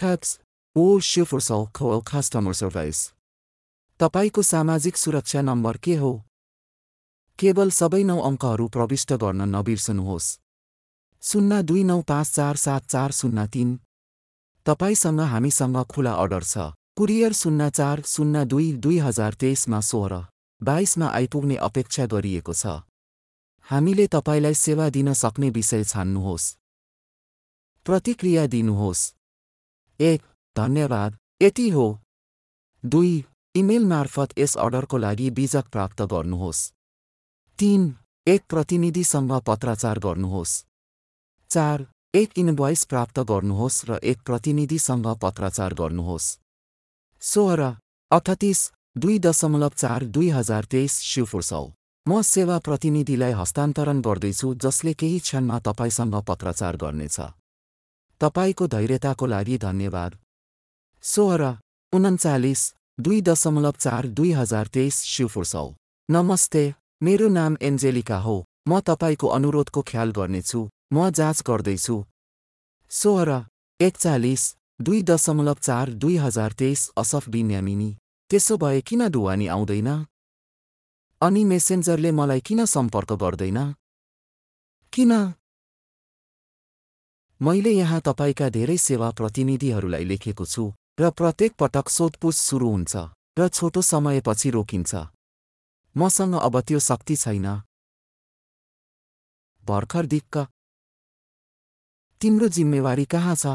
Hugs, all Schiffelsal Coal Customer Service. तपाईँको सामाजिक सुरक्षा नम्बर के हो? केवल सबै नौ अङ्कहरू प्रविष्ट गर्न नबिर्सनुहोस्। शून्य दुई नौ पाँच चार सात चार शून्य तिन। तपाईँसँग हामीसँग खुला अर्डर छ। कुरियर शून्य चार शून्य दुई दुई हजार तेइसमा सोह्र बाइसमा आइपुग्ने अपेक्षा गरिएको छ। हामीले तपाईँलाई सेवा दिन सक्ने विषय छान्नुहोस्। प्रतिक्रिया दिनुहोस्। एक धन्यवाद। यति हो। दुई इमेल मार्फत यस अर्डरको लागि बीजक प्राप्त गर्नुहोस्। तीन एक प्रतिनिधिसँग पत्राचार गर्नुहोस्। चार एक इनभोइस प्राप्त गर्नुहोस् र एक प्रतिनिधिसँग पत्राचार गर्नुहोस्। सोह्र अठतिस दुई दशमलव चार दुई हजार तेइस शिवफुर्सौ म सेवा प्रतिनिधिलाई हस्तान्तरण गर्दैछु जसले केही क्षणमा तपाईँसँग पत्राचार गर्नेछ। तपाईँको धैर्यताको लागि धन्यवाद। सोह्र उन्चालिस दुई दशमलव चार दुई हजार तेइस शिवफुर्सौ नमस्ते मेरो नाम एन्जेलिका हो। म तपाईँको अनुरोधको ख्याल गर्नेछु। म जाँच गर्दैछु। सोह्र एकचालिस दुई दशमलव चार दुई हजार तेइस असफ बिन्यामिनी। त्यसो भए किन ढुवानी आउँदैन? अनि मेसेन्जरले मलाई किन सम्पर्क गर्दैन? किन? मैले यहाँ तपाईँका धेरै सेवा प्रतिनिधिहरूलाई लेखेको छु र प्रत्येक पटक सोधपुछ सुरु हुन्छ र छोटो समयपछि रोकिन्छ। मसँग अब त्यो शक्ति छैन। भर्खर दिक्क। तिम्रो जिम्मेवारी कहाँ छ?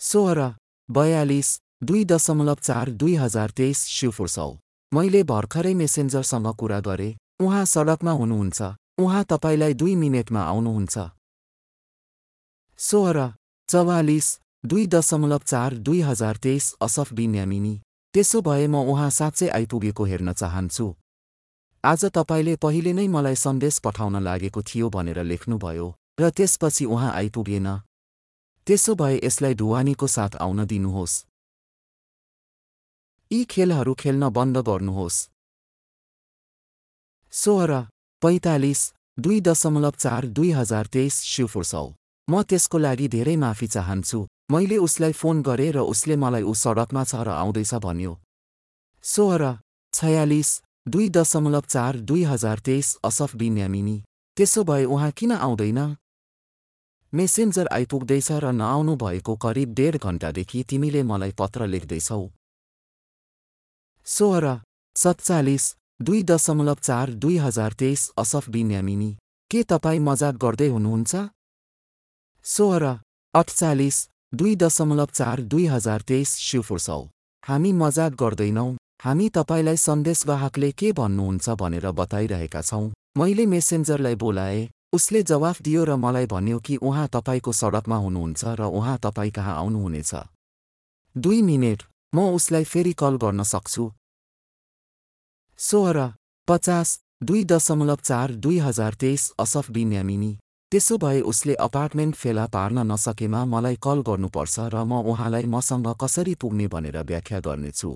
सोह्र बयालिस दुई दशमलव चार दुई हजार तेइस शिवफुर्सौ मैले भर्खरै मेसेन्जरसँग कुरा गरेँ। उहाँ सडकमा हुनुहुन्छ। उहाँ तपाईँलाई दुई मिनटमा आउनुहुन्छ। सोह्र चौवालिस दुई दशमलव चार दुई हजार तेइस असफ बिन्यामिनी। त्यसो भए म उहाँ साँच्चै आइपुगेको हेर्न चाहन्छु। आज तपाईँले पहिले नै मलाई सन्देश पठाउन लागेको थियो भनेर लेख्नुभयो र त्यसपछि उहाँ आइपुगेन। त्यसो भए यसलाई ढुवानीको साथ आउन दिनुहोस्। यी खेलहरू खेल्न बन्द गर्नुहोस्। सोह्र पैँतालिस दुई दशमलव चार दुई हजार तेइस शिवफुर्सौ म त्यसको लागि धेरै माफी चाहन्छु। मैले उसलाई फोन गरेँ र उसले मलाई ऊ सडकमा छ र आउँदैछ भन्यो। सोह्र छयालिस दुई दशमलव चार दुई हजार तेइस असफ बिन्यामिनी त्यसो भए उहाँ किन आउँदैन? मेसेन्जर आइपुग्दैछ र नआउनु भएको करिब डेढ घन्टादेखि तिमीले मलाई पत्र लेख्दैछौ। सोह्र सत्तालिस दुई दशमलव चार दुई हजार तेइस असफ बिन्यामिनी के तपाईँ मजाक गर्दै हुनुहुन्छ? सोह्र अठचालिस दुई दशमलव चार दुई हजार तेइस शिवफुर्सौ हामी मजाक गर्दैनौ। हामी तपाईँलाई सन्देशवाहकले के भन्नुहुन्छ भनेर बताइरहेका छौँ। मैले मेसेन्जरलाई बोलाए। उसले जवाफ दियो र मलाई भन्यो कि उहाँ तपाईँको सडकमा हुनुहुन्छ र उहाँ तपाईँ कहाँ आउनुहुनेछ। दुई मिनेट। म उसलाई फेरि कल गर्न सक्छु। सोह्र पचास दुई दशमलव चार दुई हजार तेइस असफ बिन्यामिनी त्यसो भए उसले अपार्टमेन्ट फेला पार्न नसकेमा मलाई कल गर्नुपर्छ र म उहाँलाई मसँग कसरी पुग्ने भनेर व्याख्या गर्नेछु।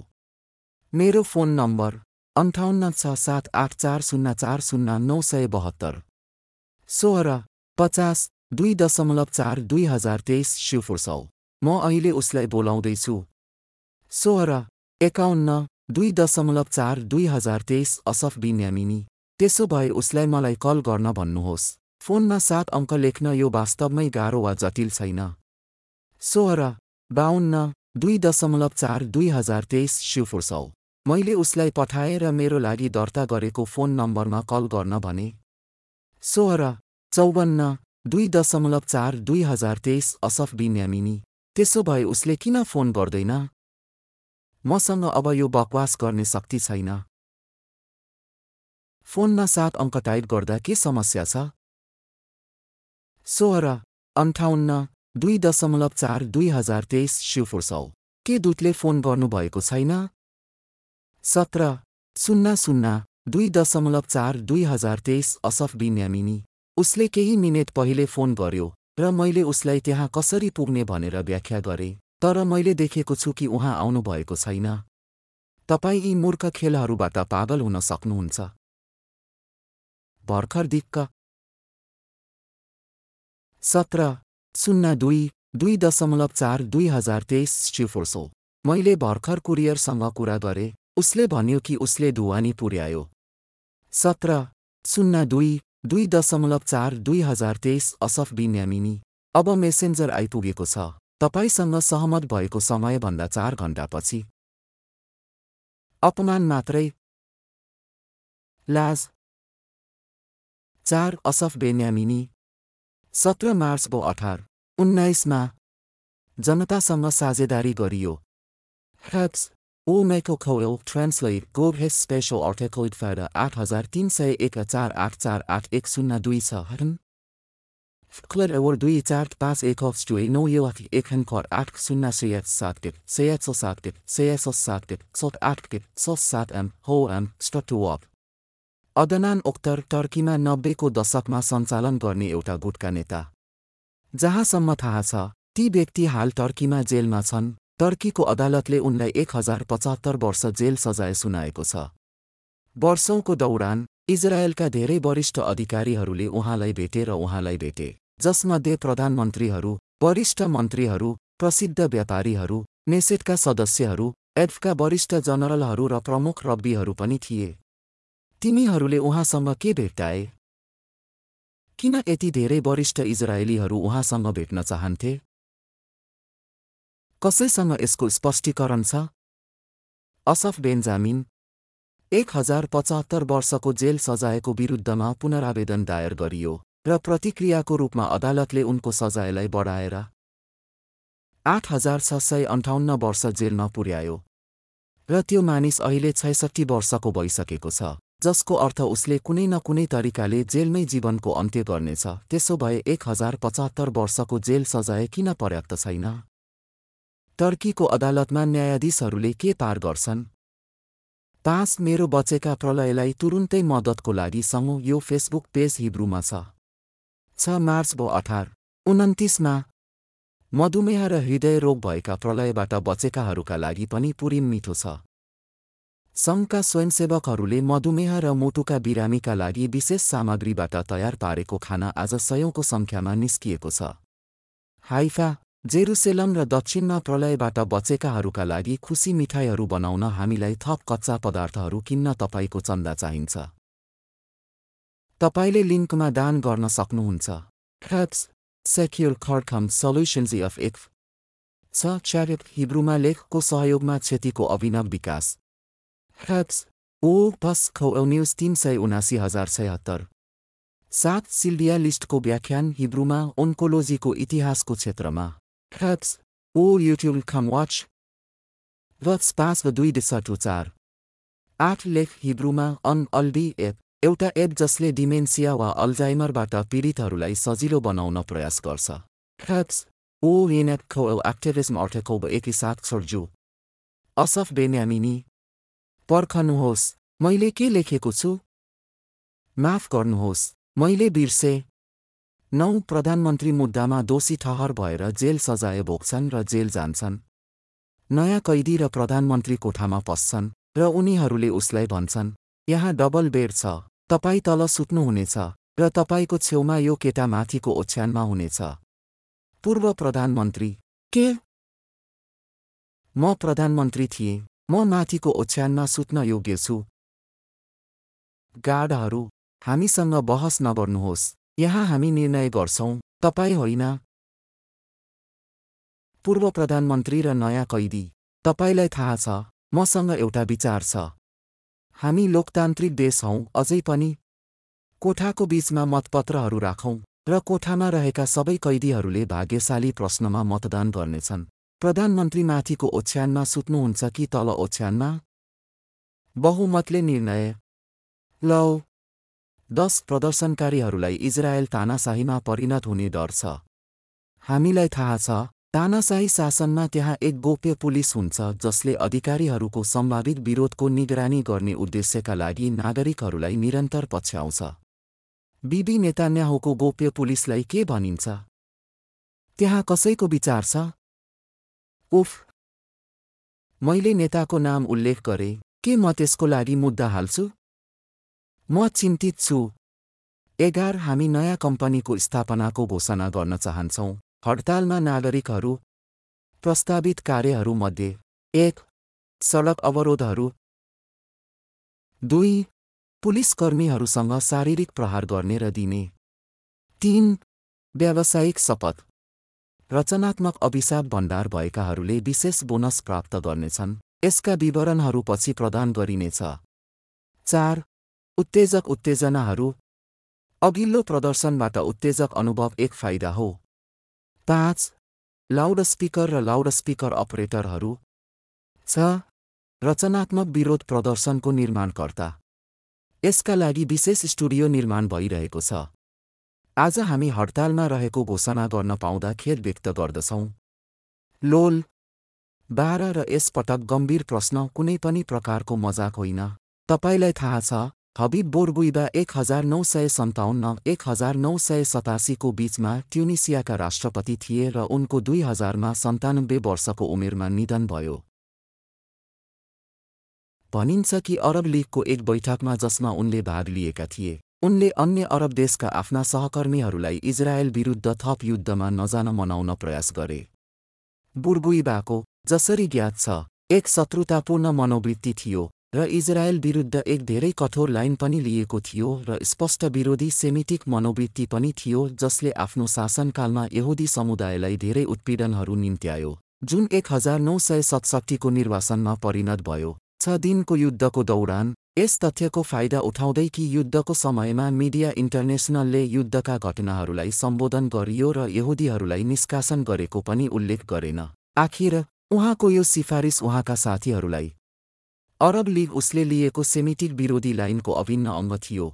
मेरो फोन नम्बर अन्ठाउन्न छ सात आठ चार शून्य चार शून्य नौ सय बहत्तर। सोह्र पचास दुई दशमलव चार दुई हजार तेइस शिवफुर्सौ म अहिले उसलाई बोलाउँदैछु। सोह्र एकाउन्न दुई दशमलव चार दुई हजार तेइस असफ बिन्यामिनी। त्यसो भए उसलाई मलाई कल गर्न भन्नुहोस्। फोनमा सात अङ्क लेख्न यो वास्तवमै गाह्रो वा जटिल छैन। सोह्र बाहन्न दुई दशमलव चार दुई हजार तेइस शिवफुर्सौ मैले उसलाई पठाएर मेरो लागि दर्ता गरेको फोन नम्बरमा कल गर्न भने। सोह्र चौवन्न दुई दशमलव चार दुई हजार तेइस असफ बिन्यामिनी। त्यसो भए उसले किन फोन गर्दैन? मसँग अब यो बकवास गर्ने शक्ति छैन। फोनमा सात अङ्क टाइप गर्दा के समस्या छ? सोह्र अन्ठाउन्न दुई दशमलव चार दुई हजार तेइस शिवफुर्सौ के दूतले फोन गर्नुभएको छैन? सत्र शून्य शून्य दुई दशमलव चार दुई हजार तेइस असफ बिन्यामिनी। उसले केही मिनेट पहिले फोन गर्यो र मैले उसलाई त्यहाँ कसरी पुग्ने भनेर व्याख्या गरेँ। तर मैले देखेको छु कि उहाँ आउनुभएको छैन। तपाईँ यी मूर्ख खेलहरूबाट पागल हुन सक्नुहुन्छ। भर्खर दिक्क। सत्र शून्य दुई दुई दशमलव चार दुई हजार तेइस स्ट्युफोर्सो मैले भर्खर कुरियरसँग कुरा गरे उसले भन्यो कि उसले ढुवानी पुर्यायो। सत्र शून्य दुई दुई दशमलव चार दुई हजार तेइस असफ बिन्यामिनी। अब मेसेन्जर आइपुगेको छ। तपाईँसँग सहमत भएको समयभन्दा चार घन्टापछि। अपमान मात्रै। लाज। चार असफ बेन्यामिनी। सत्र मार्च बो अठार उन्नाइसमा जनतासँग साझेदारी गरियो। ह्याप्स ओ मेको खौल ट्रान्सलेट गोभेस स्पेसल आर्टिकल फाइदा आठ हजार तिन सय एक चार आठ चार आठ एक शून्य दुई छ हटन Kled award dui tart pas ekov stui no yilak ikan kot acht sunna seyet saktit, seyet so saktit, seyet so saktit, sot atkit, sos sat am, ho am, statuop. Adnan ओक्तर टर्कीमा नब्बेको दशकमा सञ्चालन गर्ने एउटा गुटका नेता जहाँसम्म थाहा छ ती व्यक्ति हाल टर्कीमा जेलमा छन् टर्कीको अदालतले उनलाई एक हजार पचहत्तर वर्ष जेल सजाय सुनाएको छ वर्षौंको दौडान इजरायलका धेरै वरिष्ठ अधिकारीहरूले उहाँलाई भेटे र उहाँलाई भेटे जसमध्ये प्रधानमन्त्रीहरू वरिष्ठ मन्त्रीहरू प्रसिद्ध व्यापारीहरू नेसेटका सदस्यहरू एड्फका वरिष्ठ जनरलहरू र प्रमुख रब्बीहरू पनि थिए। तिमीहरूले उहाँसँग के भेट्टाए? किन यति धेरै वरिष्ठ इजरायलीहरू उहाँसँग भेट्न चाहन्थे? कसैसँग यसको स्पष्टीकरण छ? असफ बेन्जामिन एक हजार पचहत्तर वर्षको जेल सजायको विरुद्धमा पुनरावेदन दायर गरियो। र प्रतिक्रियाको रूपमा अदालतले उनको सजायलाई बढाएर आठ हजार छ सय अन्ठाउन्न वर्ष जेलमा पुर्यायो। र त्यो मानिस अहिले छैसठी वर्षको भइसकेको छ जसको अर्थ उसले कुनै न कुनै तरिकाले जेलमै जीवनको अन्त्य गर्नेछ त्यसो भए एक हजार पचहत्तर वर्षको जेल सजाय किन पर्याप्त छैन? टर्कीको अदालतमा न्यायाधीशहरूले के पार गर्छन्? पाँच मेरो बचेका प्रलयलाई तुरुन्तै मद्दतको लागि सँगो यो फेसबुक पेज हिब्रूमा छ। छ मार्च बो अठार उन्तिसमा मधुमेह र हृदय रोग भएका प्रलयबाट बचेकाहरूका लागि पनि पुरिम मिठो छ। सङ्घका स्वयंसेवकहरूले मधुमेह र मुटुका बिरामीका लागि विशेष सामग्रीबाट तयार पारेको खाना आज सयौंको सङ्ख्यामा निस्किएको छ। हाइफा जेरुसेलम र दक्षिणमा प्रलयबाट बचेकाहरूका लागि खुसी मिठाईहरू बनाउन हामीलाई थप कच्चा पदार्थहरू किन्न तपाईँको चन्दा चाहिन्छ। तपाईँले लिङ्कमा दान गर्न सक्नुहुन्छ। ख्याप्स सेक्युर खर्खम सल्युसन्स अफ इफ छ च्यारेप हिब्रूमा लेखको सहयोगमा क्षतिको अभिनव विकास। ख्याप्स ओ पस खौ न्युज तिन सय उनासी हजार छयत्तर। सात सिल्भिया लिस्टको व्याख्यान हिब्रूमा ओन्कोलोजीको इतिहासको क्षेत्रमा। Perhaps all YouTube come watch. Wat spaas we दुई चार। आठ लेख हिब्रूमा अन अल्डी एप एउटा एप जसले डिमेन्सिया वा अल्जाइमरबाट पीडितहरूलाई सजिलो बनाउन प्रयास गर्छ। ह्याप्स ओ आर्टिकल एकी सात सर्जु असफ बेन्यामिनी पर्खनुहोस् मैले के लेखेको छु माफ गर्नुहोस् मैले बिर्से नौ प्रधानमन्त्री मुद्दामा दोषी ठहर भएर जेल सजाय भोग्छन् र जेल जान्छन् नयाँ कैदी र प्रधानमन्त्री कोठामा पस्छन् र उनीहरूले उसलाई भन्छन् यहाँ डबल बेड छ तपाईँ तल सुत्नुहुनेछ र तपाईँको छेउमा यो केटा माथिको ओछ्यानमा हुनेछ। पूर्व प्रधानमन्त्री के? म प्रधानमन्त्री थिएँ म माथिको ओछ्यानमा सुत्न योग्य छु। गार्डहरू हामीसँग बहस नगर्नुहोस् यहाँ हामी निर्णय गर्छौँ तपाईँ होइन? पूर्व प्रधानमन्त्री र नयाँ कैदी तपाईँलाई थाहा छ मसँग एउटा विचार छ। हामी लोकतान्त्रिक देश हौँ अझै पनि कोठाको बीचमा मतपत्रहरू राखौँ र कोठामा रहेका सबै कैदीहरूले भाग्यशाली प्रश्नमा मतदान गर्नेछन्। प्रधानमन्त्री माथिको ओछ्यानमा सुत्नुहुन्छ कि तल ओछ्यानमा? बहुमतले निर्णय लौ। दस प्रदर्शनकारीहरूलाई इजरायल तानाशाहीमा परिणत हुने डर छ। हामीलाई थाहा छ। तानाशाही शासनमा त्यहाँ एक गोप्य पुलिस हुन्छ जसले अधिकारीहरूको सम्भावित विरोधको निगरानी गर्ने उद्देश्यका लागि नागरिकहरूलाई निरन्तर पछ्याउँछ। बिबी नेतान्याहुको गोप्य पुलिसलाई के भनिन्छ? त्यहाँ कसैको विचार छ? उफ! मैले नेताको नाम उल्लेख गरे। के म त्यसको लागि मुद्दा हाल्छु? म चिन्तित छु। एघार हामी नयाँ कम्पनीको स्थापनाको घोषणा गर्न चाहन्छौँ। हडतालमा नागरिकहरू प्रस्तावित कार्यहरूमध्ये एक सडक अवरोधहरू। दुई पुलिसकर्मीहरूसँग शारीरिक प्रहार गर्ने र दिने। तीन व्यावसायिक शपथ। रचनात्मक अभिशाप भण्डार भएकाहरूले विशेष बोनस प्राप्त गर्नेछन्। यसका विवरणहरू पछि प्रदान गरिनेछ। चार उत्तेजक उत्तेजनाहरू। अघिल्लो प्रदर्शनबाट उत्तेजक अनुभव एक फाइदा हो। पाँच लाउडस्पिकर र लाउडस्पिकर अपरेटरहरू छ रचनात्मक विरोध प्रदर्शनको निर्माणकर्ता। यसका लागि विशेष स्टुडियो निर्माण भइरहेको छ। आज हामी हडतालमा रहेको घोषणा गर्न पाउँदा खेद व्यक्त गर्दछौँ। लोल बाह्र र यसपटक गम्भीर प्रश्न कुनै पनि प्रकारको मजाक होइन। तपाईँलाई थाहा छ हबिब बोरबुइबा एक हजार नौ सय सन्ताउन्न एक हजार नौ सय सतासीको बीचमा ट्युनिसियाका राष्ट्रपति थिए र उनको दुई हजारमा सन्तानब्बे वर्षको उमेरमा निधन भयो। भनिन्छ कि अरब लिगको एक बैठकमा जसमा उनले भाग लिएका थिए उनले अन्य अरब देशका आफ्ना सहकर्मीहरूलाई इजरायल विरुद्ध थप युद्धमा नजान मनाउन प्रयास गरे। बुर्बुइबाको जसरी ज्ञात छ एक शत्रुतापूर्ण मनोवृत्ति थियो र इजरायल विरुद्ध एक धेरै कठोर लाइन पनि लिएको थियो र स्पष्ट विरोधी सेमिटिक मनोवृत्ति पनि थियो जसले आफ्नो शासनकालमा यहुदी समुदायलाई धेरै उत्पीडनहरू निम्त्यायो। जुन एक हजार नौ सय सतसट्ठीको निर्वासनमा परिणत भयो। छ दिनको युद्धको दौरान यस तथ्यको फाइदा उठाउँदै कि युद्धको समयमा मिडिया इन्टरनेसनलले युद्धका घटनाहरूलाई सम्बोधन गरियो र यहुदीहरूलाई निष्कासन गरेको पनि उल्लेख गरेन। आखिर उहाँको यो सिफारिस उहाँका साथीहरूलाई अरब लिग उसले लिएको सेमिटिक विरोधी लाइनको अभिन्न अङ्ग थियो।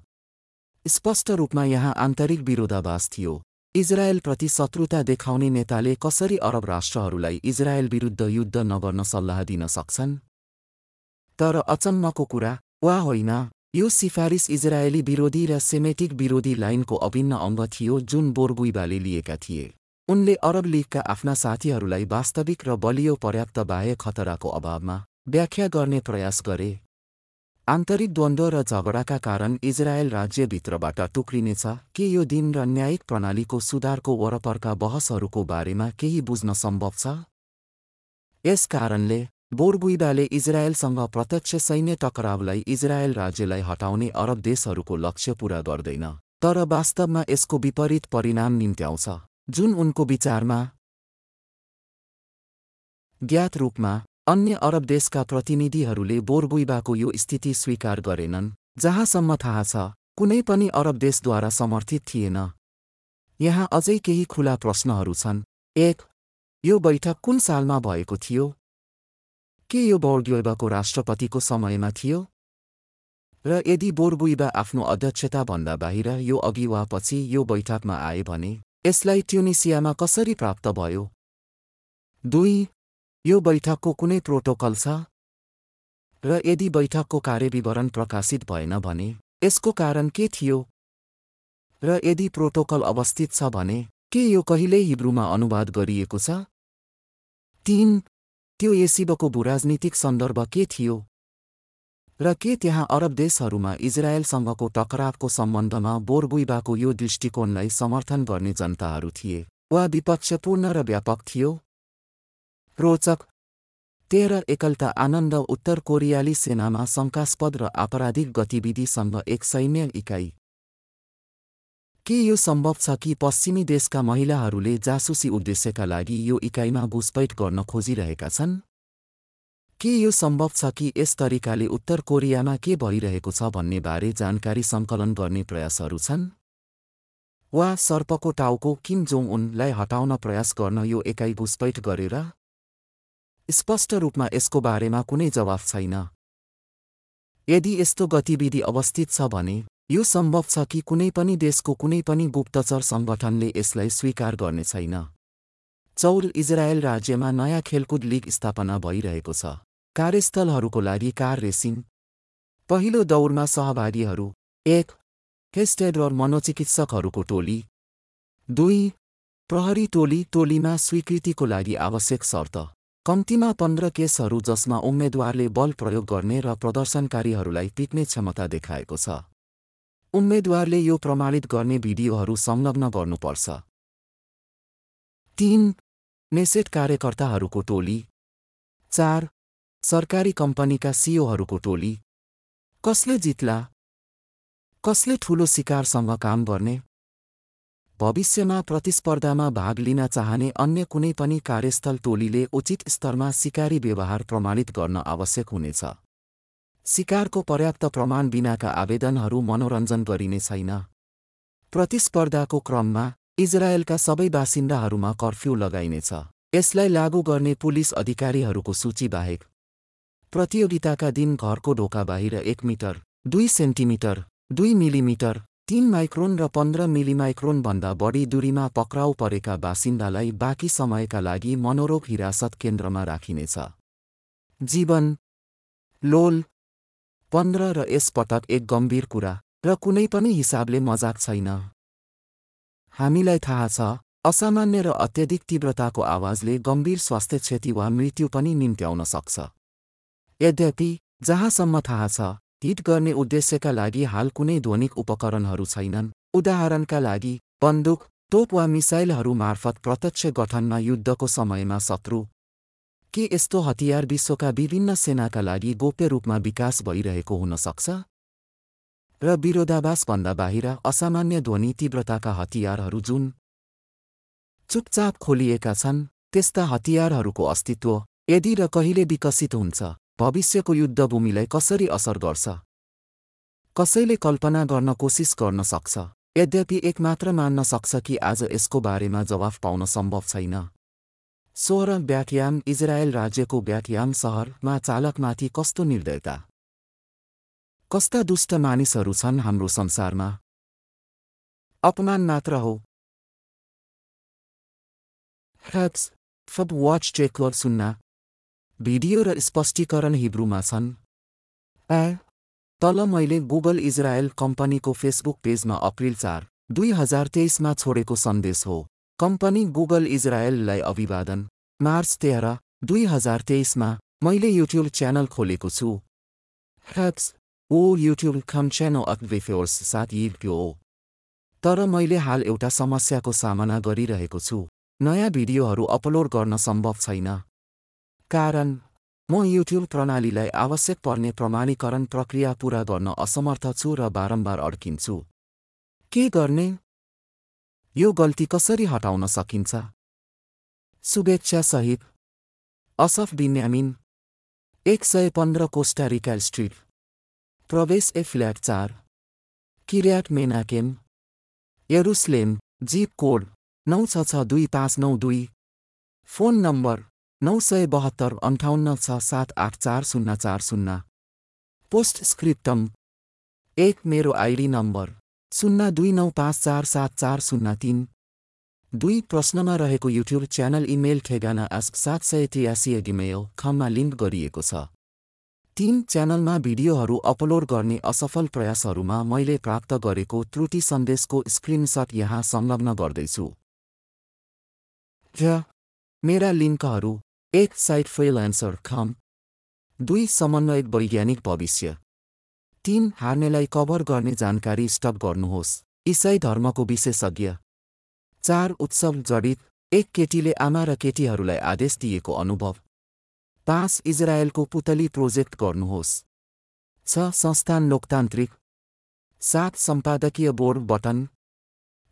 स्पष्ट रूपमा यहाँ आन्तरिक विरोधाभास थियो। इजरायलप्रति शत्रुता देखाउने नेताले कसरी अरब राष्ट्रहरूलाई इजरायल विरुद्ध युद्ध नगर्न सल्लाह दिन सक्छन्? तर अचम्मको कुरा वा होइन यो सिफारिस इजरायली विरोधी र सेमेटिक विरोधी लाइनको अभिन्न अङ्ग थियो जुन बोरगुइबाले लिएका थिए। उनले अरब लिगका आफ्ना साथीहरूलाई वास्तविक र बलियो पर्याप्त बाह्य खतराको अभावमा व्याख्या गर्ने प्रयास गरे। आन्तरिक द्वन्द्व र झगडाका कारण इजरायल राज्यभित्रबाट टुक्रिनेछ। के यो दिन र न्यायिक प्रणालीको सुधारको वरपरका बहसहरूको बारेमा केही बुझ्न सम्भव छ? यस कारणले बोरबुइडाले इजरायलसँग प्रत्यक्ष सैन्य टकरावलाई इजरायल राज्यलाई हटाउने अरब देशहरूको लक्ष्य पूरा गर्दैन तर वास्तवमा यसको विपरीत परिणाम निम्त्याउँछ। जुन उनको विचारमा ज्ञात रूपमा अन्य अरब देशका प्रतिनिधिहरूले बोरबुइबाको यो स्थिति स्वीकार गरेनन् जहाँसम्म थाहा छ कुनै पनि अरब देशद्वारा समर्थित थिएन। यहाँ अझै केही खुला प्रश्नहरू छन्। एक यो बैठक कुन सालमा भएको थियो? के यो बोर्ग्योइबाको राष्ट्रपतिको समयमा थियो? र यदि बोरबुइबा आफ्नो अध्यक्षताभन्दा बाहिर यो अघि वा पछि यो बैठकमा आए भने यसलाई ट्युनिसियामा कसरी प्राप्त भयो? दुई यो बैठकको कुनै प्रोटोकल छ? र यदि बैठकको कार्यविवरण प्रकाशित भएन भने यसको कारण के थियो? र यदि प्रोटोकल अवस्थित छ भने के यो कहिल्यै हिब्रूमा अनुवाद गरिएको छ? तीन त्यो एसिबको भूराजनीतिक सन्दर्भ के थियो? र के त्यहाँ अरब देशहरूमा इजरायलसँगको टकरावको सम्बन्धमा बोरबुइबाको यो दृष्टिकोणलाई समर्थन गर्ने जनताहरू थिए वा विपक्षपूर्ण र व्यापक थियो? रोचक। तेह्र एकलता आनन्द उत्तर कोरियाली सेनामा शङ्कास्पद र आपराधिक गतिविधिसँग एक सैन्य इकाइ। के यो सम्भव छ कि पश्चिमी देशका महिलाहरूले जासुसी उद्देश्यका लागि यो इकाइमा घुसपैठ गर्न खोजिरहेका छन्? के यो सम्भव छ कि यस तरिकाले उत्तर कोरियामा के भइरहेको छ भन्ने बारे जानकारी सङ्कलन गर्ने प्रयासहरू छन्? वा सर्पको टाउको किम जोङ उनलाई हटाउन प्रयास गर्न यो एकाइ घुसपैठ गरेर स्पष्ट रूपमा यसको बारेमा कुनै जवाफ छैन। यदि यस्तो गतिविधि अवस्थित छ भने यो सम्भव छ कि कुनै पनि देशको कुनै पनि गुप्तचर सङ्गठनले यसलाई स्वीकार गर्ने छैन। चौल इजरायल राज्यमा नयाँ खेलकुद लिग स्थापना भइरहेको छ। कार्यस्थलहरूको लागि कार रेसिङ। पहिलो दौडमा सहभागीहरू एक हेस्टेड र मनोचिकित्सकहरूको टोली। दुई प्रहरी टोली टोलीमा स्वीकृतिको लागि आवश्यक शर्त। कम्तीमा पन्ध्र केसहरू जसमा उम्मेद्वारले बल प्रयोग गर्ने र प्रदर्शनकारीहरूलाई पिट्ने क्षमता देखाएको छ। उम्मेद्वारले यो प्रमाणित गर्ने भिडियोहरू संलग्न गर्नुपर्छ। तीन नेसेट कार्यकर्ताहरूको टोली। चार सरकारी कम्पनीका सिओहरूको टोली। कसले जित्ला? कसले ठूलो शिकारसँग काम गर्ने? भविष्यमा प्रतिस्पर्धामा भाग लिन चाहने अन्य कुनै पनि कार्यस्थल टोलीले उचित स्तरमा सिकारी व्यवहार प्रमाणित गर्न आवश्यक हुनेछ। सिकारको पर्याप्त प्रमाण बिनाका आवेदनहरू मनोरञ्जन गरिने छैन। प्रतिस्पर्धाको क्रममा इजरायलका सबै बासिन्दाहरूमा कर्फ्यू लगाइनेछ। यसलाई लागू गर्ने पुलिस अधिकारीहरूको सूची बाहेक प्रतियोगिताका दिन घरको ढोका बाहिर एक मिटर दुई सेन्टिमिटर दुई मिलिमिटर तीन माइक्रोन र पन्ध्र मिलिमाइक्रोनभन्दा बढी दूरीमा पक्राउ परेका बासिन्दालाई बाँकी समयका लागि मनोरोग हिरासत केन्द्रमा राखिनेछ। जीवन लोल पन्ध्र र यसपटक एक गम्भीर कुरा र कुनै पनि हिसाबले मजाक छैन। हामीलाई थाहा छ असामान्य र अत्यधिक तीव्रताको आवाजले गम्भीर स्वास्थ्य क्षति वा मृत्यु पनि निम्त्याउन सक्छ। यद्यपि जहाँसम्म थाहा छ हिट गर्ने उद्देश्यका लागि हाल कुनै ध्वनिक उपकरणहरू छैनन्। उदाहरणका लागि बन्दुक तोप वा मिसाइलहरू मार्फत प्रत्यक्ष गठनमा युद्धको समयमा शत्रु। के यस्तो हतियार विश्वका विभिन्न सेनाका लागि गोप्य रूपमा विकास भइरहेको हुन सक्छ? र विरोधाभासभन्दा बाहिर असामान्य ध्वनि तीव्रताका हतियारहरू जुन चुपचाप खोलिएका छन् त्यस्ता हतियारहरूको अस्तित्व यदि र कहिले विकसित हुन्छ। भविष्यको युद्धभूमिलाई कसरी असर गर्छ? कसैले कल्पना गर्न कोसिस गर्न सक्छ? यद्यपि एक मात्र मान्न सक्छ कि आज यसको बारेमा जवाफ पाउन सम्भव छैन। सोह्र ब्याटयाम इजरायल राज्यको ब्याटयाम सहरमा चालकमाथि कस्तो निर्दयता? कस्ता दुष्ट मानिसहरू छन् हाम्रो संसारमा? अपमान मात्र हो। वाच चेकवर सुन्न। भिडियो र स्पष्टीकरण हिब्रूमा छन्। ए तल मैले गुगल इजरायल कम्पनीको फेसबुक पेजमा अप्रिल चार दुई हजार तेइसमा छोडेको सन्देश हो। कम्पनी गुगल इजरायललाई अभिवादन। मार्च तेह्र दुई हजार तेइसमा मैले युट्युब च्यानल खोलेको छु। ह्याप्स ओ युट्युब खम च्यानल अक्वेफोर्स साथ हो तर मैले हाल एउटा समस्याको सामना गरिरहेको छु। नयाँ भिडियोहरू अपलोड गर्न सम्भव छैन। कारण म युट्युब प्रणालीलाई आवश्यक पर्ने प्रमाणीकरण प्रक्रिया पूरा गर्न असमर्थ छु र बारम्बार अड्किन्छु। के गर्ने? यो गल्ती कसरी हटाउन सकिन्छ? शुभेच्छासहित असफ बिन्यामिन एक सय पन्ध्र कोस्टारिका स्ट्रिट। प्रवेश ए फ्ल्याट चार। Kiryat Menachem. Jerusalem zip code नौ छ छ दुई पाँच नौ दुई। फोन नम्बर नौ सय बहत्तर अन्ठाउन्न छ सात आठ चार शून्य चार शून्य। पोस्ट स्क्रिप्टम एक मेरो आइडी नम्बर। शून्य दुई नौ पाँच चार सात चार शून्य तिन। दुई प्रश्नमा रहेको युट्युब च्यानल इमेल ठेगाना आस्क सात सय तियासी डिमेल खममा लिङ्क गरिएको छ। तीन च्यानलमा भिडियोहरू अपलोड गर्ने असफल प्रयासहरूमा मैले प्राप्त गरेको त्रुटि सन्देशको स्क्रिनसट यहाँ संलग्न गर्दैछु। मेरा लिङ्कहरू एक साइट फ्रिलान्सर खम दुई समन्वयक वैज्ञानिक भविष्य। तीन हार्नेलाई कभर गर्ने जानकारी स्टप गर्नुहोस्। इसाई धर्मको विशेषज्ञ। चार उत्सव जडित। एक केटीले आमा र केटीहरूलाई आदेश दिएको अनुभव। पाँच इजरायलको पुतली प्रोजेक्ट गर्नुहोस्। छ संस्थान लोकतान्त्रिक। सात सम्पादकीय बोर्ड बटन।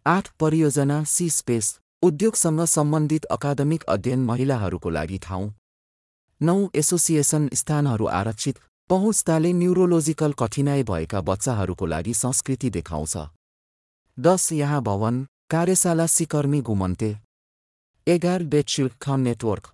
आठ परियोजना सी स्पेस। उद्योगसँग सम्बन्धित अकादमिक अध्ययन महिलाहरूको लागि ठाउँ। नौ एसोसिएसन स्थानहरू आरक्षित। पहुँचताले न्युरोलोजिकल कठिनाइ भएका बच्चाहरूको लागि संस्कृति देखाउँछ। दस यहाँ भवन कार्यशाला सिकर्मी घुमन्ते एघार बेडसिल्क खन नेटवर्क।